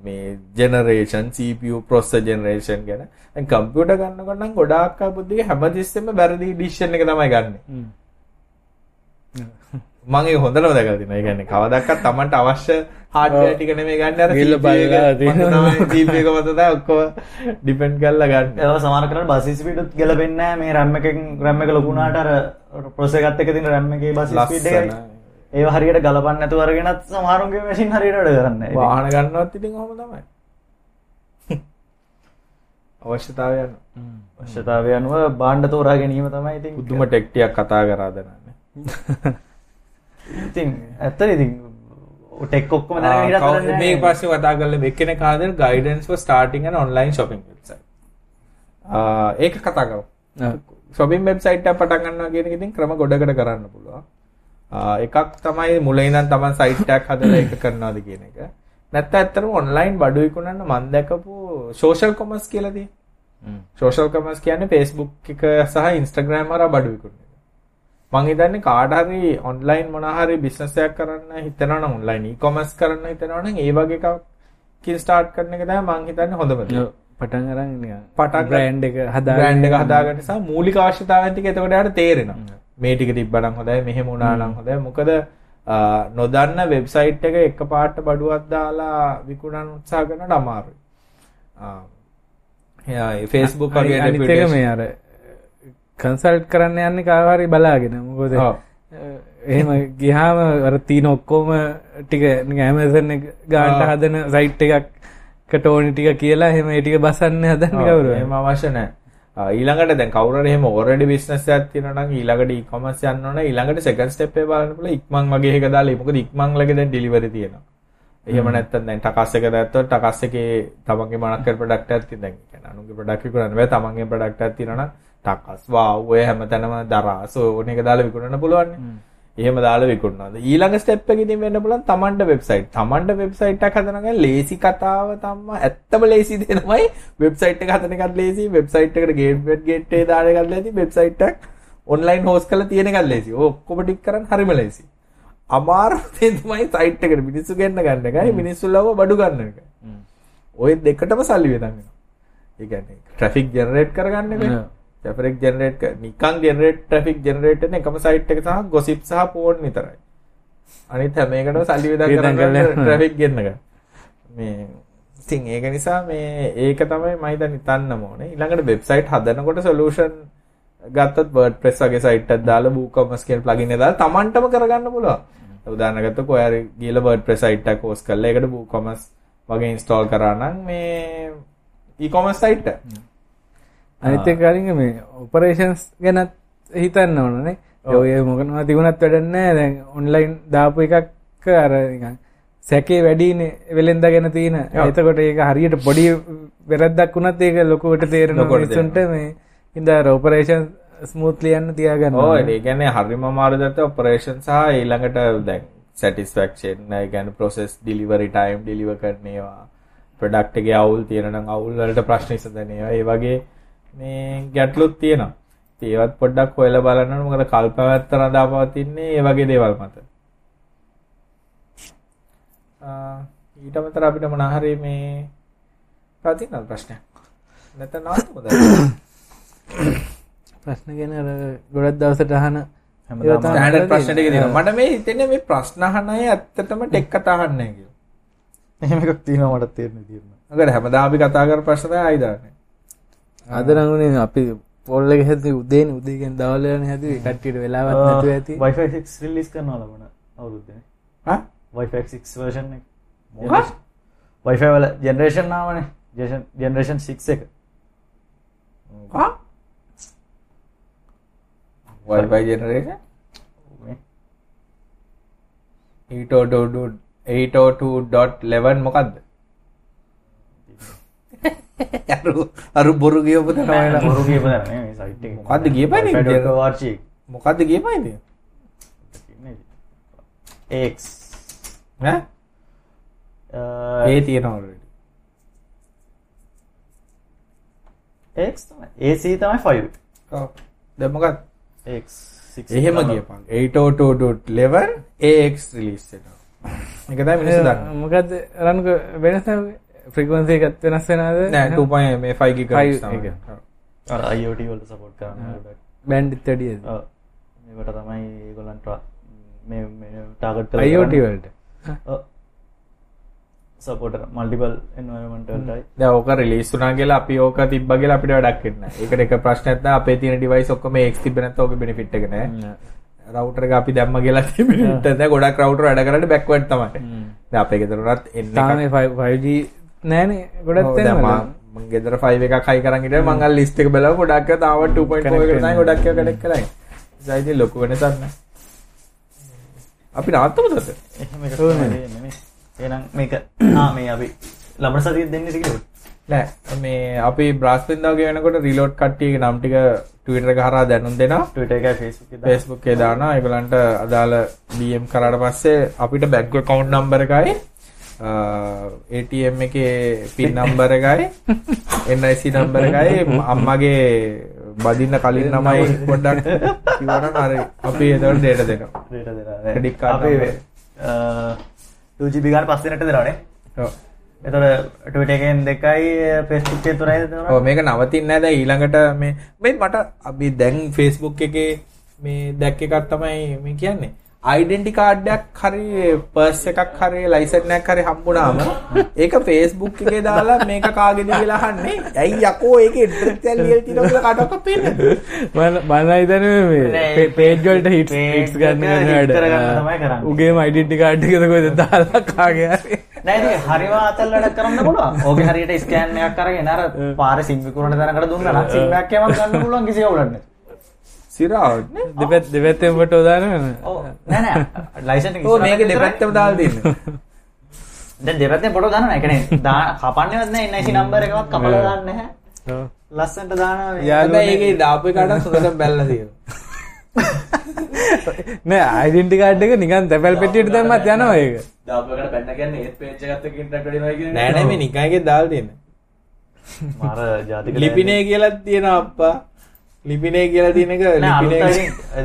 මේ ජෙනරේෂන් CPU processor generation ගැන. දැන් කම්පියුටර් ගන්නකොට නම් ගොඩාක් අය බුද්ධික හැමතිස්සෙම වැරදි ඩිසිෂන් එක තමයි ගන්නෙ. ඒක හොඳටම දැකලා. ඒ කියන්නේ කවදාවත් Tamanට අවශ්‍ය හાર્ඩ්වෙයාර් ටික නෙමෙයි ගන්න අර ගිහිල්ලා බලලා තියෙනවා. CPU එක මත තමයි ඔක්කොම ඩිපෙන්ඩ් කරලා ගන්න. ඒවා සමහර කරලා බස් ස්පීඩුත් ගැලපෙන්නේ නැහැ මේ RAM එකෙන් RAM එක ලොකු වුණාට අර එක්ක තියෙන RAM එකේ බස්. ඒවා හරියට ගලපන්න නැතුව අරගෙනත් සමහරුන්ගේ මැෂින් හරියට වැඩ කරන්නේ. වාහන ගන්නවත් ඉතින් ඔහොම තමයි. අවශ්‍යතාවය යන අවශ්‍යතාවය අනුව භාණ්ඩ තෝරා ගැනීම තමයි ඉතින් පුදුම ටෙක් ටිකක් කතා කරා දනන්නේ. *laughs* ඉතින් ඇත්තට ඉතින් ටෙක් ඔක්කොම. මේ පස්සේ කතා කරලා එක්කෙනෙක් ආදෙන guidance for starting an online shopping website. ආ ඒක කතා කරමු. shopping website එක පටන් ගන්නවා කියන එක ඉතින් ක්‍රම ගොඩකට කරන්න පුළුවන්. එකක් තමයි මුලින් ඉඳන් තමන් site එකක් හදලා ඒක කරනවාද කියන එක. නැත්නම් ඇත්තටම online බඩු විකුණන්න මම දැකපු social commerce කියලා තියෙනවා. social commerce කියන්නේ Facebook එක සහ Instagram හරහා බඩු විකුණන. මං හිතන්නේ කාට හරි online මොන හරි business එකක් කරන්න හිතනවා නම් online e-commerce කරන්න හිතනවා නම් ඒ වගේ එකකින් start කරන එක තමයි මං හිතන්නේ හොඳම දේ. පටන් අරන් පටන් බ්‍රෑන්ඩ් එක හදා බ්‍රෑන්ඩ් එක හදාගන්න නිසා මූලික අවශ්‍යතාවයන් ටික එතකොට යාට තේරෙනවා. මේ ටික තිබ්බනම් හොඳයි මෙහෙම වුණා නම් හොඳයි. මොකද නොදන්න වෙබ්සයිට් එක එකපාරට බඩුවක් දාලා විකුණන්න උත්සාහ කරනට අමාරුයි. ආ. එයා Facebook වගේ අනිත් එක මේ අර කන්සල්ට් කරන්න යන්නේ කාවහරි බලාගෙන මොකද. එහෙම ගිහාම අර තියෙන ඔක්කොම ටික එක ගානට. හදන සයිට් එකකට ඕනි ටික කියලා එහෙම ඒ ටික බසන්න හදන්නේ කවුරු නැහැ. ආ, ඊළඟට දැන් කවුරු හරි එහෙම already business එකක් තියෙනවා නම් ඊළඟට e-commerce යන්න ඕන ඊළඟට second step එක බලන්න පුළුවන් ඉක්මන් වගේ එක දාලා මොකද ඉක්මන් ලගේ දැන් delivery තියෙනවා. එහෙම නැත්නම් දැන් ටකස් එක දැත්තොත් ටකස් එකේ තමන්ගේ මොනක් කර ප්‍රොඩක්ට් එකක් තියෙන දැන් කියන්නේ අනුන්ගේ ප්‍රොඩක්ට් විකුණන්න බෑ තමන්ගේ ප්‍රොඩක්ට් එකක් තියෙනවා නම් ටකස් වාව් ඔය හැමතැනම දරාස ඕන එක දාලා විකුණන්න පුළුවන්. එහෙම දාලා විකුණනවා. ඊළඟ ස්ටෙප් එක ඉතින් වෙන්න පුළුවන් තමන්ට වෙබ්සයිට්. තමන්ට වෙබ්සයිට් එකක් හදන ගමන් ලේසි කතාව තමයි ඇත්තම ලේසි දේ තමයි වෙබ්සයිට් එක හදන එකත් ලේසි, වෙබ්සයිට් එකට ගේට් එක දාන එකත් ලේසි, වෙබ්සයිට් එකක් ඔන්ලයින් හෝස්ට් කරලා තියෙන එකත් ලේසි. ඔය ඔක්කොම ටික කරන් හරිම ලේසි. අමාරු දේ තමයි සයිට් එකට මිනිස්සු ගෙන්න ගන්න එකයි, මිනිස්සු ලව බඩු ගන්න එක. ওই දෙකටම සල්ලි වෙනන් වෙනවා. ඒ කියන්නේ ට්‍රැෆික් ජෙනරේට් කරගන්න එක. ට්‍රැෆික් ජෙනරේට් නිකන් ජෙනරේට් ට්‍රැෆික් ජෙනරේට් වෙන එකම සයිට් එක සහ ගොසිප් සහ පෝන් විතරයි. අනිත් හැම එකටම සල්ලි වේදන් කරන්න. ට්‍රැෆික් ගෙන්න ගන්න. මේ ඉතින් ඒක නිසා මේ ඒක තමයි මම හිතන්නේ හිතන්නම ඕනේ. ඊළඟට වෙබ්සයිට් හදනකොට සොලියුෂන් ගත්තොත් WordPress වගේ සයිට් එකක් දාලා WooCommerce කියන ප්ලගින් එක දාලා Tamanටම කරගන්න පුළුවන්. උදාහරණ ගත්තොත් කොහේ හරි ගිහලා WordPress සයිට් එකක් හොස්ට් කරලා ඒකට WooCommerce වගේ ඉන්ස්ටෝල් කරා නම් මේ e-commerce සයිට් එක. අනිත් එක කලින් මේ ඔපරේෂන්ස් ගැනත් හිතන්න ඕනනේ ඔය මොකනවා තිබුණත් වැඩක් නැහැ. දැන් ඔන්ලයින් දාපු එකක් අර සැකේ වැඩිනේ වෙලෙන්ද ගැන තියෙන එතකොට ඒක හරියට පොඩි වැරද්දක් වුණත් ඒක ලොකුවට තේරෙනවා. ලොකුවට මිනිස්සුන්ට මේ ඉඳ ඔපරේෂන් ස්මූත්ලි යන්න තියාගන්න ඕ. ඒ කියන්නේ හරිම අමාරු දත්ත ඔපරේෂන් සහ ඊළඟට දැන් සැටිස්ෆැක්ෂන් ඒ කියන්නේ process delivery time deliver කරන ඒවා. product එකේ අවුල් තියෙන නම් අවුල් වලට ප්‍රශ්න විසඳන ඒවා. ඒ වගේ මේ ගැටලුත් තියෙනවා. ඒවත් පොඩ්ඩක් හොයලා බලන්න ඕනේ මොකද කල්පවැත්ත රඳාපවතින්නේ ඒ වගේ දේවල් මත. ඊට අමතරව අපිට මොන හරි මේ ප්‍රතිනල් ප්‍රශ්නයක්. නැත්නම් නවත්තමුද? ප්‍රශ්න ගැන අර ගොඩක් දවසට අහන හැමදාම ප්‍රශ්න ටික. තියෙනවා. මට මේ හිතෙන්නේ මේ ප්‍රශ්න අහන අය ඇත්තටම ටෙක් කතා අහන්නේ නැහැ කියලා. එහෙම එකක් තියෙනවා මට තේරෙන්නේ තියෙනවා. අකට හැමදාම අපි කතා කර ප්‍රශ්න තමයි ආයි දාන්නේ අද නඟුණේ අපි පොල්ල එක හැති උදේන උදේගෙන් දවල්ලන හැති කට්ටියට වෙලාවත් නැතුව ඇති. වයිෆයි 6 රිලීස් කරනවා ලබන අවුරුද්දනේ. හා වයිෆයි 6 version එක. මොකක්ද? වයිෆයි වල ජෙනරේෂන් නාමනේ ජෙනරේෂන් 6 එක. හා Wi-Fi generation මේ. 802.802.11 මොකක්ද *laughs* අරු අරු බොරු ගියපු තැන බොරු කියපු දා නේ මේ සයිට් එක මොකද්ද කියපන්නේ? Wi-Fi.co ආර්චි මොකක්ද කියපයිද? X. ඈ? ඒ තියෙනවා already. X තමයි. AC තමයි 5 ඔව්. දැන් මොකක්ද X 6 එහෙම ගියපන් 802.11 AX රිලීස් වෙනවා. *laughs* ඒක තමයි මිනිස්සු දන්නේ. මොකද රන්ක වෙනස ෆ්‍රිකවන්සේ එකත් වෙනස් වෙනද නෑ 2.5 මේ 5 GHz Five, තමයි. ඒක. අර IoT වලට සපෝට් කරන්න ගොඩක් බැන්ඩ් තඩිය ඔව්. මේකට තමයි මේ ටාගට් කරලා අයෝට. වලට. ඔව්. සපෝට් මල්ටිපල් එන්වයරන්මන්ට් වලටයි. දැන් ඕක රිලීස් වුණා කියලා අපි ඕක තිබ්බා කියලා අපිට වැඩක් වෙන්නේ නැහැ. ඒකට එක ප්‍රශ්නයක් තමයි අපේ තියෙන ඩිවයිස් ඔක්කොම තිබ්බ නැත්නම් ඕකේ බෙනිෆිට් එක නැහැ. රවුටර් එක අපි දැම්ම කියලා *laughs* එක දැන් ගොඩක් රවුටර් වැඩ කරන්නේ බෑක්වර්ඩ් තමයි. දැන් අපේ ගෙදර උනත් එන්නේ 5G නෑනේ ගොඩත් දැන් තියෙනවා. මම ගෙදර 5 එකක් හයි කරන් හිටියා මං අර ලිස්ට් එක ගොඩක් ඒවා තාම 2.4 එකට තමයි ගොඩක් ඒවා කනෙක්ට් කරන්නේ. ඒ ඉතින් ලොකු වෙනසක් නැහැ. අපි නාත්තමුද අද? එහෙම එකක් තමයි දෙන්නේ නේ. එහෙනම් මේක ආ මේ අපි ලබන සතියේ දෙන්නේ ටිකද? නෑ මේ අපි බ්‍රාස්පින්දාව වෙනකොට රිලෝඩ් කට්ටියගේ නම් ටික ට්විටර් හරහා දැනුම් දෙනවා. Twitter එකයි Facebook එකයි දාන්න. Facebook එකේ දානවා. ඒගොල්ලන්ට අදාළ DM කරාට පස්සේ අපිට බැංකු account number එකයි අ, ATM එකේ PIN number එකයි NIC number එකයි අම්මගේ බදින්න කලින් නමයි පොඩ්ඩක් කිව්වනම් හරි අපි ඒතකොට data දෙනවා. Data දෙනවා. Credit card අපි number. අ, 2GB ගන්න පස් දිනට දෙනවනේ. ඔව්. එතකොට Twitter එකෙන් දෙකයි Facebook එකෙන් තුනයි දෙනවා. ඔව් මේක නවතින්නේ නැහැ දැන් ඊළඟට මේ මේ මට අපි දැන් Facebook එකේ මේ දැක්ක එකක් තමයි මේ කියන්නේ ඩෙන්ටි කාඩ්ඩයක් හරි පර්ස් එකක් හරි ලයිසන් එකක් හරි හම්බුනාම ඒක Facebook එකේ දාලා මේක කාගේද කියලා අහන්නේ ඇයි යකෝ ඒකේ එක ලියලා තියෙනවා කියලා කාටවත් පේන්නේ මම මම හිතන්නේ මේ පේජ් වලට හිට් page හිට්ස් ගන්න එක hit වැඩ. කරගන්න තමයි කරන්නේ. උගේම ඩෙන්ටි කාඩ් එකද කොහෙද දාලා කාගේ හරි නෑ ඉතින් හරිම අතල් වැඩක් කරන්න පුළුවන්. ඕකේ හරියට ස්කෑන් එකක් අරගෙන අර පාරේ සිම් විකුණන තැනකට දුන්නා නම් සිම් එකක් එමන් ගන්න පුළුවන් කිසි අවුලක් නැහැ. සිරාවට නේ දෙපැත් දෙපැත්තෙන් ෆොටෝ දානවා ඔව් නෑ නෑ ලයිසන් එක ඕ ඉස්සරහට මේක. දෙපැත්තම දාලා දෙන්න දැන් දෙපැත්තෙන් ෆොටෝ දානවා. ඒ කියන්නේ දා කපන්නේවත් නෑ NIC නම්බර් එකවත් කපලා දාන්නේ නැහැ. ඔව්. ලස්සනට දානවා. මේ. යා- හැබැයි ඒකේ දාපු එකට සුදට *laughs* බැලලා තියෙනවා *laughs* නෑ ඩෙන්ටි කාඩ් එක නිකන් තැපැල් පෙට්ටියට දැම්මත් යනවා ඒක දාපුවකට බැන්න කියන්නේ ඒත් පේජ් එකත් එක්ක ඉන්ටරැක්ට් වෙනවා කියන්නේ නෑ නෑ මේ නිකන්ගේ දාලා දෙන්න මාර ජාතික ලිපිනේ කියලා තියෙනවා අප්පා ලිපිනේ කියලා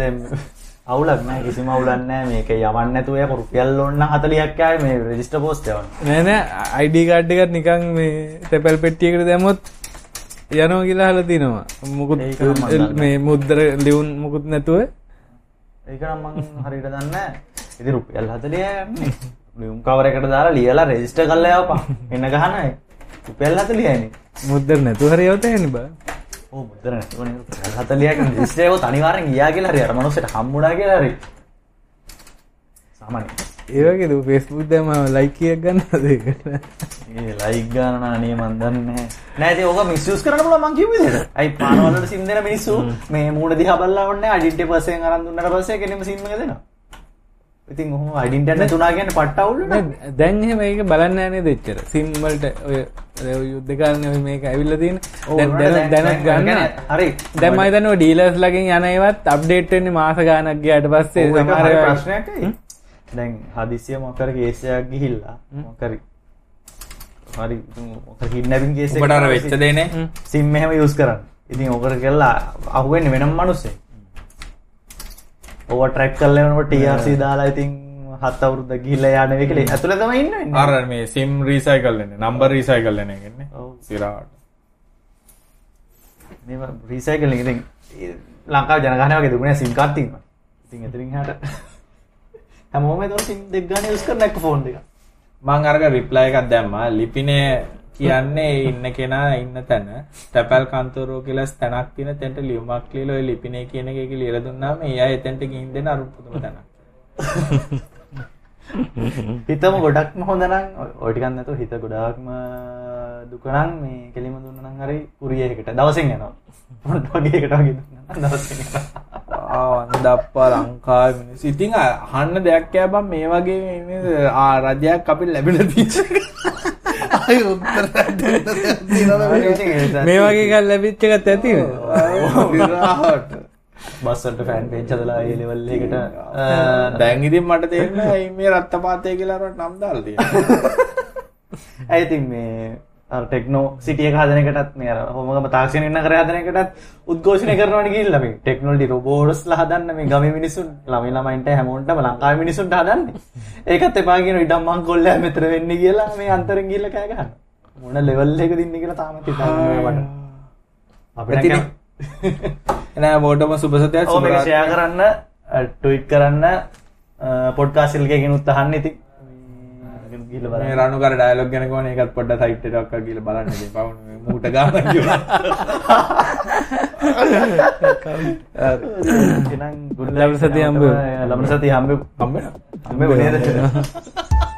දැන් *laughs* අවුලක් නෑ කිසිම අවුලක් නෑ. මේක ඒක රුපියල් 40ක් ආයේ මේ රෙජිස්ටර් පෝස්ට් යවන්න නෑ නෑ. ID කාඩ් එකත් නිකන් මේ තැපැල් පෙට්ටියකට දැම්මොත් යනවා කියලා අහලා තිනවා. මුකුත් මේ මුද්දර ලියුම් මුකුත් නැතුව. ඒක නම් මං හරියට දන්නේ ඉතින් රුපියල් 40 යන්නේ. ලියුම් කවර් එකට දාලා ලියලා රෙජිස්ටර් කරලා යවපන්. එන්න ගහනයි රුපියල් 40යි මුද්දර නැතුව හරි යවතේනේ බා 40ක් රෙජිස්ටර් එක අනිවාර්යෙන් ගියා කියලා හරි අර මනුස්සයට හම්බුණා කියලා හරි සාමාන්‍ය ඒ වගේ දු Facebook දැම්ම ලයික් කීයක් ගන්නවද ඒකට ඒ ලයික් ගන්න අනේ මන් දන්නේ නැහැ. නෑ ඉතින් ඕක මිස්යූස් කරන්න පුළුවන් මං කිව්ව විදිහට. අයි පානවල වලට සිම් දෙන මිනිස්සු මේ මූණ දිහා බලලා ඕනේ අයිඩෙන්ටි පර්සෙන් අරන් දුන්නාට පස්සේ කෙනෙම සිම් දෙනවා. ඉතින් ඔහොම අයිඩෙන්ටි එක නැතුණා කියන්නේ පට්ට අවුල් නේ. නෑ, දැන් එහෙම ඒක බලන්න නැහැ නේද එච්චර සිම් වලට ඔය යුද්ධ කාලේ ඔය මේක ඇවිල්ලා තියෙන්නේ දැන් දැන දැනත් ගන්න හරි. දැන් මම හිතන්නේ ඔය ඩීලර්ස් ලගෙන් යන ඒවත් අප්ඩේට් වෙන්නේ මාස ගාණක් ගියාට පස්සේ සමහර ප්‍රශ්නයක් ඇයි? දැන් හදිසිය මොකක් හරි කේස් එකක් ගිහිල්ලා මොකක් හරි හරි කිඩ්නැපින් කේස් එකක් ඔබට අර වෙච්ච දේනේ. සිම් එහෙම යූස් කරන්න. ඉතින් ඕකට කරලා අහුවෙන්නේ වෙනම මිනිස්සෙක්. ඕව ට්‍රැක් කරලා යනකොට TRC දාලා ඉතින් හත් අවුරුද්දක් ගිහිල්ලා යන්නේ වෙකලේ. ඇතුළේ තමයි ඉන්න වෙන්නේ. අර මේ සිම් රීසයිකල් වෙන්නේ නම්බර් රීසයිකල් වෙන එකනේ ඔව්. සිරාවට මේව රීසයිකලින් ඉතින් ඒ ලංකාවේ සිම් කාඩ් තියෙනවා. ඉතින් එතනින් එහාට හැමෝම ඒතකොට සිම් දෙක ගන්න යූස් කරන එක ෆෝන් දෙක. මං අරක රිප්ලයි එකක් දැම්මා ලිපිනේ කියන්නේ ඉන්න කෙනා ඉන්න තැන තැපැල් කන්තෝරෝ කියලා තැනක් තියෙන තැනට ලියුමක් ලියලා ඔය ලිපිනේ කියන එක ලියලා දුන්නාම ඒ අය එතෙන්ට ගිහින් දෙන අර පුදුම තැනක්. *laughs* හිතම ගොඩක්ම හොඳ නම් ඔය ටිකක් නැතුව හිත ගොඩාක්ම දුක නම් මේ කෙලිම දුන්න නම් හරි කුරියයකට දවසෙන් යනවා. පොන්ට් වගේ එකට වගේ දුන්නා දවසෙන් යනවා. දප්පා ලංකාව මිනිස් ඉතින් අහන්න දෙයක් කෑ බම් මේ වගේ මේ ආ රජයක් අපිට ලැබිලා තියෙන අය උත්තර මේ? වගේ එකක් ලැබිච්ච එකත් ඇති විරාහට. බස්සට ෆෑන් පේජ් හදලා ඒ ලෙවල් එකට දැන් ඉතින් මට තේරෙනවා ඇයි මේ රත්තපාතය කියලා අර නම් දාලා තියෙන්නේ *laughs* ඇයි ඉතින් මේ ටෙක්නෝ සිටිය එක හදන එකටත් මේ අර හොමගම තාක්ෂණ ඉන්න කර හදන එකටත් උද්ඝෝෂණය කරනවනේ ගිහිල්ලා මේ ටෙක්නොලොජි රොබෝට්ස්ලා හදන්න මේ ගමේ මිනිස්සුන් ළමයි ළමයින්ට හැමෝටම ලංකාවේ මිනිස්සුන්ට හදන්නේ. ඒකත් එපා කියන ඉඩම් මං කොල්ලයා මෙතන වෙන්නේ කියලා මේ අන්තරෙන් ගිහිල්ලා කෑ ගහනවා. මොන ලෙවල් එකකද ඉන්නේ කියලා තාමත් හිතන්නේ නෑ මට. අපිට ඇතිනේ. නෑ බෝඩම මේක ෂෙයා කරන්න ට්වීට් කරන්න පොඩ්කාස්ට් එකකින් උත් අහන්න ඉතින් ගිහිල්ලා මේ බලන්න රණු කර ඩයලොග් ගැන කොහොනේ ඒකත් පොඩ්ඩක් සයිට් එකක් ගිහලා බලන්න පවුන මූට ගාන කියලා *laughs* ලබන සතිය හම්බ. ලබන සතිය හම්බ හම්බ වෙන්නේ *laughs*